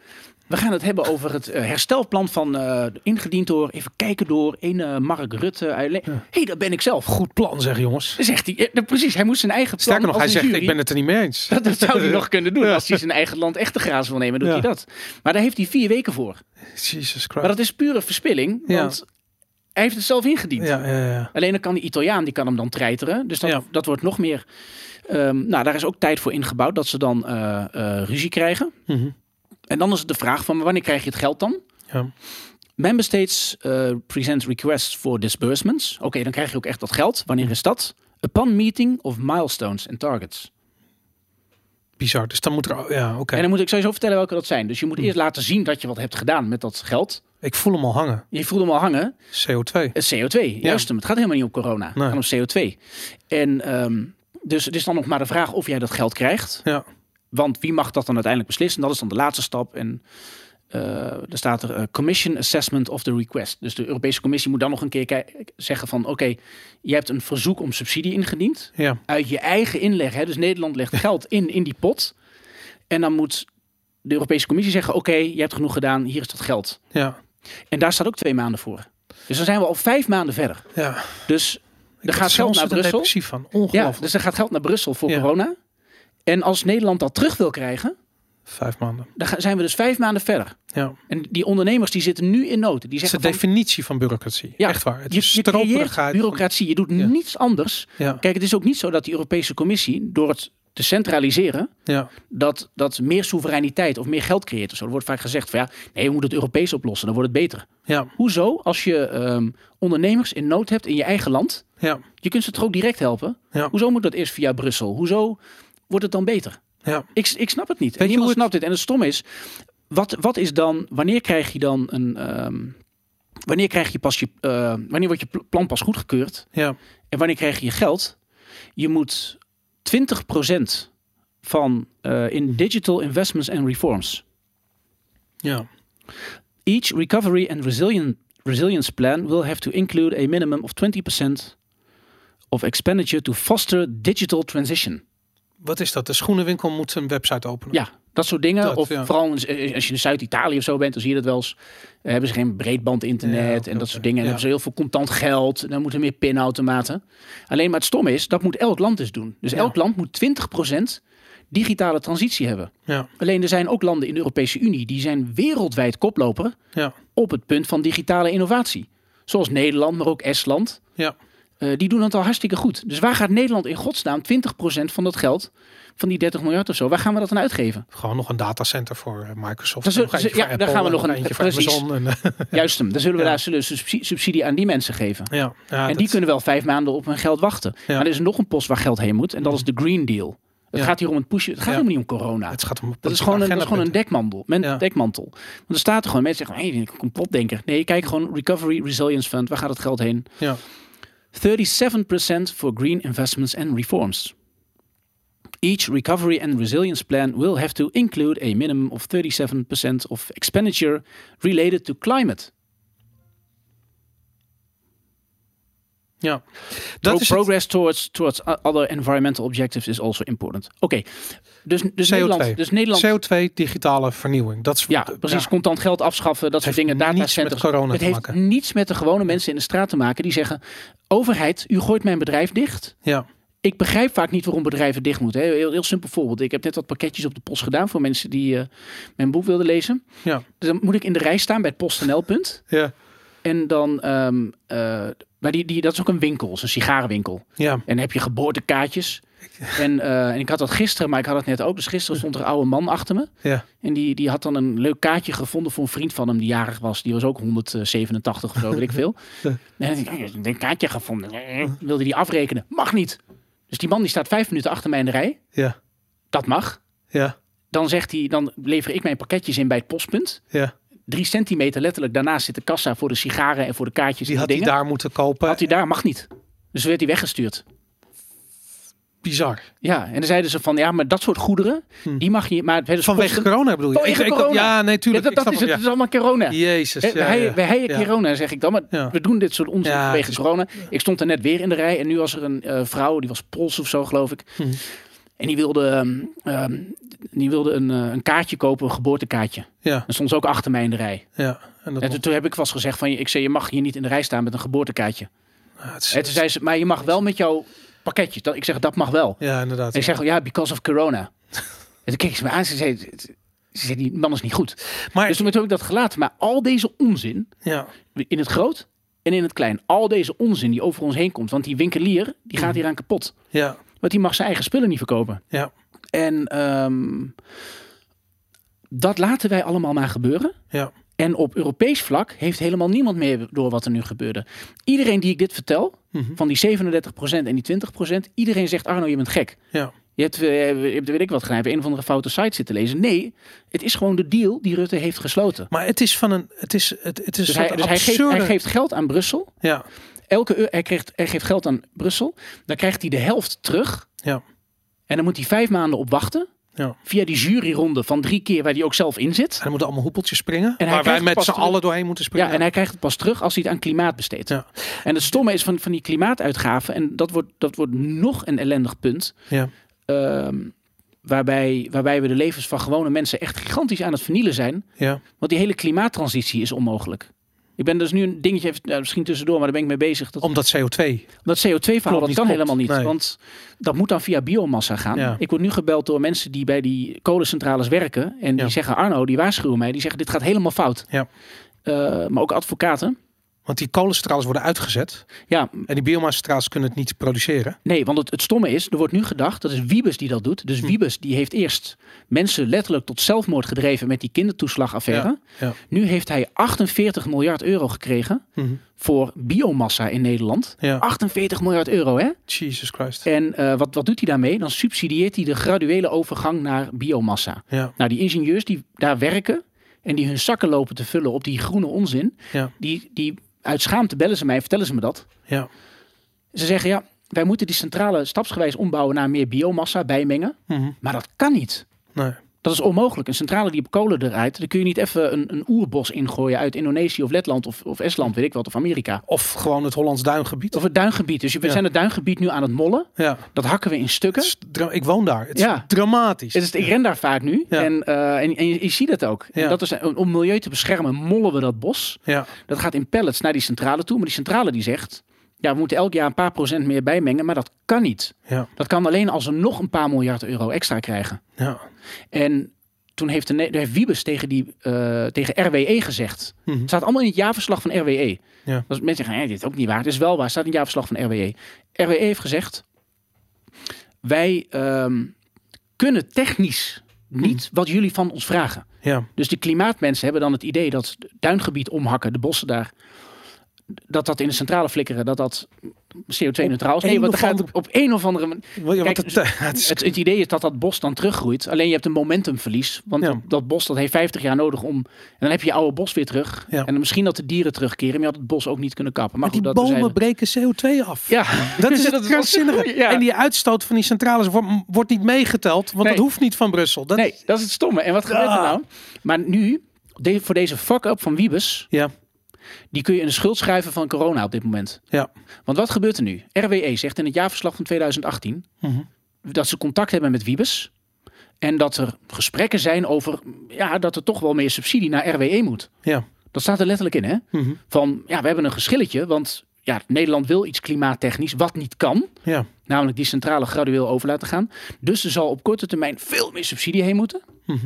We gaan het hebben over het eh, herstelplan van, eh, ingediend door, even kijken door, een eh, Mark Rutte. Hé, hey, dat ben ik zelf. Goed plan zeg jongens. Zegt hij, eh, precies, hij moest zijn eigen plan Sterker nog, hij zegt jury- ik ben het er niet mee eens. Dat, dat zou hij nog kunnen doen. Als hij zijn eigen land echt te graas wil nemen, doet Ja. hij dat. Maar daar heeft hij vier weken voor. Jesus Christ. Maar dat is pure verspilling, want hij heeft het zelf ingediend. Ja, ja, ja. Alleen dan kan die Italiaan, die kan hem dan treiteren. Dus dat, dat wordt nog meer... ehm, nou, daar is ook tijd voor ingebouwd dat ze dan eh, eh, ruzie krijgen. Mhm. En dan is het de vraag van wanneer krijg je het geld dan? Ja. Member states eh, present requests for disbursements. Oké, dan krijg je ook echt dat geld. Wanneer is dat? Upon meeting of milestones and targets. Bizar. Dus dan moet er... Ja, oké. En dan moet ik sowieso vertellen welke dat zijn. Dus je moet Hm. eerst laten zien dat je wat hebt gedaan met dat geld. Ik voel hem al hangen. Je voelt hem al hangen. CO2. Het CO2, juist hem. Het gaat helemaal niet om corona. Het Nee. gaat om CO2. En ehm, dus het is dan nog maar de vraag of jij dat geld krijgt. Ja. Want wie mag dat dan uiteindelijk beslissen? Dat is dan de laatste stap. En eh er staat er eh, Commission Assessment of the Request. Dus de Europese Commissie moet dan nog een keer zeggen van... oké, je hebt een verzoek om subsidie ingediend. Ja. Uit je eigen inleg. Hè? Dus Nederland legt geld in, in die pot. En dan moet de Europese Commissie zeggen... oké, je hebt genoeg gedaan, hier is dat geld. Ja. En daar staat ook twee maanden voor. Dus dan zijn we al vijf maanden verder. Ja. Dus er gaat geld naar Brussel. van. Ja, Ongelooflijk. dus er gaat geld naar Brussel voor Ja. corona. En als Nederland dat terug wil krijgen, Vijf maanden. dan zijn we dus vijf maanden verder. Ja. En die ondernemers die zitten nu in nood. Die Het is de zeggen van, definitie van bureaucratie. Ja, Echt waar. Het je, is je creëert van- bureaucratie. Je doet Ja. niets anders. Ja. Kijk, het is ook niet zo dat die Europese Commissie door het te centraliseren, Ja. dat, dat meer soevereiniteit of meer geld creëert. of Zo. Er wordt vaak gezegd van ja, nee, we moeten het Europees oplossen, dan wordt het beter. Ja. Hoezo? Als je ehm, ondernemers in nood hebt in je eigen land, Ja. je kunt ze toch ook direct helpen. Ja. Hoezo moet dat eerst via Brussel? Hoezo wordt het dan beter? Ja. Ik, ik snap het niet. En niemand het- snapt dit. En het stom is, wat, wat is dan, wanneer krijg je dan een, ehm, wanneer krijg je pas je, eh, wanneer wordt je pl- plan pas goedgekeurd? Ja. En wanneer krijg je je geld? Je moet 20% van eh, in digital investments and reforms. Ja. Each recovery and resilient, resilience plan will have to include a minimum of 20% of expenditure to foster digital transition. Wat is dat? De schoenenwinkel moet een website openen. Ja, dat soort dingen. Dat, of ja. vooral als je in Zuid-Italië of zo bent, dan zie je dat wel eens. Eh, hebben ze geen breedband-internet Ja, oké, en dat soort dingen. En Ja. hebben ze heel veel contant geld. En dan moeten meer pinautomaten. Alleen maar het stom is, dat moet elk land dus doen. Dus elk land moet 20% digitale transitie hebben. Ja, Alleen er zijn ook landen in de Europese Unie die zijn wereldwijd koploper ja, op het punt van digitale innovatie. Zoals Nederland, maar ook Estland. ja. Eh, die doen het al hartstikke goed. Dus waar gaat Nederland in godsnaam 20% van dat geld, van die 30 miljard of zo, waar gaan we dat aan uitgeven? Gewoon nog een datacenter voor eh, Microsoft. Eentje ja, voor daar gaan we nog een- eentje voor. Amazon. En, eh, Juist hem. Dan zullen we Ja. daar zullen we subsidie, aan die mensen geven. ja, ja, en dat- die kunnen wel vijf maanden op hun geld wachten. Maar er is nog een post waar geld heen moet. En dat is de Green Deal. Het Ja. gaat hier om het pushen. Het gaat Ja. helemaal niet om corona. Het gaat om Dat is gewoon een, dat is gewoon een dekmantel. Men, Ja. dekmantel. Want er staat er gewoon mensen zeggen: hé, hey, complotdenker. Nee, kijk gewoon Recovery Resilience Fund. Waar gaat het geld heen? Ja, 37% for green investments and reforms. Each recovery and resilience plan will have to include a minimum of 37% of expenditure related to climate. ja. Pro- is progress towards, towards other environmental objectives is also important. Oké, dus, dus, Nederland, dus Nederland CO2, digitale vernieuwing. Dat is Ja, precies. Contant geld afschaffen, dat soort dingen. niets Datacenters. met corona het heeft maken. niets met de gewone mensen in de straat te maken die zeggen: overheid, u gooit mijn bedrijf dicht. Ja, Ik begrijp vaak niet waarom bedrijven dicht moeten. Heel, heel simpel voorbeeld. Ik heb net wat pakketjes op de post gedaan voor mensen die eh, mijn boek wilden lezen. ja, Dus dan moet ik in de rij staan bij het PostNL-punt. ja, En dan, ehm, eh, maar die, die, dat is ook een winkel, is een sigarenwinkel. ja. En dan heb je geboortekaartjes. En, eh, en ik had dat gisteren, maar ik had het net ook. Dus gisteren stond er een oude man achter me. ja. En die, die had dan een leuk kaartje gevonden voor een vriend van hem die jarig was. Die was ook 187 of zo, weet ik veel. En denk ik, "Oh, een kaartje gevonden. Wilde die afrekenen? Mag niet. Dus die man die staat vijf minuten achter mij in de rij. Ja, Dat mag. ja, Dan zegt hij, dan lever ik mijn pakketjes in bij het postpunt. ja. Drie centimeter letterlijk. Daarnaast zit de kassa voor de sigaren en voor de kaartjes Die en had hij daar moeten kopen. Had hij daar, mag niet. Dus werd hij weggestuurd. Bizar. Ja, en dan zeiden ze van, ja, maar dat soort goederen, die mag je... Maar het dus Hm. Vanwege corona bedoel je? Vanwege Ik- ja, nee, Ja, tuurlijk. dat, is het, is allemaal corona. Jezus. Ja, wij, ja. wij heien corona, zeg ik dan. Maar we doen dit soort onzin vanwege is- corona. Ik stond er net weer in de rij en nu was er een eh, vrouw, die was Pools of zo, geloof ik. Mhm. En die wilde, ehm, ehm, die wilde een, eh, een kaartje kopen, een geboortekaartje. Ja, Dan stond ze ook achter mij in de rij. ja. En dat En toen, toen heb ik vast gezegd van, ik zei, je mag hier niet in de rij staan met een geboortekaartje. Ja, het is- En toen zei ze, maar je mag wel met jouw pakketje. Dat, ik zeg, dat mag wel. ja, inderdaad. En ik zeg, ja, because of corona. en toen keek ze me aan, ze zei, ze zei, die man is niet goed. maar Dus toen heb ik dat gelaten. Maar al deze onzin, ja, in het groot en in het klein. Al deze onzin die over ons heen komt. Want die winkelier, die gaat hier aan kapot. ja, Want die mag zijn eigen spullen niet verkopen. ja, En ehm, dat laten wij allemaal maar gebeuren. ja, En op Europees vlak heeft helemaal niemand meer door wat er nu gebeurde. Iedereen die ik dit vertel, Mhm. van die 37% en die 20%, iedereen zegt Arno, je bent gek. ja. Je hebt, eh, je hebt weet ik wat gedaan, hebt een of andere foute site zitten lezen. Nee, het is gewoon de deal die Rutte heeft gesloten. Maar het is van een, het is, het, het is Dus, hij, dus hij, geeft, hij geeft geld aan Brussel. Ja, Elke hij, krijgt, hij geeft geld aan Brussel. Dan krijgt hij de helft terug. ja, En dan moet hij vijf maanden op wachten. Ja. Via die juryronde van drie keer waar hij ook zelf in zit. En er moeten allemaal hoepeltjes springen. hij waar wij met z'n allen doorheen moeten springen. Ja, en hij krijgt het pas terug als hij het aan klimaat besteedt. Ja. En het stomme is van, van die klimaatuitgaven. En dat wordt, dat wordt nog een ellendig punt. Ja. ehm, waarbij, waarbij we de levens van gewone mensen echt gigantisch aan het vernielen zijn. ja, Want die hele klimaattransitie is onmogelijk. Ik ben dus nu een dingetje, even, nou, misschien tussendoor, maar daar ben ik mee bezig. Dat, omdat CO2. dat CO2-verhaal, Klopt, dat kan klopt. helemaal niet. Nee. Want dat moet dan via biomassa gaan. Ja. Ik word nu gebeld door mensen die bij die kolencentrales werken. En die zeggen, Arno, die waarschuwen mij. Die zeggen, dit gaat helemaal fout. Ja. Eh, maar ook advocaten. Want die kolencentrales worden uitgezet. Ja, En die biomassacentrales kunnen het niet produceren. Nee, want het, het stomme is, er wordt nu gedacht, dat is Wiebes die dat doet. Dus Wiebes die heeft eerst mensen letterlijk tot zelfmoord gedreven met die kindertoeslagaffaire. Ja, ja. Nu heeft hij 48 miljard euro gekregen Mhm. voor biomassa in Nederland. Ja. 48 miljard euro, hè? Jesus Christ. En eh, wat, wat doet hij daarmee? Dan subsidieert hij de graduele overgang naar biomassa. Ja, Nou, die ingenieurs die daar werken en die hun zakken lopen te vullen op die groene onzin, ja, die, die uit schaamte bellen ze mij, vertellen ze me dat. ja. Ze zeggen ja, wij moeten die centrale stapsgewijs ombouwen naar meer biomassa bijmengen. Mhm. Maar dat kan niet. Nee. Dat is onmogelijk. Een centrale die op kolen eruit, daar kun je niet even een, een oerbos ingooien uit Indonesië of Letland of, of Estland, weet ik wat, of Amerika. Of gewoon het Hollands duingebied. Of het duingebied. Dus we Ja. zijn het duingebied nu aan het mollen. Ja. Dat hakken we in stukken. Ik woon daar. Het is Ja. dramatisch. Het is, ik ren daar vaak nu. Ja. En, eh, en, en je, je ziet het ook. En dat is, om milieu te beschermen, mollen we dat bos. Ja, Dat gaat in pallets naar die centrale toe. Maar die centrale die zegt, ja, we moeten elk jaar een paar procent meer bijmengen, maar dat kan niet. Ja. Dat kan alleen als we nog een paar miljard euro extra krijgen. Ja. En toen heeft, de, heeft Wiebes tegen, die, eh, tegen RWE gezegd. Mhm. Het staat allemaal in het jaarverslag van RWE. Ja. Dus mensen zeggen, hey, dit is ook niet waar. Het is wel waar. Het staat in het jaarverslag van RWE. RWE heeft gezegd, wij ehm, kunnen technisch niet wat jullie van ons vragen. Ja. Dus de klimaatmensen hebben dan het idee dat het duingebied omhakken, de bossen daar, dat dat in de centrale flikkeren, dat dat CO2-neutraal is. Nee, want gaat op een of andere manier... Kijk, het, het is- Het, het idee is dat dat bos dan teruggroeit. Alleen je hebt een momentumverlies. Want Ja. dat, bos dat heeft 50 jaar nodig om... En dan heb je je oude bos weer terug. Ja. En misschien dat de dieren terugkeren. Maar je had het bos ook niet kunnen kappen. Maar, maar die dat bomen breken CO2 af. Ja, Dat is het krankzinnige. Ja. En die uitstoot van die centrales wordt, wordt niet meegeteld, want Nee. dat hoeft niet van Brussel. Dat, Nee, dat is het stomme. En wat gebeurt er Ah. nou? Maar nu, voor deze fuck-up van Wiebes... Ja, die kun je in de schuld schrijven van corona op dit moment. ja. Want wat gebeurt er nu? RWE zegt in het jaarverslag van 2018 Mhm. dat ze contact hebben met Wiebes. En dat er gesprekken zijn over ja, dat er toch wel meer subsidie naar RWE moet. ja. Dat staat er letterlijk in, hè? Mhm. Van ja, we hebben een geschilletje. Want ja, Nederland wil iets klimaattechnisch wat niet kan. ja. Namelijk die centrale gradueel over laten gaan. Dus er zal op korte termijn veel meer subsidie heen moeten. Mhm.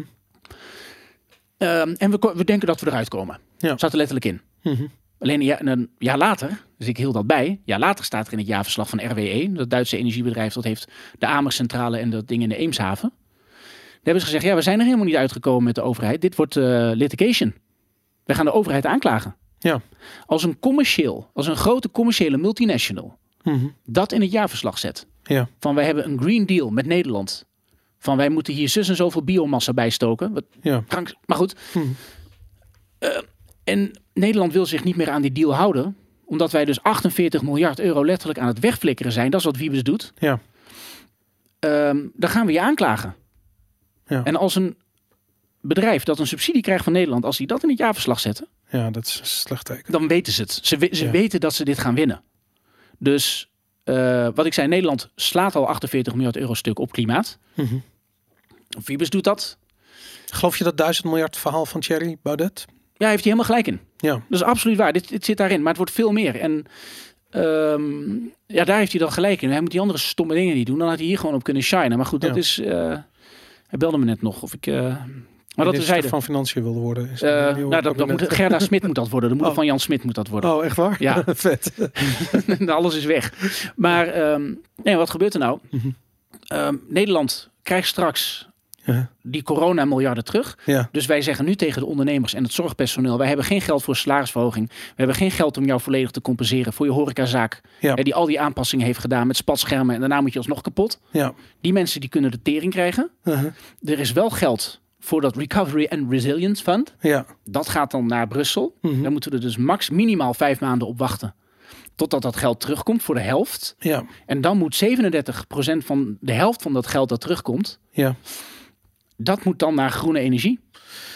Ehm, en we, we denken dat we eruit komen. Ja. Staat er letterlijk in. Mhm. Alleen een jaar, een jaar later, dus ik hield dat bij. Een jaar later staat er in het jaarverslag van RWE, dat Duitse energiebedrijf dat heeft de Amercentrale en dat ding in de Eemshaven. Daar hebben ze gezegd, ja, we zijn er helemaal niet uitgekomen met de overheid. Dit wordt eh, litigation. We gaan de overheid aanklagen. Ja. Als een commercieel, als een grote commerciële multinational Mhm. dat in het jaarverslag zet. Ja. Van wij hebben een Green Deal met Nederland. Van wij moeten hier zus en zoveel biomassa bijstoken. Wat Ja. maar goed. Mhm. Eh, en Nederland wil zich niet meer aan die deal houden. Omdat wij dus 48 miljard euro letterlijk aan het wegflikkeren zijn. Dat is wat Wiebes doet. Ja. Ehm, dan gaan we je aanklagen. Ja. En als een bedrijf dat een subsidie krijgt van Nederland. Als die dat in het jaarverslag zetten. ja, dat is een slecht teken. Dan weten ze het. Ze, we- ze Ja. weten dat ze dit gaan winnen. Dus eh, wat ik zei. Nederland slaat al 48 miljard euro stuk op klimaat. Wiebes doet dat. Geloof je dat duizend miljard verhaal van Thierry Baudet? Ja, heeft hij helemaal gelijk in. Ja. Dat is absoluut waar. Dit, dit zit daarin. Maar het wordt veel meer. En ehm, ja, daar heeft hij dan gelijk in. Hij moet die andere stomme dingen niet doen. Dan had hij hier gewoon op kunnen shinen. Maar goed, dat Ja. is... eh, hij belde me net nog of ik... eh, maar dat is van Financiën wilde worden. Is Uh, nou, dat, dat moet. Gerda Smit moet dat worden. De moeder Oh. van Jan Smit moet dat worden. Oh, echt waar? Ja. Vet. Alles is weg. Maar ehm, nee, wat gebeurt er nou? Mhm. Ehm, Nederland krijgt straks Ja. die corona-miljarden terug. Ja. Dus wij zeggen nu tegen de ondernemers en het zorgpersoneel: wij hebben geen geld voor salarisverhoging. We hebben geen geld om jou volledig te compenseren voor je horecazaak. Ja. hè, die al die aanpassingen heeft gedaan met spatschermen en daarna moet je alsnog kapot. Ja. Die mensen die kunnen de tering krijgen. Uh-huh. Er is wel geld voor dat Recovery and Resilience Fund. Ja. Dat gaat dan naar Brussel. Mhm. Daar moeten we er dus max minimaal vijf maanden op wachten. Totdat dat geld terugkomt voor de helft. Ja. En dan moet 37% van de helft van dat geld dat terugkomt. Ja. Dat moet dan naar groene energie.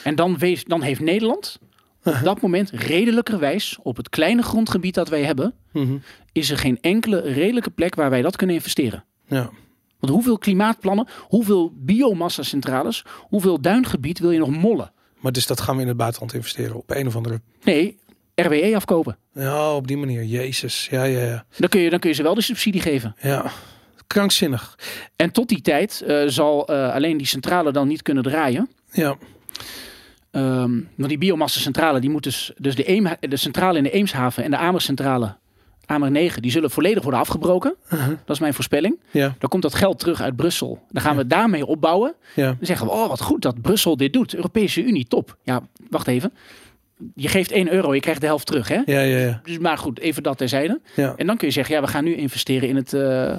En dan, dan heeft Nederland op dat moment redelijkerwijs op het kleine grondgebied dat wij hebben, Mhm. is er geen enkele redelijke plek waar wij dat kunnen investeren. Ja. Want hoeveel klimaatplannen, hoeveel biomassa-centrales, hoeveel duingebied wil je nog mollen? Maar dus dat gaan we in het buitenland investeren op een of andere... Nee, RWE afkopen. Ja, op die manier. Jezus. Ja, ja, ja. Dan kun je, dan kun je ze wel de subsidie geven. Ja. Krankzinnig. En tot die tijd eh, zal eh, alleen die centrale dan niet kunnen draaien. Ja. Ehm, want die biomassa-centrale, die moet dus, dus de, Eem, de centrale in de Eemshaven en de Amercentrale, Amer 9, die zullen volledig worden afgebroken. Uh-huh. Dat is mijn voorspelling. Ja. Dan komt dat geld terug uit Brussel. Dan gaan we daarmee opbouwen. Ja. Dan zeggen we, oh wat goed dat Brussel dit doet. Europese Unie, top. Ja, wacht even. Je geeft 1 euro, je krijgt de helft terug. Hè? Ja, ja, ja. Dus maar goed, even dat terzijde. Ja. En dan kun je zeggen, ja, we gaan nu investeren in het, eh,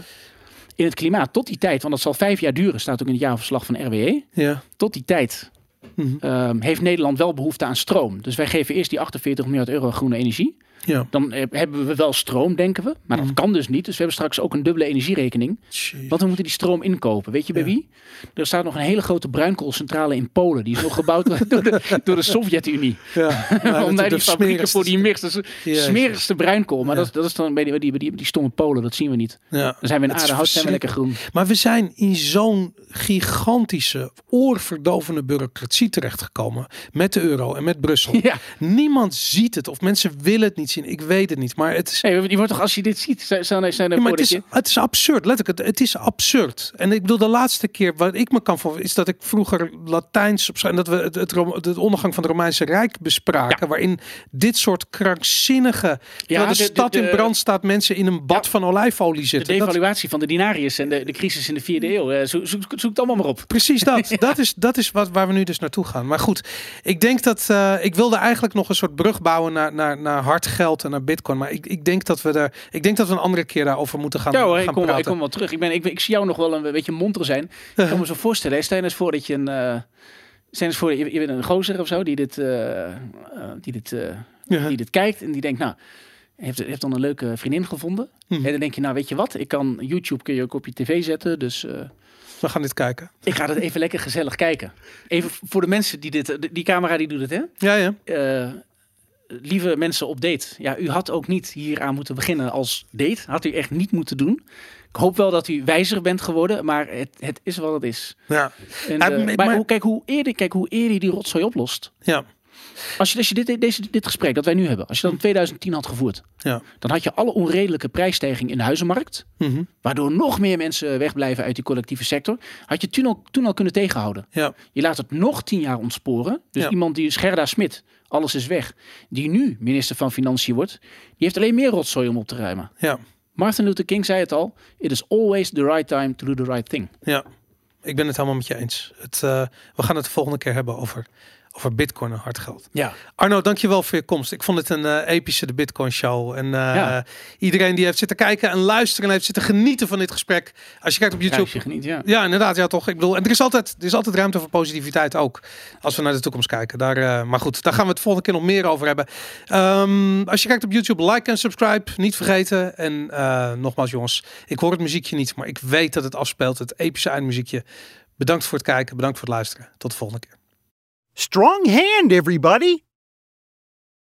in het klimaat. Tot die tijd, want dat zal vijf jaar duren, staat ook in het jaarverslag van RWE. Ja. Tot die tijd Mhm. ehm, heeft Nederland wel behoefte aan stroom. Dus wij geven eerst die 48 miljard euro groene energie. Ja. Dan eh, hebben we wel stroom, denken we. Maar dat Mhm. kan dus niet. Dus we hebben straks ook een dubbele energierekening. Jeez. Want we moeten die stroom inkopen. Weet je bij Ja. wie? Er staat nog een hele grote bruinkoolcentrale in Polen. Die is nog gebouwd door de, door de Sovjet-Unie. Ja. Om daar die fabrieken voor die mix. Dat is Jezus. smerigste bruinkool. Maar dat, is- dat is dan bij die, die, die, die stomme Polen. Dat zien we niet. Dan zijn we in aardehout, zijn we lekker groen. Maar we zijn in zo'n gigantische, oorverdovende bureaucratie terechtgekomen. Met de euro en met Brussel. Ja. Niemand ziet het of mensen willen het niet zien? Ik weet het niet. Maar het is, Hey, die wordt toch, als je dit ziet, zijn, zijn, zijn Ja, maar het is, het is absurd. Letterlijk, het, het is absurd. En ik bedoel, de laatste keer wat ik me kan voor is dat ik vroeger Latijns op en dat we het, het, de ondergang van het Romeinse Rijk bespraken, waarin dit soort krankzinnige, ja, de, de- de- stad de- in brand staat, mensen in een bad Ja. van olijfolie de zitten. Dat- devaluatie van de dinarius en de, de crisis in de vierde eeuw. Eh, Zoek, zoek, zoek het allemaal maar op. Precies dat. Dat is, dat is wat, waar we nu dus naartoe gaan. Maar goed, ik denk dat eh, ik wilde eigenlijk nog een soort brug bouwen naar, naar, naar hard geld en naar bitcoin. Maar ik, ik denk dat we er, ik denk dat we een andere keer daarover moeten gaan, Ja hoor, ik kom, ik kom wel terug. Ik, ben, ik, ik zie jou nog wel een beetje monter zijn. Ik kan me zo voorstellen. Stel eens voor dat je een... stel je eens voor, je, je bent een gozer of zo die dit, eh, eh, die, dit, Ja. die dit kijkt en die denkt, nou, heeft, heeft dan een leuke vriendin gevonden. Mhm. En dan denk je, nou weet je wat, ik kan YouTube kun je ook op je tv zetten, dus... We gaan dit kijken. ik ga dat even lekker gezellig kijken. Even voor de mensen die dit, die camera die doet het, hè? Ja, ja. Lieve mensen op date. Ja, u had ook niet hier aan moeten beginnen als date. Had u echt niet moeten doen. Ik hoop wel dat u wijzer bent geworden, maar het, het is wat het is. ja. En, eh, maar- maar, maar- hoe, kijk, hoe eerder, kijk hoe eerder die rotzooi oplost. ja. Als je, als je dit, deze, dit gesprek dat wij nu hebben, als je dat in 2010 had gevoerd, Ja. dan had je alle onredelijke prijsstijging in de huizenmarkt, Mhm. waardoor nog meer mensen wegblijven uit die collectieve sector, had je toen al, toen al kunnen tegenhouden. Ja. Je laat het nog tien jaar ontsporen. Dus Ja. iemand die Gerda Smit, alles is weg, die nu minister van Financiën wordt, die heeft alleen meer rotzooi om op te ruimen. Ja. Martin Luther King zei het al: It is always the right time to do the right thing. Ja. Ik ben het helemaal met je eens. Het, eh, we gaan het de volgende keer hebben over, over bitcoin en hard geld. Ja. Arno, dankjewel voor je komst. Ik vond het een eh, epische de Bitcoin Show. En eh, Ja. iedereen die heeft zitten kijken en luisteren en heeft zitten genieten van dit gesprek. Als je kijkt op YouTube. je geniet, ja. Ja, inderdaad. Ja, toch. Ik bedoel, en er is altijd, er is altijd ruimte voor positiviteit ook. Als we naar de toekomst kijken. Daar, eh, maar goed, daar gaan we het volgende keer nog meer over hebben. Ehm, als je kijkt op YouTube, like en subscribe. Niet vergeten. En nogmaals, jongens, ik hoor het muziekje niet, maar ik weet dat het afspeelt. Het epische eindmuziekje. Bedankt voor het kijken. Bedankt voor het luisteren. Tot de volgende keer. Strong hand, everybody.